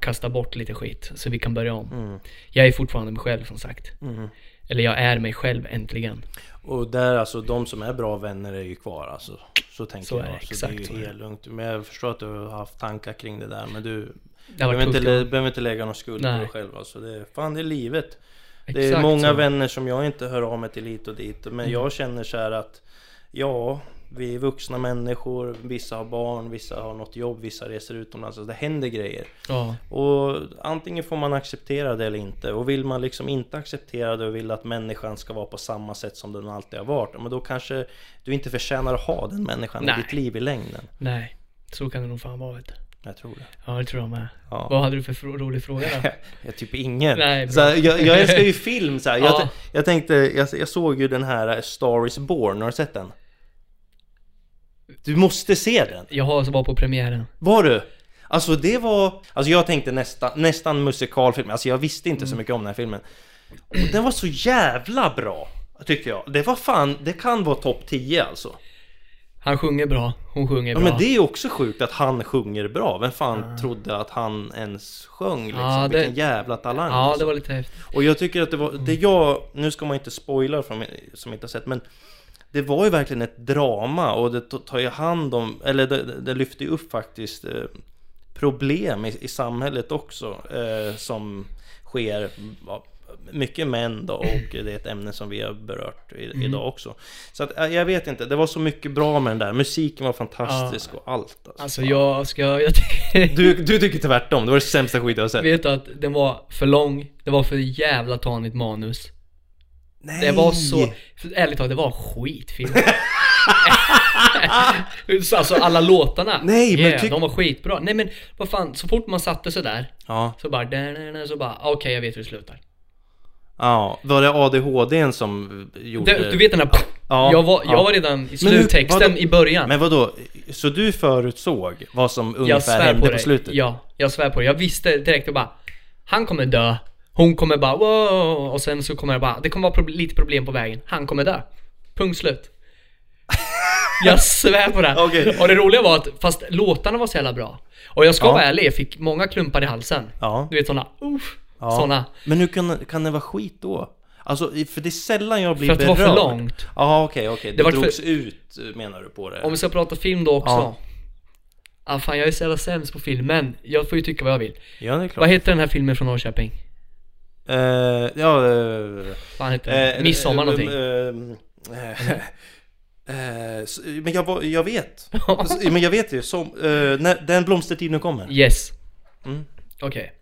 Speaker 2: kastar bort lite skit så vi kan börja om.
Speaker 1: Mm.
Speaker 2: Jag är fortfarande mig själv som sagt.
Speaker 1: Mm.
Speaker 2: Eller jag är mig själv äntligen.
Speaker 1: Och där alltså, de som är bra vänner är ju kvar alltså. Så tänker
Speaker 2: Så
Speaker 1: jag.
Speaker 2: det,
Speaker 1: så
Speaker 2: exakt
Speaker 1: det är ju helt lugnt. Men jag förstår att du har haft tankar kring det där. Men du behöver inte, behöver inte lägga någon skuld på
Speaker 2: Nej.
Speaker 1: dig själv alltså. Det är, fan det är livet. Det är
Speaker 2: Exakt
Speaker 1: många
Speaker 2: så.
Speaker 1: vänner som jag inte hör av mig till hit och dit. Men
Speaker 2: Mm.
Speaker 1: jag känner så här att Ja, vi är vuxna människor. Vissa har barn, vissa har något jobb, vissa reser utomlands. Alltså det händer grejer.
Speaker 2: Ja,
Speaker 1: Och antingen får man acceptera det eller inte. Och vill man liksom inte acceptera det och vill att människan ska vara på samma sätt som den alltid har varit. Men då kanske du inte förtjänar att ha den människan
Speaker 2: Nej.
Speaker 1: i ditt liv i längden.
Speaker 2: nej. Så kan det nog fan vara vet du.
Speaker 1: Jag tror det.
Speaker 2: Ja, det tror jag med.
Speaker 1: Ja.
Speaker 2: Vad hade du för rolig fråga då?
Speaker 1: Jag typ ingen.
Speaker 2: Nej,
Speaker 1: så jag, jag älskar ju film så här. Jag,
Speaker 2: Ja.
Speaker 1: jag tänkte, jag, jag såg ju den här Star is Born, har du sett den? Du måste se den!
Speaker 2: Jag har var på premiären.
Speaker 1: Var du? Alltså det var... Alltså jag tänkte nästan, nästan musikalfilm, alltså jag visste inte
Speaker 2: Mm.
Speaker 1: så mycket om den här filmen. Och den var så jävla bra! Tyckte jag. Det var fan, det kan vara topp 10 alltså.
Speaker 2: Han sjunger bra, hon sjunger
Speaker 1: Ja
Speaker 2: bra.
Speaker 1: men det är också sjukt att han sjunger bra. Vem fan trodde att han ens sjöng liksom?
Speaker 2: Ja, det-
Speaker 1: Vilken jävla talang
Speaker 2: Ja,
Speaker 1: alltså.
Speaker 2: det var lite häftigt.
Speaker 1: Och jag tycker att det var, det jag, nu ska man inte spoila för mig som inte har sett men Det var ju verkligen ett drama och det tar ju hand om, eller det, det- lyfter ju upp faktiskt eh, Problem i, i samhället också eh, som sker ja, mycket män då och det är ett ämne som vi har berört i,
Speaker 2: Mm.
Speaker 1: idag också Så att eh, jag vet inte, det var så mycket bra med den där, musiken var fantastisk och allt alltså.
Speaker 2: Alltså jag ska, jag
Speaker 1: du, du tycker tvärtom, det var det sämsta skit jag har sett
Speaker 2: Vet du att den var för lång, det var för jävla tanigt manus.
Speaker 1: Nej!
Speaker 2: Det var så, för ärligt talat, det var en skitfilm. alltså alla låtarna,
Speaker 1: Nej, men
Speaker 2: yeah,
Speaker 1: tyck-
Speaker 2: de var skitbra. Nej men vad fan, så fort man satte sig där
Speaker 1: Ja,
Speaker 2: så bara, så bara, okej jag vet hur det slutar.
Speaker 1: ja. Var det ADHDn som gjorde...
Speaker 2: Det, du vet den här,
Speaker 1: Ja,
Speaker 2: jag, var,
Speaker 1: ja.
Speaker 2: jag var redan i
Speaker 1: hur-
Speaker 2: sluttexten
Speaker 1: vadå?
Speaker 2: i början.
Speaker 1: Men vadå? Så du förutsåg vad som ungefär hände
Speaker 2: på
Speaker 1: slutet?
Speaker 2: Ja, jag svär på det. Jag visste direkt och bara, han kommer dö. Hon kommer bara wow, och sen så kommer jag bara, det kommer vara prob- lite problem på vägen. Han kommer dö. Punkt slut. Jag svär på det.
Speaker 1: Okej.
Speaker 2: Och det roliga var att, fast låtarna var så jävla bra. Och jag ska
Speaker 1: Ja.
Speaker 2: vara ärlig, jag fick många klumpar i halsen.
Speaker 1: Ja.
Speaker 2: Du vet såna, uff,
Speaker 1: Ja.
Speaker 2: såna.
Speaker 1: Men hur kan, kan det vara skit då? Alltså, för det är sällan jag blir
Speaker 2: För att det var
Speaker 1: berörd.
Speaker 2: för långt.
Speaker 1: Ja, okej, okej.
Speaker 2: Det
Speaker 1: Det
Speaker 2: vart för-
Speaker 1: drogs ut, menar du på det?
Speaker 2: Om vi ska prata film då också.
Speaker 1: Ja.
Speaker 2: Ah, fan jag är så jävla sämst på film, men jag får ju tycka vad jag vill.
Speaker 1: Ja, det är klart.
Speaker 2: Vad heter den här filmen från Norrköping?
Speaker 1: Eh, ja... Uh,
Speaker 2: Vad heter den? Midsommar någonting.
Speaker 1: men jag, var- jag vet. Men jag vet ju. Som, när den blomstertid nu kommer.
Speaker 2: Yes.
Speaker 1: Mm.
Speaker 2: Okej.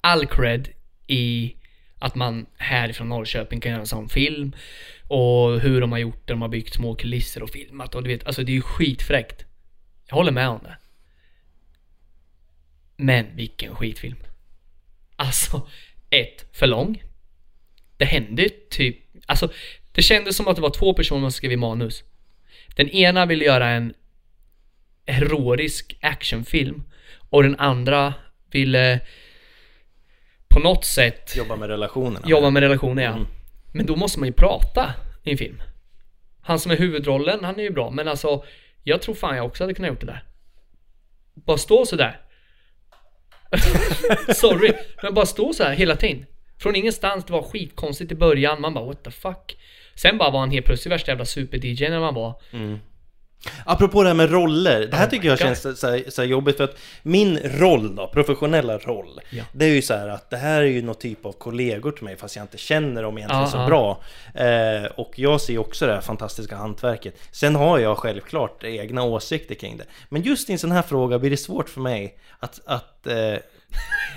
Speaker 2: All cred i att man härifrån Norrköping kan göra en sån film. Och hur de har gjort det, de har byggt små kulisser och filmat och du vet, alltså det är ju skitfräckt. Jag håller med om det. Men vilken skitfilm. Alltså, ett, för lång. Det hände typ, alltså det kändes som att det var två personer som skrev i manus. Den ena ville göra en heroisk actionfilm och den andra ville på något sätt
Speaker 1: Jobba med relationerna.
Speaker 2: jobba med relationer ja.
Speaker 1: Mm.
Speaker 2: Men då måste man ju prata i en film. Han som är huvudrollen, han är ju bra men alltså jag tror fan jag också hade kunnat gjort det där. Bara stå sådär. Sorry, men bara stå så här hela tiden. Från ingenstans, det var skitkonstigt i början, man bara what the fuck. Sen bara var han helt plötsligt värsta jävla super-DJ när man var. Mm.
Speaker 1: Apropå det här med roller, det här
Speaker 2: Oh
Speaker 1: tycker jag
Speaker 2: God.
Speaker 1: känns så här, så här jobbigt för att min roll då, professionella roll,
Speaker 2: Ja.
Speaker 1: det är ju så här att det här är ju någon typ av kollegor till mig fast jag inte känner dem egentligen
Speaker 2: Ja,
Speaker 1: så bra. Eh, och jag ser ju också det här fantastiska hantverket. Sen har jag självklart egna åsikter kring det. Men just i en sån här fråga blir det svårt för mig att, att eh,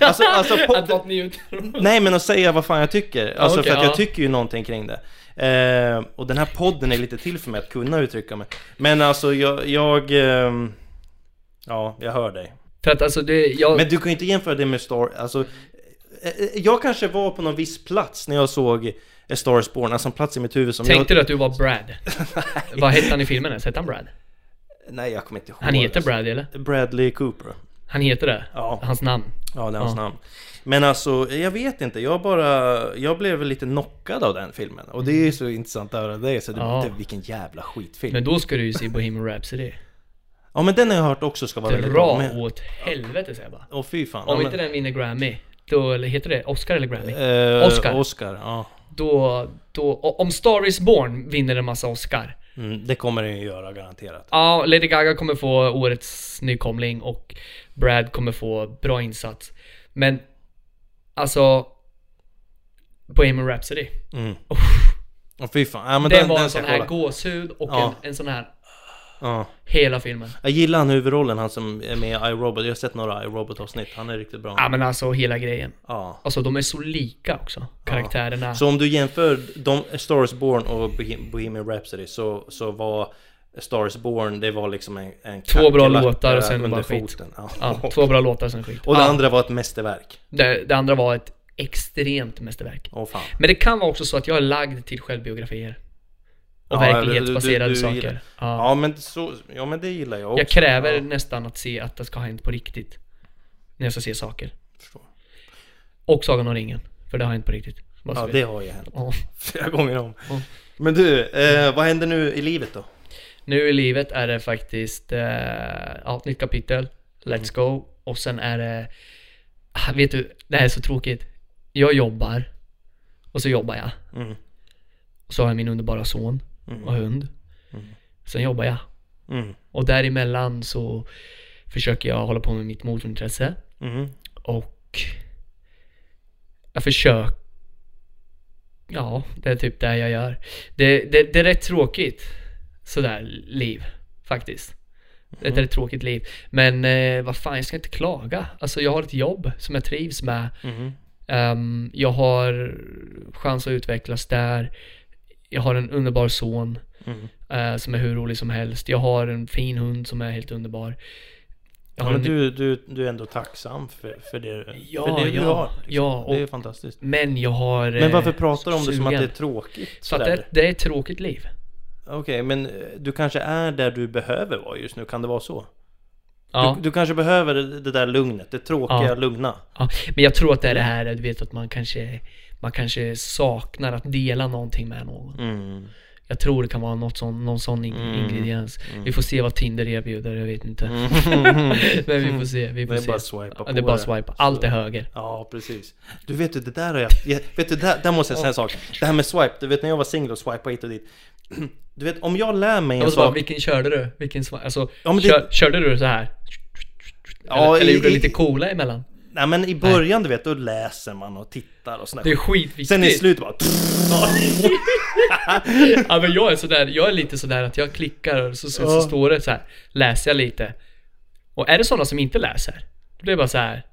Speaker 1: Alltså, alltså
Speaker 2: Att
Speaker 1: pod-
Speaker 2: vara njut.
Speaker 1: Nej men att säga vad fan jag tycker. Alltså
Speaker 2: okej,
Speaker 1: för att jag
Speaker 2: ja.
Speaker 1: tycker ju någonting kring det. Eh, och den här podden är lite till för mig att kunna uttrycka mig. Men alltså jag, jag ehm, Ja, jag hör dig.
Speaker 2: För att alltså det, jag...
Speaker 1: Men du kan ju inte jämföra det med Star... Alltså, eh, eh, jag kanske var på någon viss plats när jag såg A Star is Born, alltså en plats i mitt huvud som
Speaker 2: Tänkte
Speaker 1: jag...
Speaker 2: du att du var Brad? Vad hette han i filmen ens? Hette han Brad?
Speaker 1: Nej, jag kommer inte ihåg.
Speaker 2: Han heter. Brad eller?
Speaker 1: Bradley Cooper.
Speaker 2: Han heter det?
Speaker 1: Ja.
Speaker 2: Hans namn?
Speaker 1: Ja, det är hans
Speaker 2: Ja.
Speaker 1: namn. Men alltså, jag vet inte. Jag bara... Jag blev lite knockad av den filmen. Och det är ju så intressant att höra dig. Så det,
Speaker 2: Ja.
Speaker 1: det, vilken jävla skitfilm.
Speaker 2: Men då ska du ju se Bohemian Rhapsody.
Speaker 1: Ja, men den har jag hört också ska vara väldigt bra.
Speaker 2: Dra åt helvete säger jag bara.
Speaker 1: Åh fy fan.
Speaker 2: Om
Speaker 1: ja,
Speaker 2: inte
Speaker 1: men...
Speaker 2: den vinner Grammy, då, eller heter det Oscar eller Grammy?
Speaker 1: Eh,
Speaker 2: Oscar.
Speaker 1: Oscar, ja.
Speaker 2: Då, då, om Star is Born vinner en massa Oscar.
Speaker 1: Mm, det kommer den ju göra garanterat.
Speaker 2: Ja, Lady Gaga kommer få årets nykomling och Brad kommer få bra insats. Men, alltså... Bohemian Rhapsody.
Speaker 1: Mm. Åh fy fan. Ja, men
Speaker 2: det
Speaker 1: den,
Speaker 2: var
Speaker 1: den
Speaker 2: en sån här
Speaker 1: kolla.
Speaker 2: gåshud och
Speaker 1: Ja.
Speaker 2: en, en sån här...
Speaker 1: Ja.
Speaker 2: Hela filmen.
Speaker 1: Jag gillar han huvudrollen, han som är med i iRobot. Jag har sett några iRobot-avsnitt. Han är riktigt bra.
Speaker 2: Ja men alltså hela grejen.
Speaker 1: Ja.
Speaker 2: Alltså de är så lika också, karaktärerna.
Speaker 1: Så om du jämför de, A Star is Born och Bohem- Bohemian Rhapsody så, så var A Star is Born, det var liksom en, en
Speaker 2: Två bra låtar och sen bara skit.
Speaker 1: foten. Ja.
Speaker 2: Ja, två bra låtar sen skit.
Speaker 1: Och det
Speaker 2: ja,
Speaker 1: andra var ett mästerverk.
Speaker 2: det, det andra var ett extremt mästerverk.
Speaker 1: Åh fan.
Speaker 2: Men det kan vara också så att jag är lagd till självbiografier. Och
Speaker 1: Ja,
Speaker 2: verklighetsbaserade
Speaker 1: du- du- du
Speaker 2: saker.
Speaker 1: gillar-
Speaker 2: Ja.
Speaker 1: Ja men, så, ja men det gillar jag också.
Speaker 2: jag kräver nästan att se att det ska ha hänt på riktigt. När jag ska se saker.
Speaker 1: förstår.
Speaker 2: Och Sagan om ringen. För det har hänt på riktigt.
Speaker 1: Ja det har ju hänt. Flera gånger om. Men du, eh, vad händer nu i livet då?
Speaker 2: Nu i livet är det faktiskt, eh, ja, nytt kapitel. Let's go. Och sen är det, ah, vet du, det här är så tråkigt. Jag jobbar. Och så jobbar jag.
Speaker 1: Mm.
Speaker 2: Och så har jag min underbara son
Speaker 1: Mm.
Speaker 2: och hund. Sen jobbar jag.
Speaker 1: Mm.
Speaker 2: Och däremellan så försöker jag hålla på med mitt motorintresse.
Speaker 1: Mm.
Speaker 2: Och jag försöker Ja, det är typ det jag gör. Det, det, det är rätt tråkigt sådär liv, faktiskt. Det är ett rätt tråkigt liv. Men eh, vad fan, jag ska inte klaga. Alltså jag har ett jobb som jag trivs med.
Speaker 1: Mm.
Speaker 2: Ehm, jag har chans att utvecklas där. Jag har en underbar son
Speaker 1: Mm.
Speaker 2: eh, som är hur rolig som helst. Jag har en fin hund som är helt underbar.
Speaker 1: Ja, men
Speaker 2: en,
Speaker 1: du, du, du är ändå tacksam för, för det,
Speaker 2: Ja,
Speaker 1: för det du
Speaker 2: ja,
Speaker 1: har. liksom.
Speaker 2: ja,
Speaker 1: det är fantastiskt.
Speaker 2: men jag har...
Speaker 1: Men varför
Speaker 2: eh,
Speaker 1: pratar du om det som att det är
Speaker 2: sugen.
Speaker 1: tråkigt?
Speaker 2: Så att det, det är ett tråkigt liv.
Speaker 1: Okej, men eh, du kanske är där du behöver vara just nu, kan det vara så?
Speaker 2: Ja,
Speaker 1: Du, du kanske behöver det det där lugnet, det tråkiga
Speaker 2: Ja.
Speaker 1: lugna.
Speaker 2: ja. Men jag tror att det är det här, du vet att man kanske, man kanske saknar att dela någonting med någon.
Speaker 1: Mm.
Speaker 2: Jag tror det kan vara något sån, någon sån ing-
Speaker 1: Mm.
Speaker 2: ingrediens. Vi får se vad Tinder erbjuder, jag vet inte.
Speaker 1: Mm.
Speaker 2: Men vi får se, vi får
Speaker 1: Det är
Speaker 2: se.
Speaker 1: bara swipa
Speaker 2: Ja,
Speaker 1: på
Speaker 2: det är bara swipa. Allt är höger.
Speaker 1: Ja, precis. Du vet du, det där har jag... jag vet du, där, där måste jag säga en sak. Det här med swipe, du vet när jag var singel och swipade hit och dit. Du vet, om jag lär mig en
Speaker 2: bara,
Speaker 1: sak...
Speaker 2: vilken körde du? Vilken swi- Alltså,
Speaker 1: Ja, det-
Speaker 2: kör, körde du så här?
Speaker 1: Ja,
Speaker 2: eller, eller
Speaker 1: i-
Speaker 2: gjorde du lite coola emellan?
Speaker 1: Nej men i början du vet, då läser man och tittar och sådär.
Speaker 2: Det är skitviktigt.
Speaker 1: Sen i slutet bara...
Speaker 2: ja men jag är sådär, jag är lite sådär att jag klickar och så, så, så står det så här, läser jag lite. Och är det sådana som inte läser? Då blir det bara så här.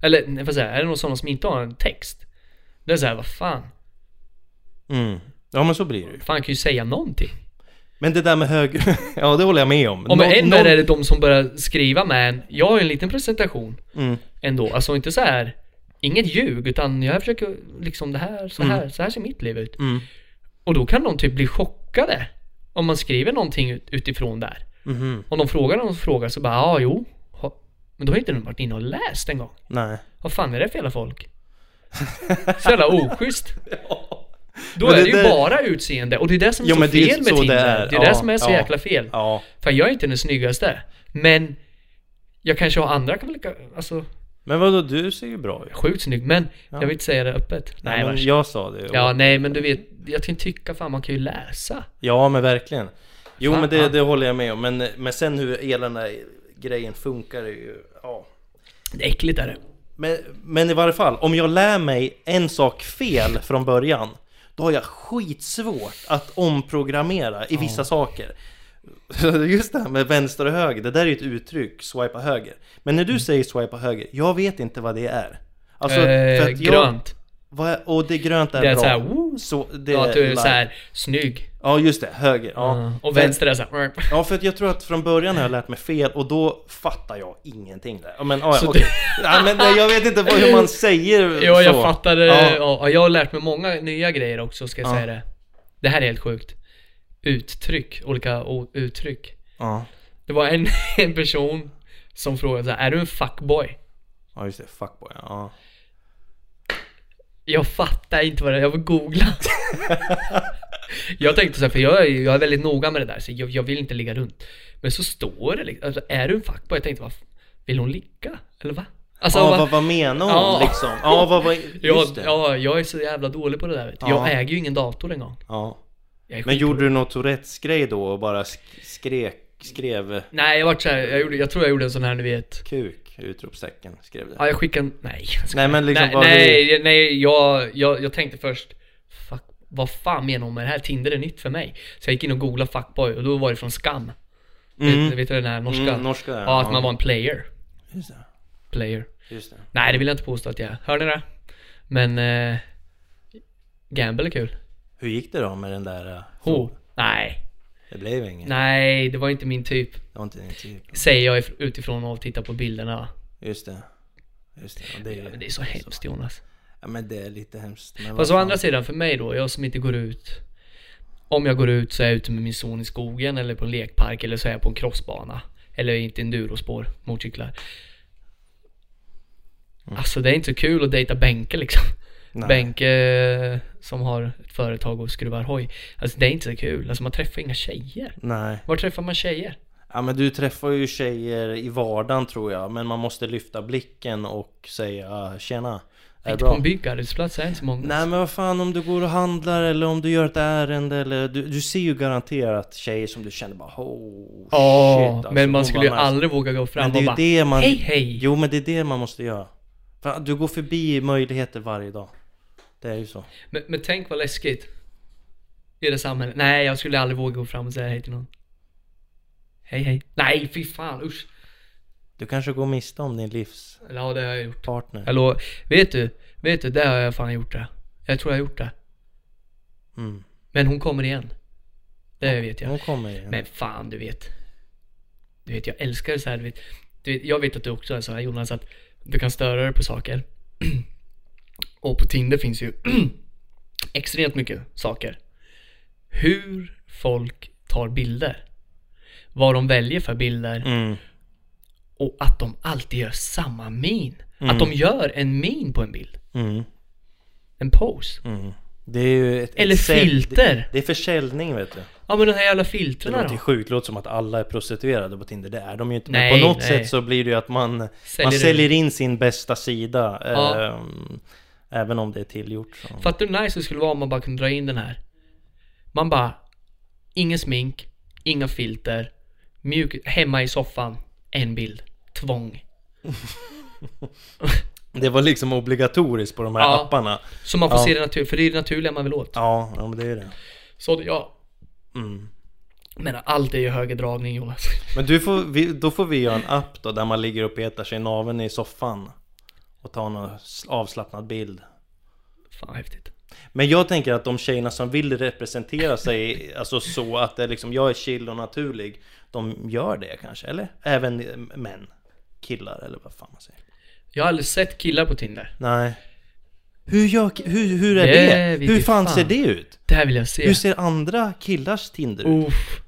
Speaker 2: Eller vad säger jag, är det någon sådana som inte har en text? Det är såhär, vad fan?
Speaker 1: Mm. Ja men så blir det ju.
Speaker 2: Fan kan ju säga någonting.
Speaker 1: Men det där med hög... ja det håller jag med om.
Speaker 2: Och med än värre är det de som börjar skriva med en. Jag har ju en liten presentation
Speaker 1: Mm.
Speaker 2: ändå. Alltså inte så här. Inget ljug utan jag försöker liksom det här, så här, så här ser mitt liv ut.
Speaker 1: Mm.
Speaker 2: Och då kan de typ bli chockade. Om man skriver någonting ut, utifrån där.
Speaker 1: Mhm.
Speaker 2: Om de frågar någon fråga så bara ja, jo. Ha, men då har inte de varit inne och läst en gång.
Speaker 1: Nej.
Speaker 2: Vad fan är det för jävla folk? Så jävla oschysst. Då
Speaker 1: Men
Speaker 2: är
Speaker 1: det
Speaker 2: det ju bara utseende och det är det som är
Speaker 1: Jo,
Speaker 2: så
Speaker 1: det är
Speaker 2: fel med
Speaker 1: så det
Speaker 2: Tinder.
Speaker 1: är.
Speaker 2: Det är det
Speaker 1: Ja,
Speaker 2: som är så
Speaker 1: ja.
Speaker 2: jäkla fel.
Speaker 1: Ja.
Speaker 2: För jag är inte den snyggaste. Men jag kanske har andra kan lika, alltså
Speaker 1: Men vadå, du ser ju bra ut.
Speaker 2: sjukt snygg. Men
Speaker 1: Ja.
Speaker 2: jag vill inte säga det öppet.
Speaker 1: Nej,
Speaker 2: Nej,
Speaker 1: men jag sa det.
Speaker 2: Ja, nej men du vet, jag kan tycka fan man kan ju läsa.
Speaker 1: Ja, men verkligen. Jo,
Speaker 2: Fan,
Speaker 1: men det, det håller jag med om. Men, men sen hur hela den där grejen funkar är ju... Ja.
Speaker 2: Det är äckligt är det.
Speaker 1: Men, men i varje fall, om jag lär mig en sak fel från början Då har jag skitsvårt att omprogrammera i vissa saker. Just det här med vänster och höger, det där är ju ett uttryck, swipa höger. Men när du säger swipa höger, jag vet inte vad det är. Alltså,
Speaker 2: eh,
Speaker 1: för att jag,
Speaker 2: grönt.
Speaker 1: vad, Och det grönt är,
Speaker 2: Det är
Speaker 1: bra.
Speaker 2: såhär, woo.
Speaker 1: så, det
Speaker 2: Ja, att du är såhär snygg.
Speaker 1: Ja just det, höger, ja
Speaker 2: Ja. Och vänster är såhär...
Speaker 1: Ja för att jag tror att från början har jag lärt mig fel och då fattar jag ingenting där. Ja men ja,
Speaker 2: Så
Speaker 1: okej. Ja, men jag vet inte vad, hur man säger
Speaker 2: Ja, jag fattar det.
Speaker 1: Ja.
Speaker 2: Ja. jag har lärt mig många nya grejer också, ska jag
Speaker 1: Ja.
Speaker 2: säga det. Det här är helt sjukt. Uttryck, olika uttryck.
Speaker 1: Ja,
Speaker 2: Det var en, en person som frågade så här, är du en fuckboy?
Speaker 1: ja just det, fuckboy. Ja.
Speaker 2: Jag fattar inte vad det är, jag vill googla. jag tänkte så här, för jag är, jag är väldigt noga med det där, så jag, jag vill inte ligga runt. Men så står det liksom, alltså, är du en fuckboy? Jag tänkte, vad, vill hon ligga? Eller va? Alltså,
Speaker 1: ja,
Speaker 2: vad-
Speaker 1: vad, vad menar hon
Speaker 2: Ja.
Speaker 1: liksom? Ja, vad, vad,
Speaker 2: Ja,
Speaker 1: just det.
Speaker 2: ja, jag är så jävla dålig på det där vet du.
Speaker 1: Ja.
Speaker 2: Jag äger ju ingen dator en gång.
Speaker 1: Ja. Men gjorde du något Tourettes grej då och bara sk- skrek, skrev
Speaker 2: Nej, jag vart såhär, jag, gjorde, jag tror jag gjorde en sån här, ni vet.
Speaker 1: kuk? Utropstecken, skrev det.
Speaker 2: Ja, jag skickade en, nej.
Speaker 1: Nej men liksom
Speaker 2: nej, nej, nej, jag, jag, jag tänkte först, fuck, vad fan menar hon med det här? Tinder är nytt för mig. Så jag gick in och googlade fuckboy och då var det från Skam.
Speaker 1: Mm.
Speaker 2: Vet, vet du den här norska?
Speaker 1: Mm, norska ja.
Speaker 2: ja, att man var en player.
Speaker 1: Just det,
Speaker 2: Player.
Speaker 1: just det.
Speaker 2: Nej, det vill jag inte påstå att jag är. Hör ni det? Men, eh, Gamble är kul.
Speaker 1: Hur gick det då med den där... eh,
Speaker 2: Ho. Nej.
Speaker 1: Det blev inget.
Speaker 2: Nej, det var inte min typ.
Speaker 1: Det var inte din typ.
Speaker 2: Säger jag if- utifrån att titta på bilderna.
Speaker 1: Just det. Just det. Det,
Speaker 2: Men det är så hemskt Jonas.
Speaker 1: Ja men det är lite hemskt. Men
Speaker 2: Fast å andra sidan för mig då, jag som inte går ut Om jag går ut så är jag ute med min son i skogen eller på en lekpark eller så är jag på en crossbana Eller inte endurospår, motorcyklar Alltså det är inte så kul att dejta Benke liksom
Speaker 1: Nej.
Speaker 2: Benke eh, som har ett företag och skruvar hoj Alltså det är inte så kul, alltså man träffar inga tjejer
Speaker 1: Nej.
Speaker 2: Var träffar man tjejer?
Speaker 1: Ja men du träffar ju tjejer i vardagen tror jag. Men man måste lyfta blicken och säga tjena. Är
Speaker 2: Inte på en byggarbetsplats är det inte så många
Speaker 1: Nej men vad fan om du går och handlar eller om du gör ett ärende eller du, du ser ju garanterat tjejer som du känner bara oh
Speaker 2: Ja,
Speaker 1: shit alltså,
Speaker 2: men man
Speaker 1: hon
Speaker 2: skulle ju aldrig våga gå fram
Speaker 1: Men det är
Speaker 2: och bara
Speaker 1: det man...
Speaker 2: Hej hej!
Speaker 1: Jo men det är det man måste göra. För du går förbi möjligheter varje dag. Det är ju så.
Speaker 2: Men, men tänk vad läskigt I det samhället. Nej, jag skulle aldrig våga gå fram och säga hej till någon. Hej hej. Nej, fy fan usch.
Speaker 1: Du kanske går miste om din livspartner.
Speaker 2: Ja, det har jag gjort. Hallå, vet du? Vet du, det har jag fan gjort det. Jag tror jag har gjort det.
Speaker 1: Mm.
Speaker 2: Men hon kommer igen. Det vet jag.
Speaker 1: Hon kommer igen.
Speaker 2: Men fan, du vet. Du vet, jag älskar så här, du vet, du vet. Jag vet att du också är så här Jonas, att du kan störa dig på saker. Och på Tinder finns ju extremt mycket saker. Hur folk tar bilder. Vad de väljer för bilder.
Speaker 1: Mm.
Speaker 2: Och att de alltid gör samma min. Att de gör en min på en bild.
Speaker 1: Mm.
Speaker 2: En pose.
Speaker 1: Mm. Det är ju ett,
Speaker 2: Eller
Speaker 1: ett
Speaker 2: filter.
Speaker 1: Det, det är försäljning vet du.
Speaker 2: Ja men de här jävla
Speaker 1: Det
Speaker 2: filtren
Speaker 1: låter ju
Speaker 2: då.
Speaker 1: sjukt, det låter som att alla är prostituerade på Tinder, det är de ju inte.
Speaker 2: Nej,
Speaker 1: Men på något
Speaker 2: nej.
Speaker 1: sätt så blir det ju att man, man
Speaker 2: Säljer
Speaker 1: säljer in sin bästa sida.
Speaker 2: Ja.
Speaker 1: ehm, även om det är tillgjort. Så.
Speaker 2: Fattar du hur nice det skulle vara om man bara kunde dra in den här? Man bara, ingen smink, inga filter, mjuk, hemma i soffan, en bild, tvång.
Speaker 1: Det var liksom obligatoriskt på de här
Speaker 2: Ja.
Speaker 1: apparna.
Speaker 2: Så man får
Speaker 1: Ja.
Speaker 2: se det naturligt, för det är det naturliga man vill åt.
Speaker 1: Ja, ja men det är det.
Speaker 2: Så ja.
Speaker 1: Mm.
Speaker 2: Men allt är ju högerdragning Jonas.
Speaker 1: Men du får, vi, då får vi göra en app då där man ligger och petar sig i naveln i soffan. Och tar någon avslappnad bild.
Speaker 2: Fan häftigt.
Speaker 1: Men jag tänker att de tjejerna som vill representera sig, alltså så att det liksom, jag är chill och naturlig. De gör det kanske, eller? Även män. Killar, eller vad fan man säger.
Speaker 2: Jag har aldrig sett killar på Tinder.
Speaker 1: Nej. Hur, gör, hur, hur är
Speaker 2: Det
Speaker 1: det? Hur fan,
Speaker 2: fan.
Speaker 1: ser det ut?
Speaker 2: Det här vill jag se.
Speaker 1: Hur ser andra killars Tinder ut?
Speaker 2: Uff.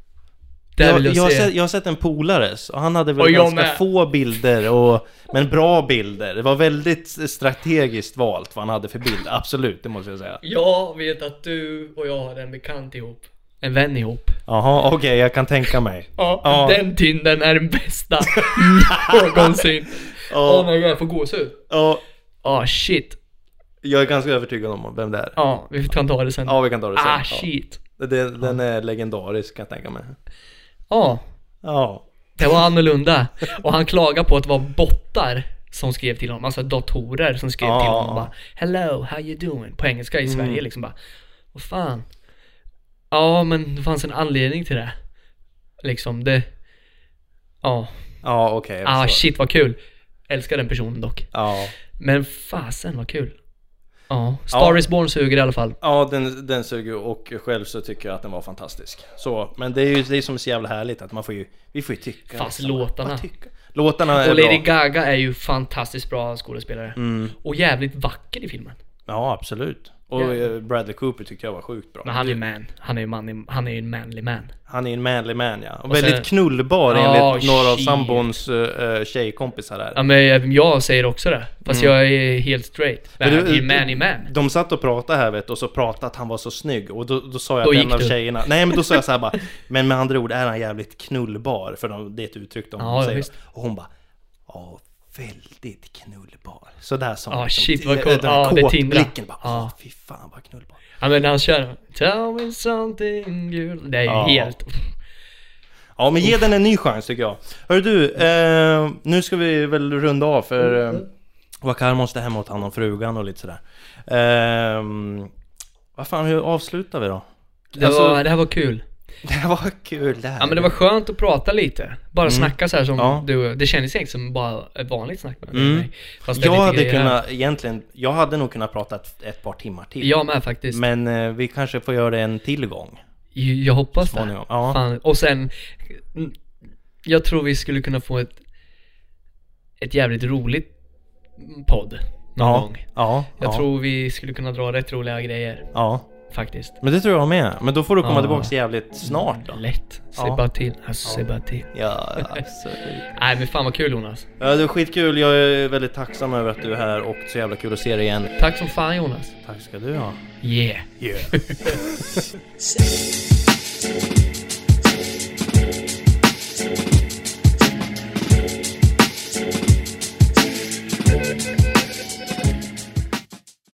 Speaker 2: Det här
Speaker 1: jag,
Speaker 2: vill jag,
Speaker 1: jag, har
Speaker 2: se.
Speaker 1: sett, jag har sett en polares och han hade väl
Speaker 2: Och jag
Speaker 1: ganska
Speaker 2: med.
Speaker 1: få bilder och, Men bra bilder, det var väldigt strategiskt valt vad han hade för bild, absolut, det måste jag säga
Speaker 2: Jag vet att du och jag har en bekant ihop. En vän ihop.
Speaker 1: Jaha, okej, jag kan tänka mig
Speaker 2: Ja,
Speaker 1: Ja.
Speaker 2: den Tindern är den bästa någonsin.
Speaker 1: Ja.
Speaker 2: Åh my god, jag får gåshud.
Speaker 1: Ja,
Speaker 2: Ah shit.
Speaker 1: jag är ganska övertygad om vem det är
Speaker 2: Ja, vi kan ta det sen.
Speaker 1: Ja, vi kan ta det sen
Speaker 2: Ah
Speaker 1: ja.
Speaker 2: shit.
Speaker 1: Det, Den är legendarisk kan jag tänka mig
Speaker 2: Ja,
Speaker 1: Ja,
Speaker 2: det var annorlunda. Och han klagade på att det var bottar som skrev till honom, alltså datorer som skrev
Speaker 1: Ja.
Speaker 2: till honom bara Hello, how you doing? På engelska i Sverige liksom bara Vad fan? Ja, men det fanns en anledning till det. Liksom, det... Ja.
Speaker 1: ja okej jag
Speaker 2: Ah shit vad kul. Älskar den personen dock.
Speaker 1: Ja,
Speaker 2: Men fasen vad kul. Ja, Star
Speaker 1: Ja.
Speaker 2: is Born suger i alla fall.
Speaker 1: ja den, den suger och själv så tycker jag att den var fantastisk Så, men det är ju det är som är så jävla härligt att man får ju Vi får ju tycka
Speaker 2: Fast
Speaker 1: liksom.
Speaker 2: låtarna.
Speaker 1: Låtarna är
Speaker 2: Och Lady
Speaker 1: bra
Speaker 2: Gaga är ju fantastiskt bra skådespelare.
Speaker 1: mm.
Speaker 2: Och jävligt vacker i filmen.
Speaker 1: Ja, absolut. Och eh, Bradley Cooper tyckte jag var sjukt bra.
Speaker 2: Men han är ju man. Han är ju man, han är ju en manly man.
Speaker 1: Han är en manly man ja. Och,
Speaker 2: Och sen-
Speaker 1: väldigt knullbar
Speaker 2: Ja,
Speaker 1: enligt några av sambons uh, tjejkompisar där.
Speaker 2: Ja men jag säger också det. Fast jag är helt straight. Men
Speaker 1: Men
Speaker 2: han
Speaker 1: du-
Speaker 2: är ju manly man.
Speaker 1: De satt och pratade här vet du, och så pratade att han var så snygg och då, då sa jag
Speaker 2: Då
Speaker 1: till en av
Speaker 2: du.
Speaker 1: tjejerna Nej men då sa jag så här bara Men med andra ord är han jävligt knullbar För de, det är ett uttryck de
Speaker 2: Ja,
Speaker 1: säger. Och hon bara Ja, väldigt knullbar Sådär som
Speaker 2: Ja,
Speaker 1: liksom,
Speaker 2: shit, vad coolt. Ja, det tindrar.
Speaker 1: kåtblicken bara
Speaker 2: Ja.
Speaker 1: Åh, fy fan vad knullbar
Speaker 2: Ja men när han kör Tell me something girl. Det är ju
Speaker 1: Ja.
Speaker 2: helt...
Speaker 1: Ja men ge den en ny chans tycker jag. Hör du, eh, nu ska vi väl runda av för eh, Wakar måste hem och ta hand om frugan och lite sådär. Eh, vad fan, hur avslutar vi då?
Speaker 2: Det,
Speaker 1: Alltså-
Speaker 2: var, det här var kul.
Speaker 1: Det var kul det här.
Speaker 2: Ja men det var skönt att prata lite. Bara snacka så här som
Speaker 1: Mm. Ja.
Speaker 2: du, det kändes egentligen som bara ett vanligt snack med
Speaker 1: Mm.
Speaker 2: mig. Fast det
Speaker 1: Jag hade kunnat, egentligen, jag hade nog kunnat prata ett, ett par timmar till.
Speaker 2: Jag med faktiskt.
Speaker 1: Men eh, vi kanske får göra det en till gång.
Speaker 2: Jag hoppas det.
Speaker 1: Småningom, ja.
Speaker 2: Fan. Och sen, mm, jag tror vi skulle kunna få ett, ett jävligt roligt podd någon
Speaker 1: ja.
Speaker 2: gång.
Speaker 1: Ja,
Speaker 2: Jag
Speaker 1: ja,
Speaker 2: tror vi skulle kunna dra rätt roliga grejer
Speaker 1: ja.
Speaker 2: Faktiskt.
Speaker 1: Men det tror jag med. Men då får du komma
Speaker 2: Ja.
Speaker 1: tillbaks jävligt snart då.
Speaker 2: Lätt. Säg
Speaker 1: Ja.
Speaker 2: bara till. Alltså, säg bara till.
Speaker 1: Ja, absolut.
Speaker 2: Nej men fan vad kul Jonas.
Speaker 1: Ja, det är skitkul. Jag är väldigt tacksam över att du är här och så jävla kul att se dig igen.
Speaker 2: Tack som fan Jonas.
Speaker 1: Tack ska du ha.
Speaker 2: Yeah.
Speaker 1: Yeah.